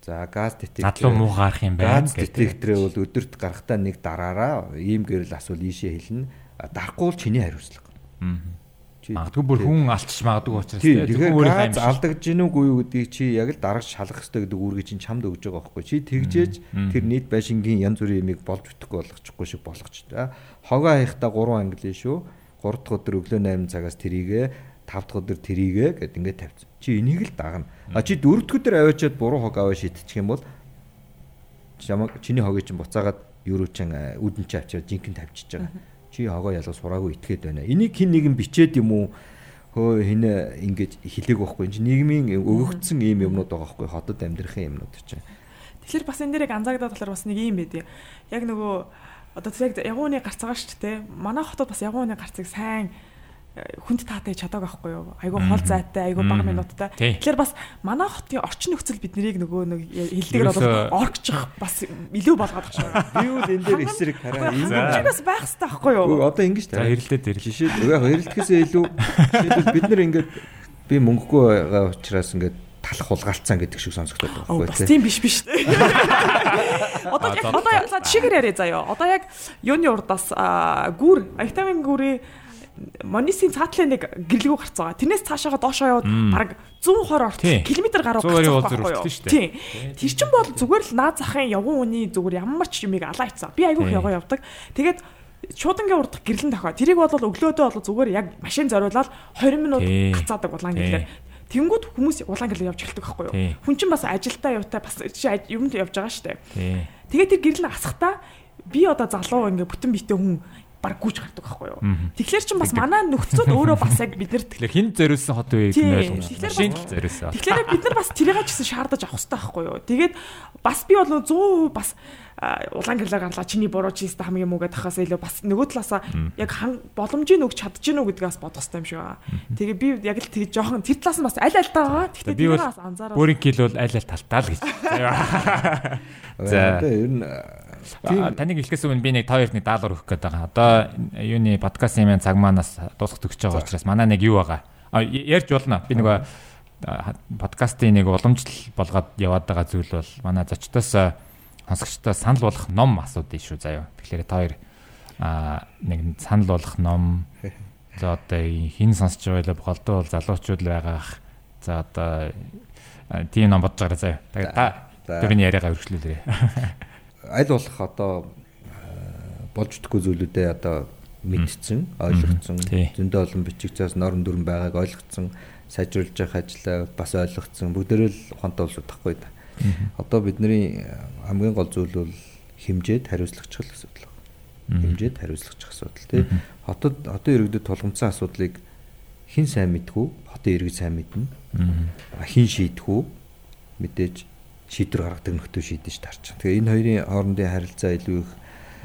За газ детектор. Надлуу муу гарах юм байна Газ детекторээ бол өдөрт гарахтаа нэг дараараа ийм гэрэл асуул ийшээ хэлнэ. Дарахгүй бол чиний хариуцлага. Мгм. Магадгүй бүр хүн алдчих магадгүй учраас Тий, те. тэгэхээр газ алдагдж гин үгүй юу гэдгийг чи яг л дарагч шалгах хэрэгтэй гэдэг үүргийг чинь чамд өгж байгаа байхгүй. Чи тэгжээж тэр нийт байшингийн янз бүрийн юмыг болж бүтэхгүй болгочихгүй шиг болгоч та. Хогоо хаяхта 3 англи шүү. 3 дахь өдөр өглөө 8 цагаас тэрийгэ 5 дахь өдөр тэрийгэ гэд ингээд тавьчих. Чи энийг л дагна. А чи 4 дахь өдөр аваачаад буруу хог аваа шидчих юм бол чамаг чиний хогийг чинь буцаагаад юуруу чин үдэн чи авчаад жинхэнэ тавьчихж байгаа. Чи хогоо ялгаж сураагүй итгээд байна. Энийг хин нэгэн бичээд юм уу? Хөө хинэ ингэж хэлээг байхгүй. Чи нийгмийн өгөгдсөн ийм юмнууд байгаа байхгүй. Хотод амьдрахын юмнууд чинь. Тэгэхээр бас энэ дээр яг анзаагдаад болохоор бас нэг юм байдیں۔ Яг нөгөө одоо яг ягууны гарц байгаа шүү дээ. Манай хотод бас ягууны гарцыг сайн хүнд таатай чадаагүй байхгүй юу? Айгу хол зайтай, айгу бага минуттай. Тэгэхээр бас манай хотын орчин нөхцөл бид нарыг нөгөө нэг хилдэгэр бол оргчих бас илүү болгоод багш. Би бол энэ дээр эсрэг хараа. Энэ Хангамж бас байх хэрэгтэй байхгүй юу? Одоо ингэж За хэрэлдээд ирэл. Жишээ яг хэрэлдэхээсээ илүү жишээлбэл бид нар ингээд би мөнгөгүй байгаа учраас ингээд талах хулгайлцсан гэдэг шиг сонсогдоод байгаа байхгүй тийм биш биш. (laughs) Одоо яг одоо жишээгээр яриа заяа. Одоо яг юуны урдаас аа, гүр, витамин гүрээ Монисийн цаатлын нэг гэрлэгүү гарцгаа. Тэрнээс цаашаага доошоо яваад бараг 120 Тий. орчим километр гаруй 120 бол гарцгаа зөрөлдсөн байхгүй шүү дээ. юу? Тий. Тэр чин бол зүгээр л наад захын явган үний зүгээр ямар ч юмыг алаа ицсан. Би айгүйх яваа явдаг. Тэгээд шуудангийн урдах гэрлэн тохоо. Тэрийг бол өглөөдөө бол зүгээр яг машин зориулаад 20 минут гацаадаг улаан Тий. гэрлээ. Тэнгүүд хүмүүс улаан гэрлээ явж эхэлдэг байхгүй юу? Хүн чинь бас ажилдаа явтаа бас юмд явж байгаа штэ. Тий. Тэгээд тэр гэрэл асахтаа би одоо залуу ингээ бүтэн битээ хүн баг гүйж гардаг байхгүй юу? Тэгэхээр чин бас манай нөхцөл өөрөө бас яг биднэрт Тэгэхээр хин зориулсан хот үеийг Тий. нь ойлгомжтой. Тэгэхээр Шинэ зориулсан. Тэгэхээр (laughs) бид нар бас тэрийг ч гэсэн шаардаж авах хэрэгтэй байхгүй юу? Тэгээд бас би бол 100% бас улаан гэрлээ гарлаа чиний буруу чи өстө хамгийн муугаад тахаас илүү бас нөгөө талаасаа яг боломжийг өгч чадчих нү гэдгээс бодох хэрэгтэй юм шиг байна. Тэгээ би яг л тэг жоохон тэр талаас нь бас аль аль таагаа. Гэхдээ Би бас анзаараад бүрийн кил бол аль аль талтаа л гэж. (laughs) За. Одоо ер нь Таныг хэлэхээс өмнө би нэг та хоёрт нэг даалгавар өгөх гээд байгаа. Одоо юуны подкастын маань цаг маанаас дуусах төгсөж байгаа учраас манай нэг юу байгаа. Ярьж болно. Би нөгөө подкастын нэг уламжлал болгоод яваад байгаа зүйл бол манай зочдоос сонсогчдоо санал болгох ном асуудаг шүү заяа. Тэгэхээр та хоёр а нэг санал болгох ном за одоо хин сонсож байгаа л голдуу бол залуучууд л байгаах. За одоо тийм ном бодож байгаа заяа. Тэгээд та тэрний яриагаа өргөжлүүлээрэй. (laughs) аль болох одоо э, болж өгөхгүй зүйлүүдээ одоо мэдсэн, ойлгогдсон, Тий. зөндөө олон бичиг заас норм дүрм байгааг ойлгогдсон, сайжруулж явах ажлаа бас ойлгогдсон. Бүгдээрээ л ухаантай болоод тахгүй да. Одоо бидний э, хамгийн гол зүйл бол хэмжээд хариуцлагачих асуудал байна. Хэмжээд хариуцлагачих асуудал тий. Хотод хотын иргэдэд тулгамдсан асуудлыг хэн сайн мэдгүй, хотын иргэд сайн мэднэ. Хин шийдэх үү мэдээж шийдвэр гаргадаг нөхдөд шийдэж тарч. Тэгээ энэ хоёрын хоорондын харилцаа илүү их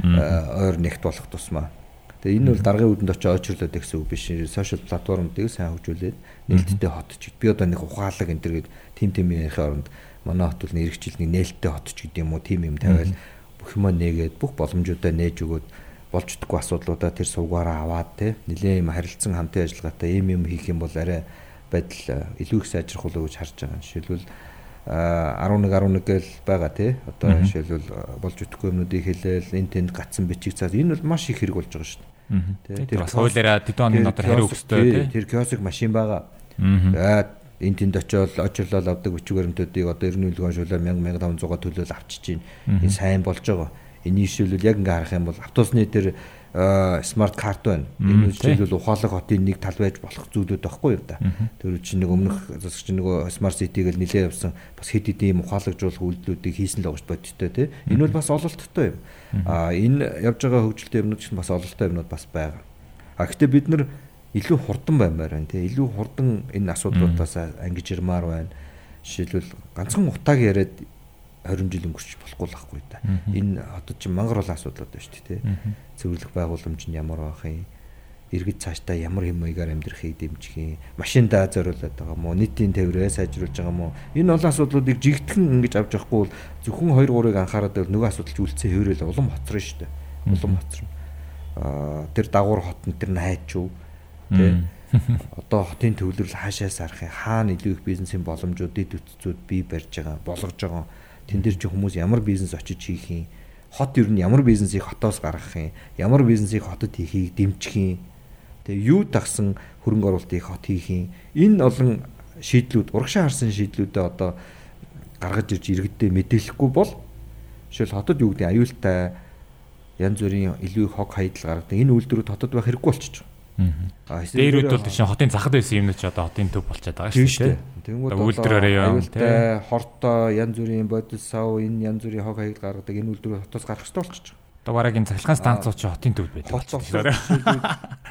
ойр нэгт болох тусмаа. Тэгээ энэ бол даргын үдэнд очиж ойчрлоод гэсэн үг биш. Сошиал платформуудыг сайн хөгжүүлээд нээлттэй хот ч. Би одоо нэг ухаалаг энэ төр гээд тим тим ярихын оронд манай хот бол нэрэгчлэл нэг нээлттэй хот ч гэдэм үү тим юм тавиал бүх юмаа нээгээд бүх боломжуудаа нээж өгөөд болж идэггүй асуудлуудаа тэр сувгаараа аваад те нэлээд юм харилцан хамтын ажиллагаатай ийм юм хийх юм бол арай байдал илүү их сайжрах болов уу гэж харж байгаа. Жишээлбэл 11 11 гээл байгаа тий. Одоо жишээлбэл болж идэхгүй юмнуудыг хэлээл энэ тэнд гацсан бичиг цаас энэ бол маш их хэрэг болж байгаа шүү дээ. Тэр бас хуулаараа тэд оны нотор хариу өгсөй тий. Тэр киоск машин байгаа. Аа. За энэ тэнд очиод очирлол авдаг бичиг баримтуудыг одоо 90 миллион шуулаар 1500 төлөөл авчиж чинь энэ сайн болж байгаа. Энийг жишээлбэл яг ингээ харах юм бол автобусны тэр смарт карт байна. Энэ жишээлбэл ухаалаг хотын нэг тал байж болох зүйлүүд байхгүй юу да. Тэр чинь нэг өмнөх засагч нөгөө смарт ситиг л нилээ явсан бас хэд хэдийн юм ухаалагжуулах үйлдэлүүдийг хийсэн л байгаа бодтой тий. Энэ бол бас ололттой юм. А энэ явж байгаа хөгжилтэй юмнууд чинь бас ололттой юмнууд бас байгаа. А гэхдээ бид нар илүү хурдан баймаар байна тий. Илүү хурдан энэ асуудлуудаас ангиж ирмаар байна. Жишээлбэл ганцхан утааг яриад 20 жил өнгөрч болохгүй л ахгүй да. Энэ одоо чинь мангар олон асуудлууд байна шүү дээ тий. Цэвэрлэх байгууламж нь ямар байх юм? Иргэд цаашдаа ямар хэм маягаар амьдрахыг дэмжих юм? Машиндаа зориулаад байгаа мó? Нийтийн тээврээ сайжруулж байгаа мó? Энэ олон асуудлуудыг жигтгэн ингэж авч явахгүй бол зөвхөн 2 3-ыг анхаарал тавил нөгөө асуудалч үлдсэн хэврэл улам хоцрон шүү дээ. Улам хоцрон. Аа тэр дагуур хотн тэр найч юу? Тэ (laughs) одоо хотын төвлөрөл хаашаас арах юм хаана илүү их бизнесийн боломжууд дэд үтцүүд бий барьж байгаа болгож байгаа тэн дээр чи хүмүүс ямар бизнес очиж хийх юм? Хот ер нь ямар бизнесийг хотоос гаргах юм? Ямар бизнесийг хотод хийхийг дэмжих юм? Тэгээ юу дагсан хөрөнгө оруулалтыг хот хийх юм? Энэ олон шийдлүүд урагшаа харсан шийдлүүдээ одоо гаргаж ирж иргэдэд мэдээлэхгүй бол жишээл хотод юу гэдэг аюултай янз бүрийн илүү их хог хайдал гаргадаг. Энэ үйлдвэрүүд хотод байх хэрэггүй болчихж байгаа. А Дээрүүд бол тийш хотын захад байсан юмнууд ч одоо хотын төв болчиход байгаа шүү дээ. Тэнгүүд юм, аюултай хортой янз бүрийн бодис сав энэ янз бүрийн хог хаягд гаргадаг энэ үйлдвэрүүд хотоос гарах хэрэгтэй байгаа. Одоо бараг энэ цахилгаан станцууд ч хотын төвд байдаг.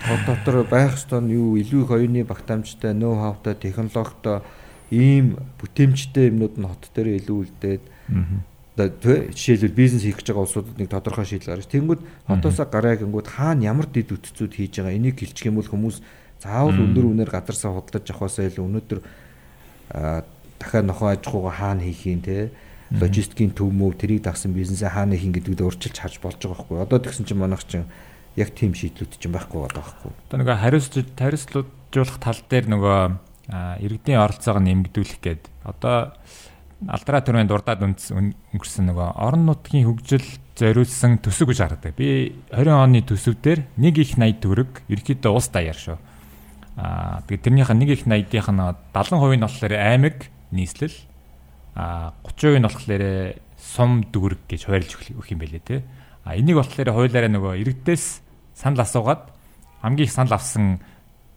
Хот дотор байх ёстой нь юу? Илүү их оюуны багтаамжтай, ноу хавтай, технологитой ийм бүтээмжтэй юмнууд нь хот дээр илүү үлдээд. Одоо жишээлбэл бизнес хийх гэж байгаа улсуудад нэг тодорхой шийдэл гаргаж. Тэнгүүд хотоосоо гараа гингүүд хаана ямар дид үтцүүд хийж байгаа? Энийг хэлчих юм бол хүмүүс заавал өндөр үнээр гадарсаа худалдаж авахаасаа илүү өнөөдөр дахиад нохоо аж ахуйгаа хаана хийх юм те логистикийн төв мөв тэрийг дагсан бизнесээ хаана хийх гэдэгт өөрчилж харж болж байгаа байхгүй одоо тэгсэн чинь манайх чинь яг тийм шийдлүүд чинь байхгүй байгаа байхгүй Одоо нөгөө хариуцлж хариуцлуулах тал дээр нөгөө иргэдийн оролцоог нэмэгдүүлэх гээд одоо алдраа төрөнд дурдаад өнгөрсөн нөгөө орон нутгийн хөгжил зориулсан төсөв гэж хардаг. Би 20 оны төсөв дээр 1 их 80 төгрөг ерөөхдөө улс даяар шүү. Аа тэгээд тэрнийх нь 1 их 80-ийнх нь 70% нь болохоор аймаг нийслэл а 30% нь болохоор сум дүүрэг гэж хуваарлж өгөх юм байлээ те. А энийг болохоор хуулиараа нөгөө иргэдээс санал асуугаад хамгийн их санал авсан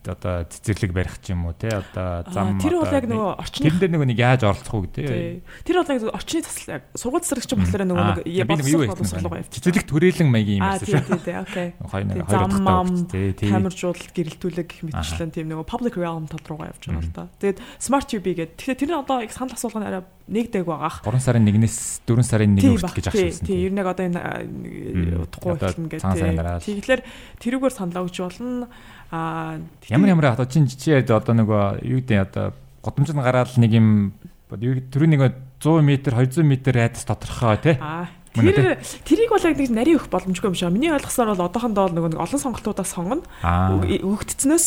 одоо цэцэрлэг барих ч юм уу те одоо зам тэр бол яг нөгөө орчны тэрэн дээр нөгөө нэг яаж оролцох уу гэдэг. Тэр бол яг орчны засал яг сургууль засрагч болохоор нөгөө нэг юу ярьсан. Цэцэрлэг төрөлн маягийн юм Аа ярьсан тий шүү. тий тий окей. (laughs) Хоёр нэг хоёр зам, утгатай мам, байна. Тий, тий. Тамиржуулалт, гэрэлтүүлэг гэх мэтчлэн тийм нөгөө public realm тал руугаа явж байгаа л да. Тэгээд smart UB гэдэг. Тэгэхээр тэр нь одоо их санал асуулга нь арай нэгдэг байгаах. 3 сарын 1-ээс 4 сарын 1 Тийм хүртэл гэж Тий, агшуулсан. тий, ер нь яг одоо энэ одоо хэлнэ гэдэг. Тэгэхээр тэрүүгээр саналаа өгч болно. Аа Ямар ямар одоо чинь жичээ одоо нөгөө юу гэдэг одоо годомжинд гараад нэг юм юу түрүү нэг 100 м 200 м радиус тодорхой тий. Аа тэр тэрийг бол яг нэг нарийн өгөх боломжгүй юм шиг. Миний ойлгосноор бол одоохондоо бол нөгөө нэг олон сонголтуудаас сонгоно. Өгөгдснөөс.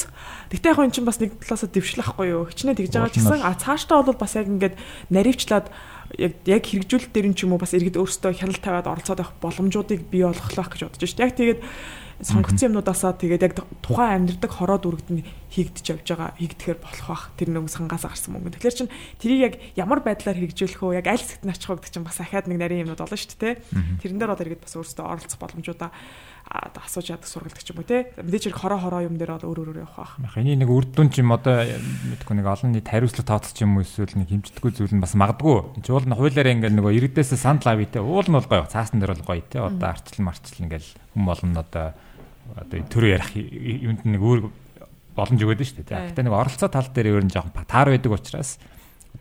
Гэтэ яг энэ чинь бас нэг талаасаа дэвшлэхгүй юу. Хичнээн тэгж байгаа ч гэсэн а цаашдаа бол бас яг ингээд наривчлаад яг яг хэрэгжүүлэлт дээр нь ч юм уу бас иргэд өөрсдөө хяналт тавиад оролцоод авах боломжуудыг бий болгох гэж бодож шүү дээ. Яг тэгээд сонгогдсон юмнуудаасаа тэгээд яг тухайн амьдрдаг хороо дүрэгд нь хийгдэж явж байгаа хийгдэхээр болох бах тэр нэг сангаас гарсан мөнгө. Тэгэхээр чин тэрийг яг ямар байдлаар хэрэгжүүлэх вэ? Яг аль хэсэгт нь очих вэ гэдэг чинь бас ахаад нэг нарийн юмнууд болно шүү дээ. Тэрэн дээр одоо иргэд бас өөрсдөө оролцох боломжуудаа асууж яадаг сургалдаг ч юм уу те мэдээж хэрэг хороо хороо юм дээр одоо өөр өөр явах байх. Энэ нэг үр дүн ч юм одоо мэдгүй нэг олон нийт хариуцлага тооцох юм уу эсвэл нэг хэмждэггүй зүйл нь бас магадгүй. Энд уул нь хуулиараа ингээл нөгөө иргэдээс санал авъя те уул нь бол гоё цаасан дээр бол гоё те одоо арчлал марчлал ингээл хүм болно одоо одоо төр ярих юмд нэг өөр боломж өгöd нь шүү дээ. Гэтэ нэг оролцоо тал дээр өөр нь жоохон таар байдаг учраас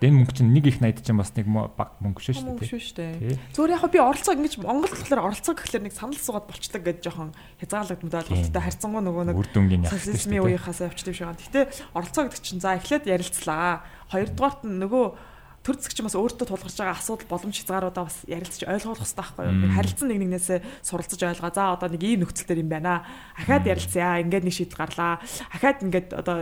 Энэ мөнгө чинь нэг их 80 чинь бас нэг баг мөнгө шүү дээ. Мөнгө шүү дээ. Зүгээр яг би оролцоо ингэж Монгол болохоор оролцоо гэхэлэр нэг санал суугаад болчдаг гэж жоохон хязгаарлагдмал болттой харьцангуй нөгөө нэг социализмын үеийнхаас авчдаг шиг байна. Гэтэ оролцоо гэдэг чинь за эхлээд ярилцлаа. Хоёрдугаарт нь нөгөө төр зэгч бас өөртөө тулгарч байгаа асуудал боломж хязгааруудаа бас ярилцаж ойлгох хэрэгтэй байхгүй юу? Харилцан нэг нэгнээсээ суралцаж ойлгоо. За одоо нэг ийм нөхцөл төр юм байна. Ахаад ярилцъя. Ингээд нэг шийдэл гарлаа. Ахаад ингээд одоо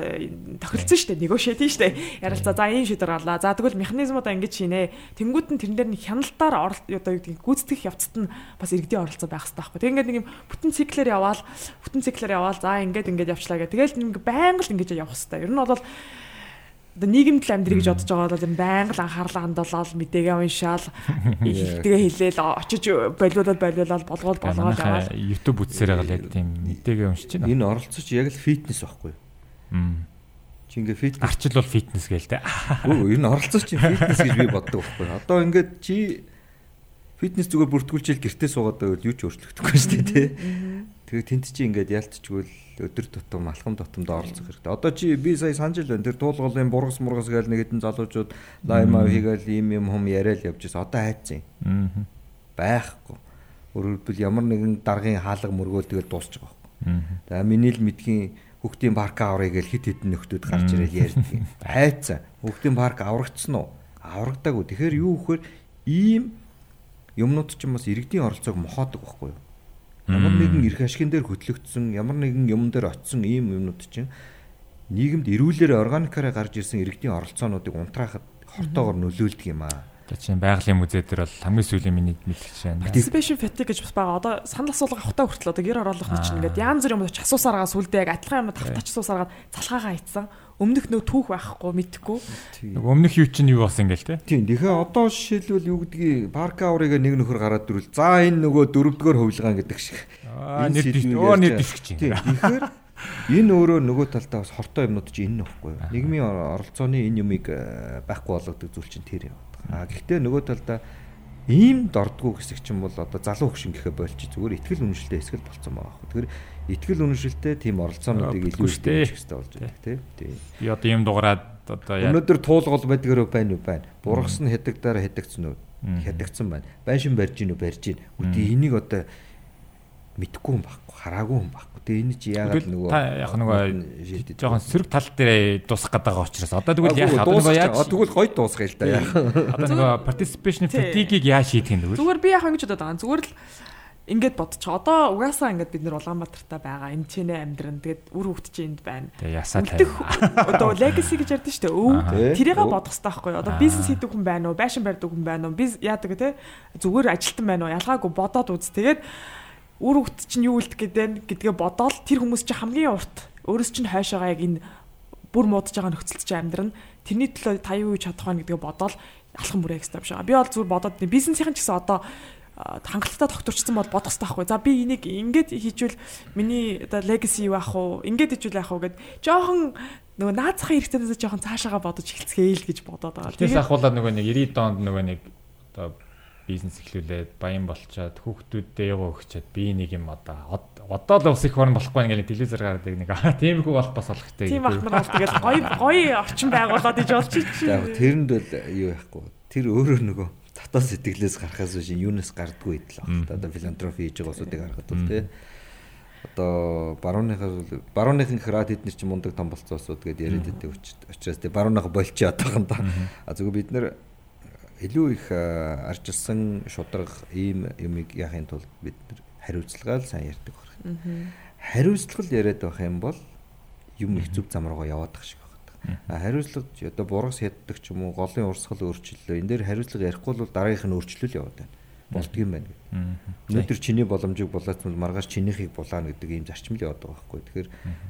тохиролцсон шүү дээ. Негошиэт шүү дээ. Ярилцаа. За ийм шийдэл гарлаа. За тэгвэл механизмудаа ингэж хийнэ. Тэнгүүд нь тэрэн дээр нэг хяналтаар одоо юу гэдэг гүйцэтгэх явцад нь бас иргэдийн оролцоо байх хэрэгтэй байхгүй. Тэг ингээд нэг юм бүтэн циклээр яваал, бүтэн циклээр яваал. За ингээд ингээд явчлаа гэх. Тэгэл нэг байнга л ингэж явах хэрэгтэй. Ер нь бол нийгэмд л амьдрий гэж бодож байгаа бол байнга л анхаарлаа хандуулаад мэдээгээ уншаал (laughs) ихтэйгээ хэлээл очиж болиулаад болиулаад болгоол болгоод аваад YouTube үзсээр байгаа л яг тийм мэдээгээ уншиж байна. Энэ оролцож яг л фитнес байхгүй юу? Чи ингээ фитнес арчил бол фитнес гээл те. (laughs) Үгүй оролцож чи фитнес гэж би боддог байхгүй юу? Одоо ингээд чи фитнес зүгээр бүртгүүлчихэл гэртээ суугаад байвал юу ч өөрчлөгдөхгүй шүү дээ те. Тэгээ тент чи ингээд ялцчихвэл өдөр тутам алхам тутамд оролцох хэрэгтэй. Одоо чи би сая санаж л байна. Тэр туулгын бургас мургас гээл нэг хэдэн залуучууд лайм ав хийгээл ийм юм хүм яриад явж байгаа. Одоо хайцсан. Аа. Байхгүй. Өөрөлдвөл ямар нэгэн даргын хаалга мөргөөл тэгэл дуусчих واخ. Аа. За миний л мэдхийн хүүхдийн парк аврыг гээл хит хитэн нөхдүүд гарч ирэл ярьдаг. (laughs) Хайцсан. Хүүхдийн парк аврагдсан уу? Аврагдаагүй. Тэгэхээр юу вэхээр ийм юмнууд ч юм бас иргэдийн оролцоог мохоодог байхгүй юу? Ямар нэгэн эрх ашигын дээр хөтлөгдсөн, ямар нэгэн юм дээр очисон ийм юмнууд чинь нийгэмд эрүүлэр органикаараа гарч ирсэн иргэдийн оролцоонуудыг унтраахад хортоогоор нөлөөлдөг юм аа. За чинь байгалийн музей дээр бол хамгийн сүүлийн миний мэдгч байна. Participation fatigue гэж бас байгаа. Одоо санал асуулга авахтаа хүртэл одоо гэр оролцох нь чинь ингээд янз бүр юм оч асуусараа сүлдээ яг адилхан юм тавтач асуусараад залхаагаа ийцсан өмнөх нөө түүх байхгүй мэдхгүй. Нэг өмнөх юу чинь юу болсон ингээл те. Тийм. Тэгэхээр одоо жишээлбэл юу гэдгийг парк аврыг нэг нөхөр гараад дөрвөл. За энэ нөгөө дөрөвдүгээр хувилгаан гэдэг шиг. Аа нэр өө нэр дэвших чинь. Тэгэхээр энэ өөрөө нөгөө талдаа бас хортой юмнууд чинь энэ нөхгүй юу. Нийгмийн оролцооны энэ юмыг э, байхгүй болгодог зүйл чинь тэр юм. Аа гэхдээ нөгөө талдаа ийм дордгоо хэсэг чинь бол одоо залуу хөвшин гэхэ болчих зүгээр ихтгэл үнэмшилтэй хэсгэл болцсон байгаа. Тэгэхээр ихтгэл үнэмшилтэй тийм оролцоонуудыг илүү хэрэгтэй хэрэгтэй болж байна тийм. Би одоо ийм дугаараад одоо яа. Өнөөдөр туулгал байдгаар байна уу байна. Бургас нь хэдэгдээр хэдэгцэн үү? Хэдэгцэн байна. Байшин барьж гин үү барьж гин. Үгүй энийг одоо мэдхгүй юм байхгүй хараагүй юм байхгүй. Тэгээ энэ чи яагаад нөгөө яг нөгөө жоохон сөрөг тал дээр дуусах гэдэг байгаа учраас одоо тэгвэл яах одоо нөгөө яаж тэгвэл гоё дуусгая л да яах. Одоо нөгөө participation fatigue-ийг яаж шийдэх юм бэ? Зүгээр би яг ингэж бодоод байгаа. Зүгээр л ингээд бодчих. Одоо угаасаа ингээд бид нэр Улаанбаатартай байгаа. Энд чинь амьдран. Тэгээд үр хөвгт чинь энд байна. Тэгээ ясаа тайван. Одоо legacy гэж ярьдэн шүү дээ. Өв. Тэрийг бодох хэрэгтэй байхгүй юу? Одоо бизнес хийдэг хүн байна уу? Байшин барьдаг хүн байна уу? Би яадаг те зүгээр ажилтан байна уу? Ялгаагүй бодоод үз. Тэгээд үр хөвгт чинь юу үлдэх гэдэг гэдгээ бодоол тэр хүмүүс чинь хамгийн урт өөрөөс чинь хойшоогоо яг энэ бүр муудаж байгаа нөхцөлд чинь амьдран. Тэрний төлөө та юу хийж чадах вэ гэдгээ бодоол алхам бүрээ экстра биш байгаа. Би бол зүгээр бодоод бизнесийн ч гэсэн одоо хангалттай тогтворчсон бол бодох хэрэгтэй байхгүй. За би энийг ингээд хийжүүл миний оо legacy юу ах уу? Ингээд хийжүүл ах уу гэд жоохон нөгөө наацхан хэрэгцээдээс жоохон цаашаага бодож эхэлцгээе л гэж бодоод байгаа. Тэгээс ахуулаад нөгөө нэг 90 донд нөгөө нэг оо бизнес эхлүүлээд баян болчоод хүүхдүүддээ яваа өгчөөд би нэг юм одоо одоо л ус их хорн болохгүй ингээл телевизээр гараад нэг тиймэрхүү болох бас болохтэй. Тийм ахнаар бол тэгэл гоё гоё орчин байгуулад иж болж чинь. Яг тэрэнд бол юу яахгүй. Тэр өөрөө нөгөө дотоод сэтгэлээс гарахаас биш юунаас гардггүй идэл баг. Одоо филантропи хийж байгаа усуудыг харахад бол тий. Одоо барууныхаа барууныхын храд эднэр чи мундаг том болцоосууд гэдээ яриад байдаг учраас тий барууныхаа болчи одоохондоо. А зүгээр бид нэр илүү их арчилсан шудраг ийм юмыг яахын тулд бид нар хариуцлагаа л сайн ярьдаг байна. Хариуцлага яриад байх юм бол юм их зүв зам руугаа яваад тах шиг Хариуцлага одоо бургас яддаг ч юм уу голын урсгал өөрчлөлөө энэ дээр хариуцлага ярихгүй бол дараагийнх нь өөрчлөл яваад байна. болдгийм байна. Өнөөдөр чиний боломжийг булаацмал маргааш чинийхийг булаана гэдэг ийм зарчим л яваад байгаа байхгүй. Тэгэхээр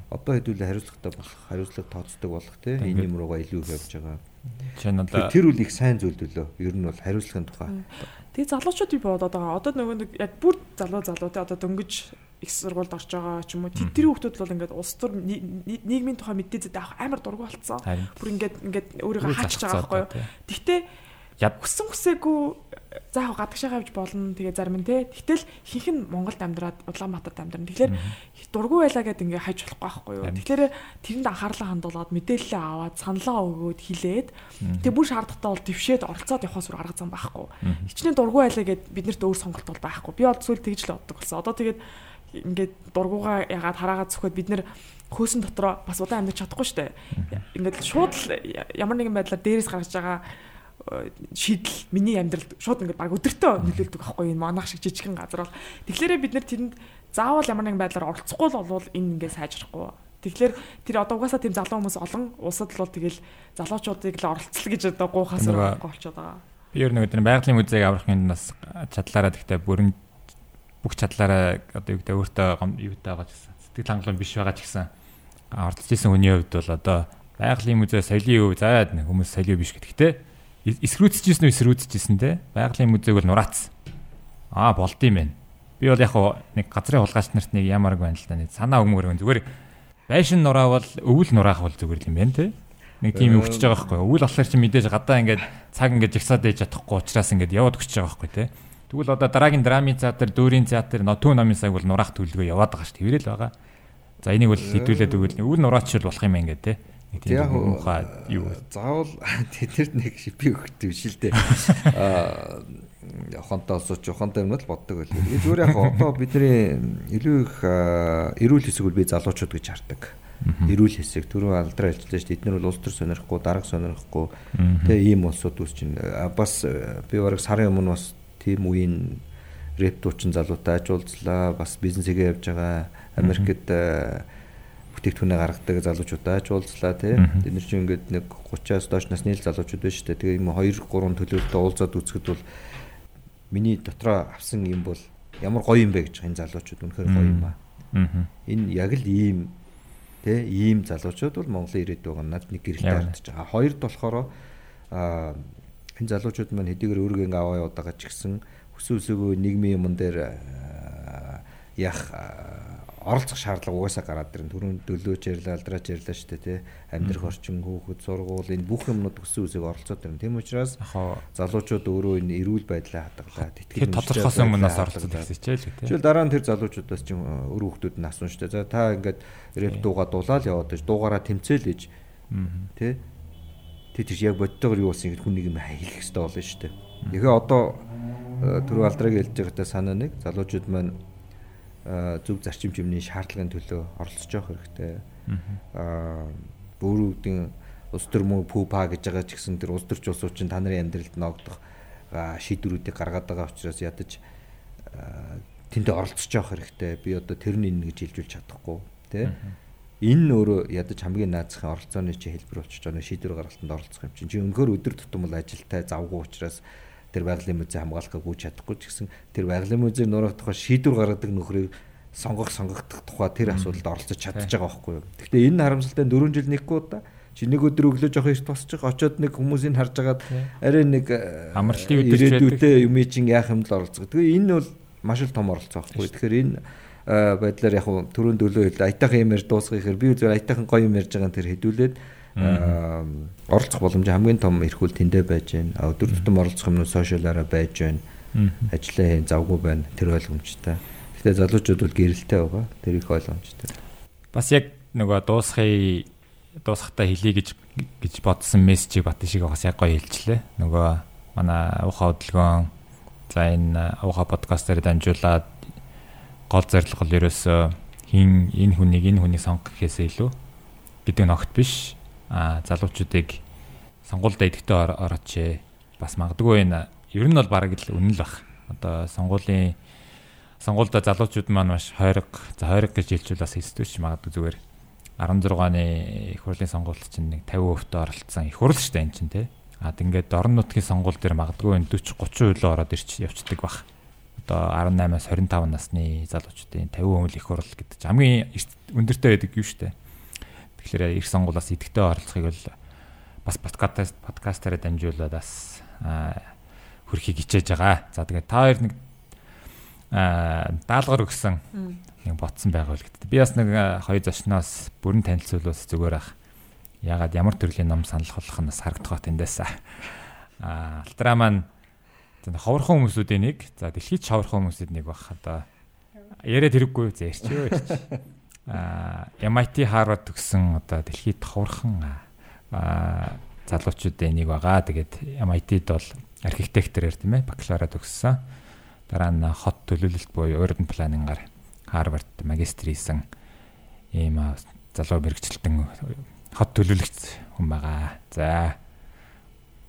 одоо хэдүүлээ хариуцлагатай болох, хариуцлага тооцдог болох те энэ юм руугаа илүү их явж байгаа. Чинь одоо Тэр үл их сайн зүйл дөлөө. Ер нь бол хариуцлагын тухай. Тэгээ залуучууд би бодоод байгаа. Одоо нөгөө нэг яг бүр залуу залуутай одоо дөнгөж их сургуульд орж байгаа ч юм уу. Тэр хүүхдүүд бол ингээд улс төр нийгмийн тухай мэдээ зэт авах амар дургу болцсон. Бүр ингээд ингээд өөрийгөө залхацаад байгаа байхгүй юу. Гэхдээ яд хүссэн хүсээгүй заах гадагшаа авч болно. Тэгээ зарим нь те. Тэгтэл ихэнх нь Монголд амьдраад Улаанбаатарт амьдран. Тэгэхээр дургу байлаа гэд ингээ хайж болохгүй байхгүй юу. Тэгэхээр тэрэнд анхаарлаа хандуулаад мэдээлэлээ аваад саналаа өгөөд хилээд тэгээ бүр шаардлагатай бол твшээд оролцоод явахаас бүр арга зам байхгүй. Хичнээн дургу байлаа гэд биднэрт өөр сонголт бол байхгүй. Би бол зүйл тэгж л боддог болсон. Одоо тэгээд ингээд дургуугаа ягаад хараагаад зөвхөд бид нэр хөөсөн дотроо бас удаан амьдарч чадахгүй шүү дээ. Ингээд шууд л ямар нэгэн байдлаар дээрээс гарч байгаа шийдэл миний амьдралд шууд ингээд баг өдөртөө нөлөөлдөг байхгүй энэ манах шиг жижигхэн газар бол тэгэхээр бид нэр тэрэнд заавал ямар нэгэн байдлаар оролцохгүй л болвол энэ ингээд сайжрахгүй тэгэхээр тэр одоо угаасаа тийм залуу хүмүүс олон улсад л бол тэгэл залуучуудыг л оролцол гэж одоо гуйхаас байхгүй болчиход байгаа. би ер нь өдөр байгалийн музейг аврахын бас чадлаараа гэхдээ бүрэн бүх чадлаараа одоо юу гэдэг өөртөө юутай байгаа ч гэсэн. Сэтгэл хангалуун биш байгаа ч гэсэн. Оролцож исэн хүний хувьд бол одоо байгалийн музей соёлын өв заад нэг хүмүүс соёлын биш гэдэгтэй эсрүүцчихсэн үү эсрүүцчихсэн те. Байгалийн музейг бол нураацсан аа болд юм байна. Би бол яг нэг газрын хулгайч нарт нэг ямарг байна л да нэг санаа өгмөр зүгээр байшин нураавал өвөл нураах бол зүгээр юм байна те. Нэг тийм өгчөж байгаа байхгүй. Өвөл болохоор чи мэдээж гадаа ингээд цаг ингээд жагсаад ээж чадахгүй учраас ингээд яваад өгч байгаа байхгүй те Тэгвэл одоо дараагийн драмын театр, дүүрийн театр, нотуу номын цаг бол нураах төлөвлөгөө яваад байгаа шүү дээ. Тэрэл байгаа. За энийг бол хэдүүлээд өгвөл өвөл нураач л болох юм байна гэдэг те. Яг муухай юу. заавал (laughs) тэднэрт нэг шипи өгдөг биш л дээ. Аа хонтоо сууч хонтоо юм л боддог. Би зүгээр яг одоо бидний илүү их эрүүл хэсэг бол би залуучууд гэж хардаг. Эрүүл хэсэг түрүү алдраа хэлжлээ шүү дээ. Эдгээр бол улс төр сонирхгүй, дарга сонирхгүй. Тэгээ ийм улсууд үүсч байна. А, Бас би бараг сарын өмнө бас тийм үеийн рэп дуучин залуутай ажуулзлаа. Бас бизнесгээ явж байгаа. Америкт э, бүтээгдэхүүнээ гаргадаг залуучуудаа ажуулзлаа тий. Бид нар чинь ингээд нэг 30-аас доош насны залуучууд байна шүү дээ. Тэгээ юм 2 3 төлөвлөлтөд уулзаад үзэхэд бол миний дотроо авсан юм бол ямар гоё юм бэ гэж энэ залуучууд үнэхээр гоё юм аа. Энэ яг л ийм тэ ийм залуучууд бол Монголын ирээд байгаа над нэг гэрэлтэй харагдаж байгаа. Хоёрд болохоор аа энэ залуучууд маань хэдийгээр өөргөө ингээ аваа яваад байгаа ч гэсэн хүсээ үсээгөө нийгмийн юмн дээр аа, яах аа, оролцох шаардлага угаасаа гараад ирэн түрүүн дөлөөч ярьлаа алдраач ярьлаа шүү дээ тий амьдрах орчин хүүхэд сургууль энэ бүх юмнууд хүсээ үсээг оролцоод ирэн тийм учраас залуучууд өөрөө энэ эрүүл байдлаа хадгалаа тэр тодорхойсон өмнөөс оролцоод байсан хичээл үү те. Жишээл дараа нь тэр залуучуудаас чинь өр хүүхдүүд нь асууж штэ. За та ингээд рэп дууга дуулаад яваад байж дуугаараа тэмцээлж тий Тэ тийш яг бодтойгоор юу болсон гэхэд хүн нэг юм хэлэх хэрэгтэй болно шүү дээ. Тэгэхээр одоо э, түрүү алдраг хэлж байгаатай санаа нэг залуучууд маань э, зөв зарчим чимний шаардлагын төлөө оролцож явах хэрэгтэй. Аа бүрүүдийн улс төр мөн пупа гэж байгаа ч гэсэн тэр улс төрч улсууд чинь та нарын амьдралд ногдох шийдвэрүүдийг гаргаад байгаа учраас ядаж тэндээ оролцож явах хэрэгтэй. Би одоо тэрний энэ гэж хэлжүүлж чадахгүй тий. Энэ нь өөрөө ядаж хамгийн наацхан оролцооны чи хэлбэр болчихж байгаа шийдвэр гаргалтанд оролцох юм чинь. Чи өнөхөр өдөр тутам бол ажилтай завгүй учраас тэр байгалийн музей хамгаалахыг гүйж чадахгүй ч гэсэн тэр байгалийн музей нуурах тухай шийдвэр гаргадаг нөхрийг сонгох сонгогдох тухай тэр асуудалд оролцож чадчих байгаа байхгүй юу. Гэхдээ энэ харамсалтай 4 жил нэггүй удаа чи нэг өдөр өглөө жоох их тусчих очоод нэг хүмүүсийг харж агаад арай нэг э, Амралтын өдөр ирээдүйдээ юм чинь яах юм л оролцох. Тэгээ энэ бол маш их том оролцоо байхгүй. Тэгэхээр энэ байдлаар яг хуу түрүүн дөлөө хэл аятайхан юм ярьж дуусгах хэрэг би зүгээр аятайхан гоё юм ярьж байгаа нь тэр хэдүүлээд э, оролцох боломж хамгийн том эрхүүл тэндээ байж байна. Өдөр тутам оролцох юм нь сошиалаараа байж байна. Ажлаа хийн завгүй байна. Тэр ойлгомжтой. Гэхдээ залуучууд бол гэрэлтэй байгаа. Тэр их ойлгомжтой. Бас яг нөгөө дуусхыг дуусхтаа хэлье гэж гэж бодсон мессежийг бат шиг бас яг гоё хэлчлээ. Нөгөө манай ухаа хөдөлгөөн за энэ ухаа подкастаар дамжуулаад гол зорилго бол ерөөсөө хин энэ хүнийг энэ хүнийг сонгох гэхээсээ илүү гэдэг нь огт биш. А залуучуудыг сонгуульд идэхтэй орооч бас магадгүй энэ ер нь бол бараг л үнэн л бах. Одоо сонгуулийн сонгуульда залуучууд маань маш хойрог за хойрог гэж хэлчихвэл бас хэсдүүч магадгүй зүгээр 16-ны их хурлын сонгуульд чинь нэг 50% оролцсон их хурл дээ эн чинь тий А тэгээд орон нутгийн сонгуул дээр магадгүй 40 30% л ороод ирч явцдаг баг. Одоо 18-аас 25 насны залуучуудын 50% их орол гэдэг чинь хамгийн өндөртэй байдаг юм шүү дээ. Тэгэхээр их сонгуулаас идэвхтэй оролцохыг бол бас подкаст подкастаараа дамжуулаад бас хөрхийг хичээж байгаа. За тэгээд та хоёр нэг аа даалгавар өгсөн нэг ботсон байгаа л гэдэг. Би бас нэг хоёр зочноос бүрэн танилцуулбал зүгээр ах. Ягаад ямар төрлийн ном санал болгох нь бас харагдах бат эндээс. Аа альтра маань ховорхон хүмүүсүүдийн нэг. За дэлхийд ховорхон хүмүүсүүд нэг баг. Одоо яриад хэрэггүй зээрчөө ирч. (laughs) Аа MIT Harvard төгссөн одоо дэлхийд ховорхон аа залуучуудын нэг байгаа. Тэгээд MIT-д бол архитектурээр тийм ээ бакалавра төгссөн. Дараа нь хот төлөвлөлт буюу urban planning-аар Harvard магистр хийсэн ийм залуу мэрэгчлэлтэн хот төлөвлөгч хүн байгаа. За.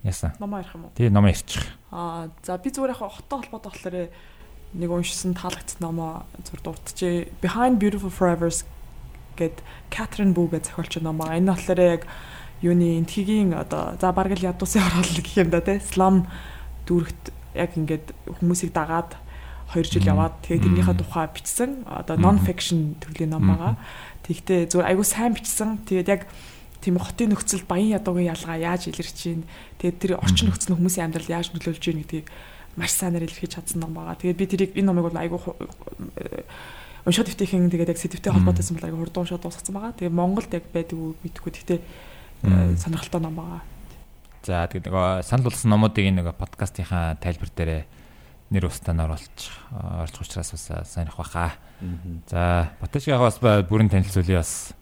Яасан? Номоо ярих юм уу? Тий, номоо ярьчих. Аа, за би зүгээр яг хоттой холбоотой болохоор нэг уншсан таалагдсан номоо зур дуртжээ. Behind Beautiful Forevers гэд Catherine Boo гэж зохиолч номоо. Энэ болохоор яг юуны энтхигийн одоо за бараг л ядуусын орол гэх юм да тий. Slum дүүрэгт яг ингээд хүмүүсийг дагаад 2 жил яваад тэгээд тэрнийхээ тухай бичсэн одоо non fiction төрлийн ном байгаа. Тэгтээ зүгээр айгу сайн бичсэн. Тэгээд яг тийм хотын нөхцөлд баян ядуугийн ялгаа яаж илэрч чинь тэгээд тэр орчин нөхцөл хүмүүсийн амьдрал яаж нөлөөлж чинь гэдгийг маш сайнаар илэрхийлж чадсан ном байгаа. Тэгээд би тэрийг энэ номыг бол айгу уншаад өвтөхийн тэгээд яг сэдвтэй холбоотойсэн бол айгу хурдан уншаад дуусгасан байгаа. Тэгээд Монголд яг байдаг уу мэдгүй. Тэгтээ сонирхолтой ном байгаа. За тэгээд нөгөө санал болсон номуудыг нөгөө подкастынхаа тайлбар дээрээ нэр устаар оруулж орж учраас бас сайнх баха. За Баташгаа бас бүрэн танилцуулъя бас.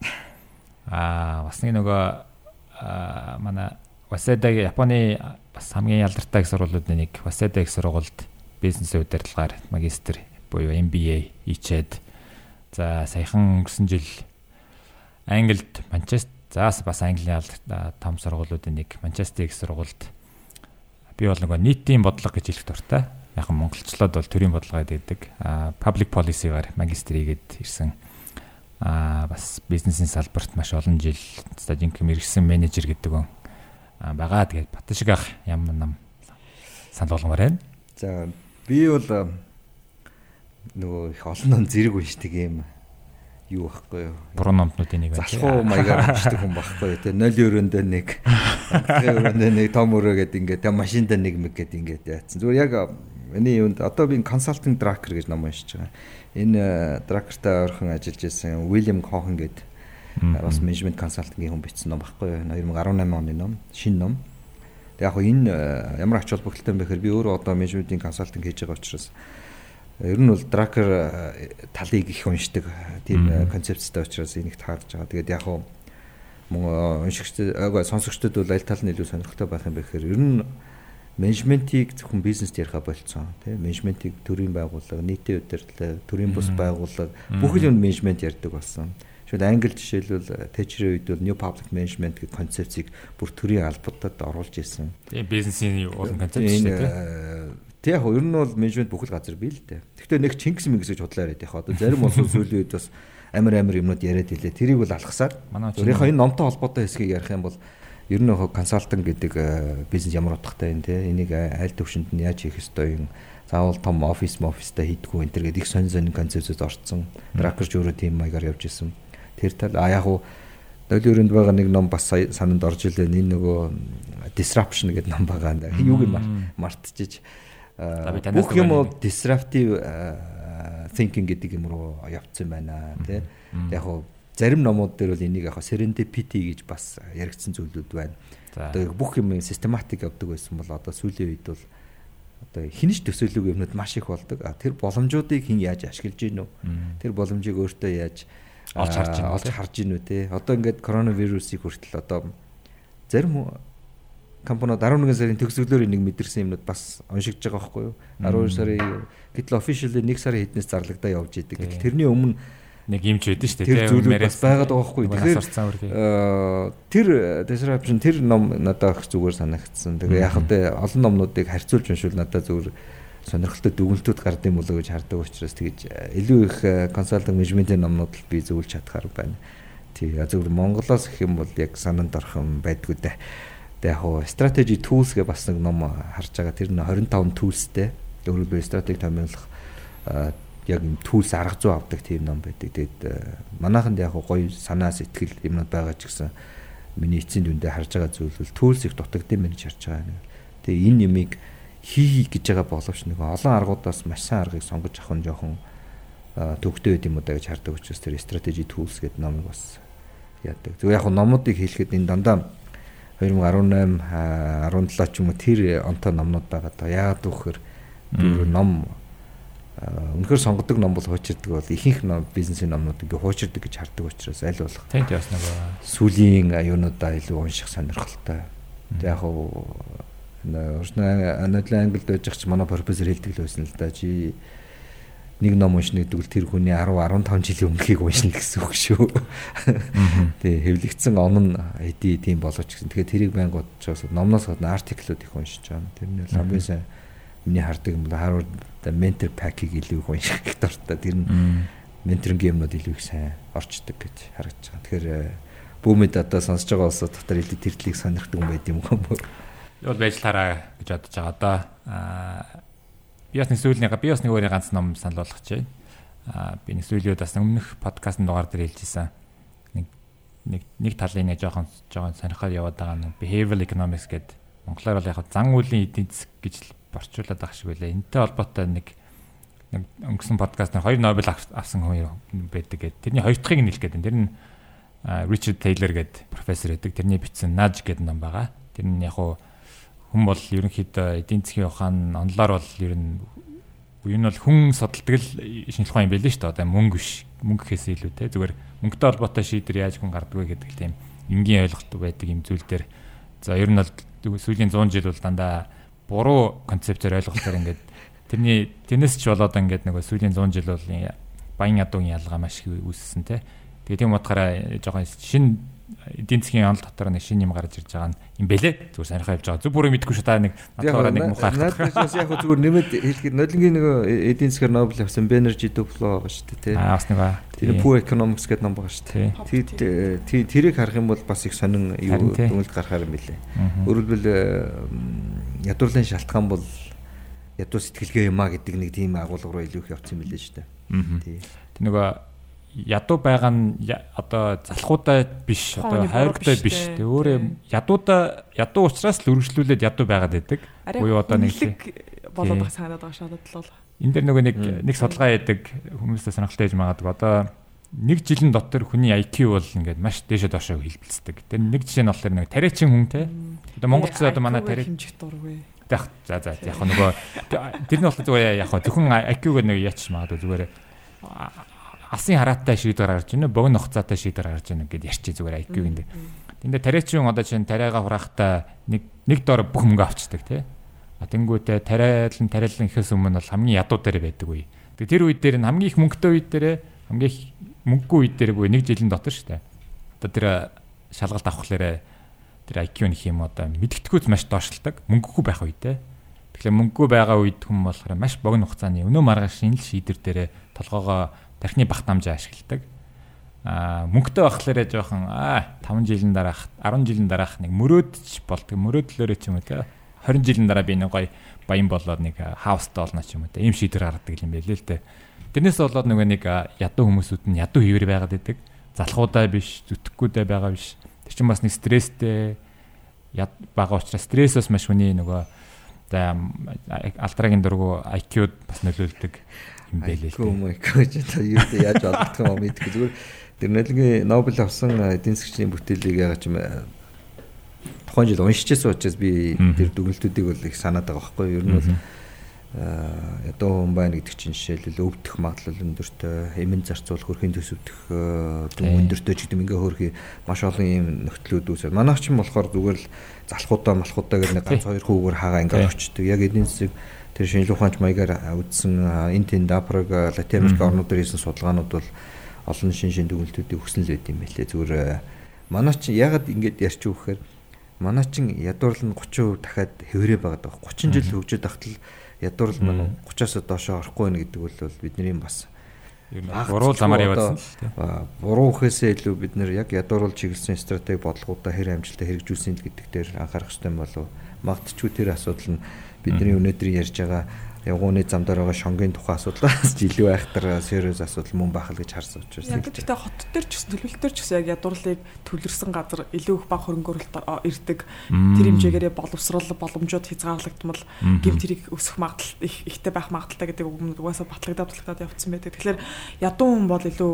Аа бас нэг нөгөө манай Васедагийн Японы бас хамгийн ялдартай их сургуулиудын нэг Васеда их сургуульд бизнес удирдлагаар магистр буюу MBA хийчээд за саяхан өнгөрсөн жил Англид Манчестер заас бас Английн том сургуулиудын нэг Манчестер их сургуульд би бол нөгөө нийтийн бодлого гэж хэлэх дуртай. Яг монголчлоод бол төрийн бодлого гэдэг а public policy-гаар магистр хийгээд ирсэн а бас бизнесийн салбарт маш олон жил стажинг мэрэгсэн менежер гэдэг нь байгаа. Тэгээд Батшиг ах ямар нам санал болгомоор байна. За би бол нөгөө их олон ном зэрэг уншдаг юм юу байхгүй юу? Буруу номтнуудын нэг байна. Залхуу маягаар уншдаг хүн байхгүй юу? Тэ 0 өрөөндөө нэг, 0 өрөөндөө нэг том өрөө гэдэг ингээд тэ машинд нэг мэг гэдэг ингээд яатсан. Зүгээр яг Миний юунд одоо би консалтинг дракер гэж ном уншиж байгаа. Энэ дракертай ойрхон ажиллаж байсан Уильям Кохан гэдэг бас менежмент консалтингийн хүн бичсэн ном баггүй юу? 2018 оны ном, шинэ ном. Тэг яг энэ ямар ач холбогдолтой юм бэ гэхээр би өөрөө одоо менежментийн консалтинг хийж байгаа учраас ер нь бол дракер талыг их уншдаг тийм концепцтэй учраас энийг таарж байгаа. Тэгээд яг мөн уншигчд сонсогчдод бол аль тал нь илүү сонирхолтой байх юм бэ гэхээр ер нь менежментийг зөвхөн бизнест яриха болцсон тийм менежментийг төрийн байгууллага нийтийн удирдлага төрийн бус байгууллага бүх юм менежмент ярьдаг болсон. Шүүд англи жишээлбэл Thatcher-ийн үед бол New Public Management гэх концепцийг бүр төрийн албадад оруулж ирсэн. Тийм бизнесийн уулын концепт шүү дээ. Тэг яг ер нь бол менежмент бүх л газар бий л дээ. Гэхдээ нэг Чингис мэгс гэж худлаа яриад яг одоо зарим улсын сүүлийн үед бас амар амар юмнууд яриад илээ. Тэрийг бол алгасаар. Өөрийнхөө энэ номтой холбоотой хэсгийг ярих юм бол ер нь консалтинг гэдэг э, бизнес ямар утгатай юм те? Энийг аль төвшөнд нь яаж хийх ёстой юм? Заавал том офис офистай хийдгүү энэ төр гэдэг их сонь сонь концепцэд орцсон дракерч өөрөө тийм маягаар явж исэн. Тэр тал а яг уу Нойлын өрөөнд байгаа нэг ном бас сананд орж илээ. Энэ нөгөө disruption гэдэг ном байгаа. Юуг юм мартчихж. Бүх юм disruptive thinking гэдэг юм руу явцсан байна тий. Яг уу зарим номууд дээр бол энийг яг serendipity гэж бас яригдсан зүйлүүд байна. Одоо бүх юм систематик явдаг байсан бол одоо сүүлийн үед бол одоо хинж төсөөлөг юмнууд маш их болдог. Тэр боломжуудыг хэн яаж ашиглаж гин үү? Тэр боломжийг өөртөө яаж олж харж гин олж харж гин үү те. Одоо ингээд коронавирусыг хүртэл одоо зарим компаниуд 11 сарын төгсгөлөөр нэг мэдэрсэн юмнууд бас уншигдж байгаа байхгүй юу? 12 сарын гэтэл officially 1 сарын хэднээс зарлагдаа явж идэг. Тэрний өмнө нэг юмч байдэн шүү дээ. Тэр зүйлүүд бас байгаад байгаа байхгүй. Тэгэхээр тэр disruption тэр ном надад их зүгээр санагдсан. Тэгээ яг хөтэ олон номнуудыг харьцуулж уншвал надад зүгээр сонирхолтой дүгнэлтүүд гардыг мөлөө гэж хардаг учраас тэгэж илүү их консалтинг менежментийн номнууд л би зөвлөж чадхаар байна. Тий, зөвхөн Монголоос гэх юм бол яг санаанд орхон байдгүй дээ. Тэгээ яг хуу strategy tools гэх бас нэг ном харж байгаа. Тэр нь 25 toolsтэй. Өөрөөр хэлбэл стратеги томьёолох яг tools арга зүй авдаг тийм ном байдаг. Тэгээд манайханд яг гоё санаа сэтгэл юмнууд байгаа ч гэсэн миний эцсийн дүндээ харж байгаа зүйл бол tools их дутагдсан байна гэж харж байгаа. Тэгээ энэ юмыг хий гэж байгаа боловч нэг олон аргуудаас маш сайн аргыг сонгож авах нь жоохон төгтөө байд юм уу да гэж хардаг учраас тэр strategy tools гэдэг номыг бас яадаг. Зүгээр яг номуудыг хэлэхэд энэ дандаа 2018 17 ч юм уу тэр онтой номнууд байгаа даа. Яагаад гэвэл тэр ном үнэхээр сонгодог ном бол хуучирдаг бол ихэнх ном бизнесийн номнууд ингээ хуучирдаг гэж хардаг учраас аль болох. Тийм тийм бас нэг сүлийн аюунуудаа илүү унших сонирхолтой. Тэг яг уу орчны анадлын англид байж ч манай профессор хэлдэг л байсан л да. Жи нэг ном уншна гэдэг нь тэр хүний 10 15 жилийн өмнөхийг уншна гэсэн үг шүү. (laughs) Тэгээ хэвлэгдсэн он нь эдий тийм болооч гэсэн. Тэгэхээр тэрийг байн бодчихоос номноос гадна артиклууд их уншиж байгаа. Тэр нь хамгийн сайн миний хардаг юм бол Harvard mentor pack-ийг илүү их унших гэх дуртай. Тэр нь менторинг юмнууд илүү их сайн орчдөг гэж харагдаж байгаа. Тэгэхээр бүүмэд одоо сонсож байгаа улсууд дотор илүү тэр төлийг сонирхдаг юм байд юм уу? Юу байж тараа гэж бодож байгаа. Одоо Би бас нэг сүүлийн би бас нэг өөрийн ганц ном санал болгох чинь. Аа би нэг сүүлийн бас өмнөх подкастн дугаар дээр хэлжсэн. Нэг нэг нэг талын нэг жоохон жоохон сонирхол яваад байгаа нь behavioral economics гэдэг монголоор бол яг зан үйлийн эдийн засаг гэж борчуулаад байгаа шиг байлаа. Энтэй холбоотой нэг нэг өнгөрсөн подкастнаар хоёр Нобель авсан хүн байдаг гэдэг. Тэрний хоёр дахьыг нь хэлэх гэдэг. Тэр нь Ричард Тейлор гэдэг профессор байдаг. Тэрний бичсэн Nudge гэдэг ном байгаа. Тэр нь яг хүн бол ерөнхийдөө эдийн засгийн ухаан онлоор бол ер нь энэ бол хүн судалдаг л шинжлэх ухаан юм байл л шүү дээ. Одоо мөнгө биш. Мөнгө гэхээс илүү те зүгээр мөнгөтэй холбоотой шийдвэр яаж хүн гардаг вэ гэдэг тийм энгийн ойлголт байдаг юм зүйл дээр за ер нь бол сүүлийн 100 жил бол дандаа буруу концепцээр ойлголтоор ингээд тэрний тэрнээс ч болоод ингээд нөгөө сүүлийн 100 жил бол баян ядуугийн ялгаа маш их үүссэн те. Тэгээ тийм утгаараа жоохон шин эдийн засгийн онол дотор нэг шинэ юм гарч ирж байгаа юм бэлээ. Зүгээр сонирхоо явж байгаа. Зүг бүрийг мэдгүй шүү та нэг надаараа нэг мухаа. Надаас яг зүгээр нэмэд хэлэхэд нодлонгийн нэг эдийн засгаар Нобель авсан Бенержи Дупло байгаа шүү дээ тий. Аа бас нэг ба. Тэр Poor Economics гэдэг ном байгаа шүү дээ. Тий тэрийг харах юм бол бас их сонин юу дүнэлт гарахаар юм билээ. Өөрөлдвөл ядуурлын шалтгаан бол ядуу сэтгэлгээ юмаа гэдэг нэг тийм агуулга руу илүү их явцсан юм билээ шүү дээ. Тий. Тэр нөгөө ядуу байгаа нь одоо залхуудаа биш одоо хайртай биш тэг өөрөө ядуудаа ядуу учраас л үргэлжлүүлээд ядуу байгаад байдаг. Буюу одоо нэг болоод байгаа санаад байгаа шатад л бол. Энэ дэр нөгөө нэг нэг судалгаа яадаг хүмүүстэй сонирхолтой байж магадгүй. Одоо нэг жилийн дотор хүний IQ бол ингээд маш дээшээ доошоо хилбэлцдэг. Тэр нэг жишээ нь болохоор нэг тариачин хүн те. Одоо Монголд одоо манай тариа хэмжих дургүй. За за яг нөгөө тэр нь болохоор зүгээр яг зөвхөн IQ-г нэг яач магадгүй зүгээр асын хараатай шийдвэр гаргаж байна богино хугацаатай шийдвэр гаргаж байна гэдээ ярьчих зүгээр IQ гэнэ. Тэндээ тариачин одоо чинь тариага хураахтаа нэг нэг дор бүх мөнгө авчдаг тий. А тэнгуүтэ тариалан тариалан ихээс өмнө бол хамгийн ядуу дээр байдаг үе. Тэгээ тэр үед дээр нь хамгийн их мөнгөтэй үед дээр хамгийн их мөнгөгүй үед дээр үе нэг жилийн дотор шүү дээ. Одоо тэр шалгалт авахлаарэ тэр IQ нөх юм одоо мэдгэдэггүйц маш доошлдог. Мөнгөгүй байх үедээ. Тэгэхээр мөнгөгүй байгаа үед хүн болохоор маш богино хугацааны өнөө маргааш шинэ шийдвэр дээр толгоогоо тархины бах намжаа ашигладаг. Аа мөнгөтэй байхлаарэ жоохон аа 5 жилийн дараах 10 жилийн дараах нэг мөрөөдч болдог. Мөрөөдлөөрөө ч юм уу те 20 жилийн дараа би нэг гоё баян болоод нэг хаустай болно ч юм уу те. Ийм шийдвэр гаргадаг юм байлээ л те. Тэрнээс болоод нөгөө нэг ядуу хүмүүсүүд нь ядуу хിവэр байгаад байдаг. Залхуудаа биш, зүтгэхгүйдээ байгаа биш. Тэр чинь бас нэг стресстэй бага учраас стрессээс маш хүний нөгөө за алтрагийн дургу IQ-д бас нөлөөлдөг юм байлээ л дээ. Комик гэж та юу яаж олдох юм мэдгүй зүгээр тэр нэлгийн Нобель авсан эдийн засгийн бүтээлийг яагаад ч юм тухайн жил уншижсэн учраас би тэр дүгнэлтүүдийг бол их санаад байгаа байхгүй юу. Ер нь бол ядуу хүн байна гэдэг чинь жишээлбэл өвдөх магадлал өндөртэй, эмэн зарцуул хөрхийн төсөвдөх өндөртэй ч гэдэг ингээ хөрхи маш олон юм нөхцлүүд үүсэж. Манайх ч юм болохоор зүгээр л залхуудаа малхуудаа гэдэг нэг ганц хоёр хүүгээр хагаа ингээ очдөг. Яг эдийн засаг тэр шинжлэх ухаанч маягаар үзсэн энэ тэнд Африк, Латин Америк орнуудаар хийсэн судалгаанууд бол олон шин шин дүгнэлтүүдийг өгсөн л байт юм байлээ. Зүгээр манай чинь ягаад ингэж ярьч юу гэхээр манай чинь ядуурл нь 30% дахиад хэврээ байгаад байгаа. 30 жил хөгжиж тахтал ядуурл маань 30-аас доошоо орохгүй байх гэдэг бол бидний бас буруу замаар яваадсан л тий. аа, буруу ухээсээ илүү бид нэр яг ядууруулж чиглэсэн стратеги бодлогоудаа хэр амжилттай хэрэгжүүлсэн л гэдэг дээр анхаарах хэрэгтэй болов магадгүй тэр асуудал нь бидний өнөөдөр ярьж байгаа явгууны зам дээр байгаа шонгийн тухай асуудлаас ч (laughs) илүү айхтар serious асуудал мөн байх л гэж харсан учраас Яг гэхдээ хот төр ч гэсэн төлөвлөлт төр ч гэсэн яг ядуурлыг төвлөрсөн газар илүү их баг хөрөнгөөрөлт ирдэг. Тэр хэмжээгээрээ боловсрал боломжууд хязгаарлагдмал гэмт хэрэг өсөх магадлал их ихтэй байх магадaltaй гэдэг үг нь угаасаа батлагдаад батлагдаад явцсан байдаг. Тэгэхээр ядуу хүн бол илүү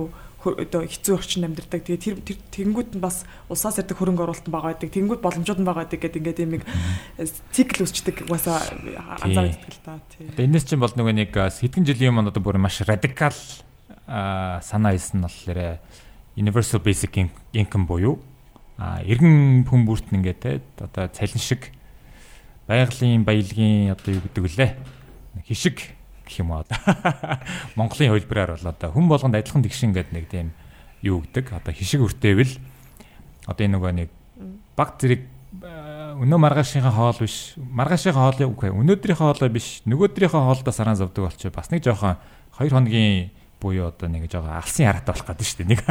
одоо хэцүү орчинд амьдардаг. Тэгээ тэр тэр тэнгууд нь бас улсаас ирдэг хөрөнгө оруулалт бага байдаг. Тэнгууд боломжууд нь бага байдаг гэдэг ингээд юм нэг цикл үүсчдэг угаасаа анзаардаг л та. Одоо энэс чинь бол нөгөө нэг а, хэдхэн жилийн өмнө одоо бүр маш радикал а, санаа хэлсэн нь болохоор universal basic in- income буюу хүн бүрт нь ингээд те одоо цалин шиг байгалийн баялагын одоо юу гэдэг вүлээ хишиг гэх юм уу одоо (laughs) Монголын хөлбраар бол одоо хүн болгонд адилхан тэгшин гэдэг нэг тийм юу гэдэг одоо хишиг өртөөвэл одоо энэ нөгөө нэг баг зэрэг а, өнөө маргаашийнхаа хоол биш маргаашийнхаа хоолыг үгүй өнөөдрийнхээ хоолой биш нөгөөдрийнхөө хоолдоо саран завдаг болчих бас нэг жоохон 2 хоногийн буюу одоо нэг жоохон алсын хараатай болох гэдэг шүү дээ нэг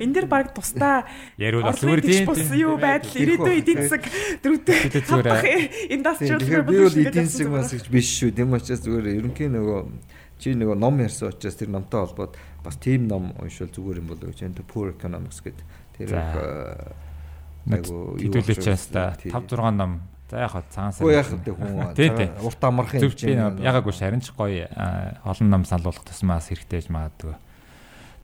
Энэ дэр баг тусдаа бас Орлогын зүгээр тийм бус юу байдал ирээдүйн эдийн засаг дөрөвдөө зүгээр. индастриал Тэгэхээр би бол эдийн засаг бас гэж биш шүү. Тэм учраас зүгээр ерөнхийн нөгөө чи нөгөө ном ярьсан учраас тэр номтой холбоод бас тийм ном уншвал зүгээр юм болоо гэж. Энэ poor economics гэдэг. Тэр юу хэдүүлээч болж яас та тий. 5 6 ном за яг хаа цагаан Уу яг тэ хүн (laughs) урт амархан Зөв би ягаагүй шарин ч гоё а, олон ном сануулгах тусмаас хэрэгтэй гэж магадгүй.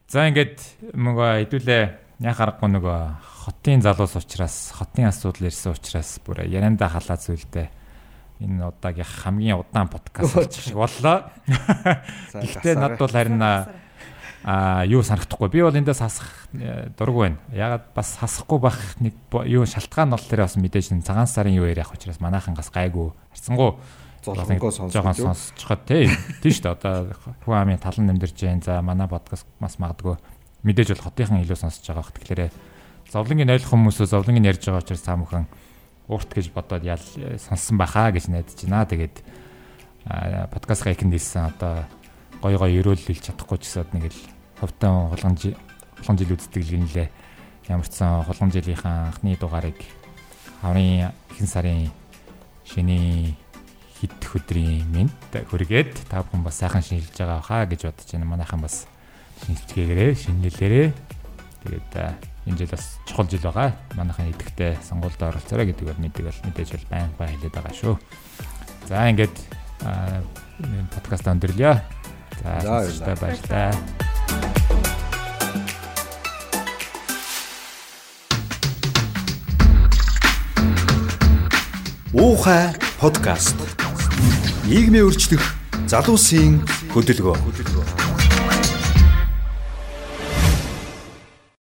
За ингээд нөгөө хэдүүлээ яг аргагүй нөгөө хотын залуус учраас хотын асуудал ирсэн учраас бүр ярианда халаа зүйлдэ энэ удаагийн хамгийн удаан подкаст (laughs) болчих шиг боллоо. Гэхдээ над бол харин а юу санагдахгүй. Би бол эндээс хасах э, дург байна. Ягаад бас хасахгүй байх нэг юу шалтгаан бол тэр бас мэдээж энэ цагаан сарын юу ярих учраас манайхан гас гайгүй харцсангуу Золгонгоо жоохон сонсож. сонсчиход тий. Шүү дээ. Одоо хүн амын талан нэмдэрж जैन. За манай подкаст бас магадгүй мэдээж бол хотынхан илүү сонсож байгаа бох. Тэгэхээр зовлонгийн ойлгох хүмүүсөө зовлонгийн ярьж байгаа учраас та бүхэн урт гэж бодоод ял сонссон байхаа гэж найдаж байна. Тэгээд а, подкаст гайханд хэлсэн одоо гой гой өрөөл хэлж чадахгүй ч гэсэн нэг л ховтон хулган жил хулган жил үздэг л гинлээ. Ямар ч сан хулган жилийнхаа анхны дугаарыг хаврын ихэнх сарын шиний хит өдрийн минт хүргээд та бүхэн бас сайхан шинжилж байгаа хаа гэж бодож байна. Манайхан бас шинжилгээгээрээ шинэлээрээ тэгээд энэ жил бас чухал жил байгаа. Манайхан идэвхтэй сонгуульд оролцоорой гэдэг бол мэддэг бол мэдээж бол байн бай хэлээд байгаа шүү. За ингээд подкаст өндөрлөё. За баярлалаа. Уухай подкаст. Нийгмийн өөрчлөх залуусын хөдөлгөөн.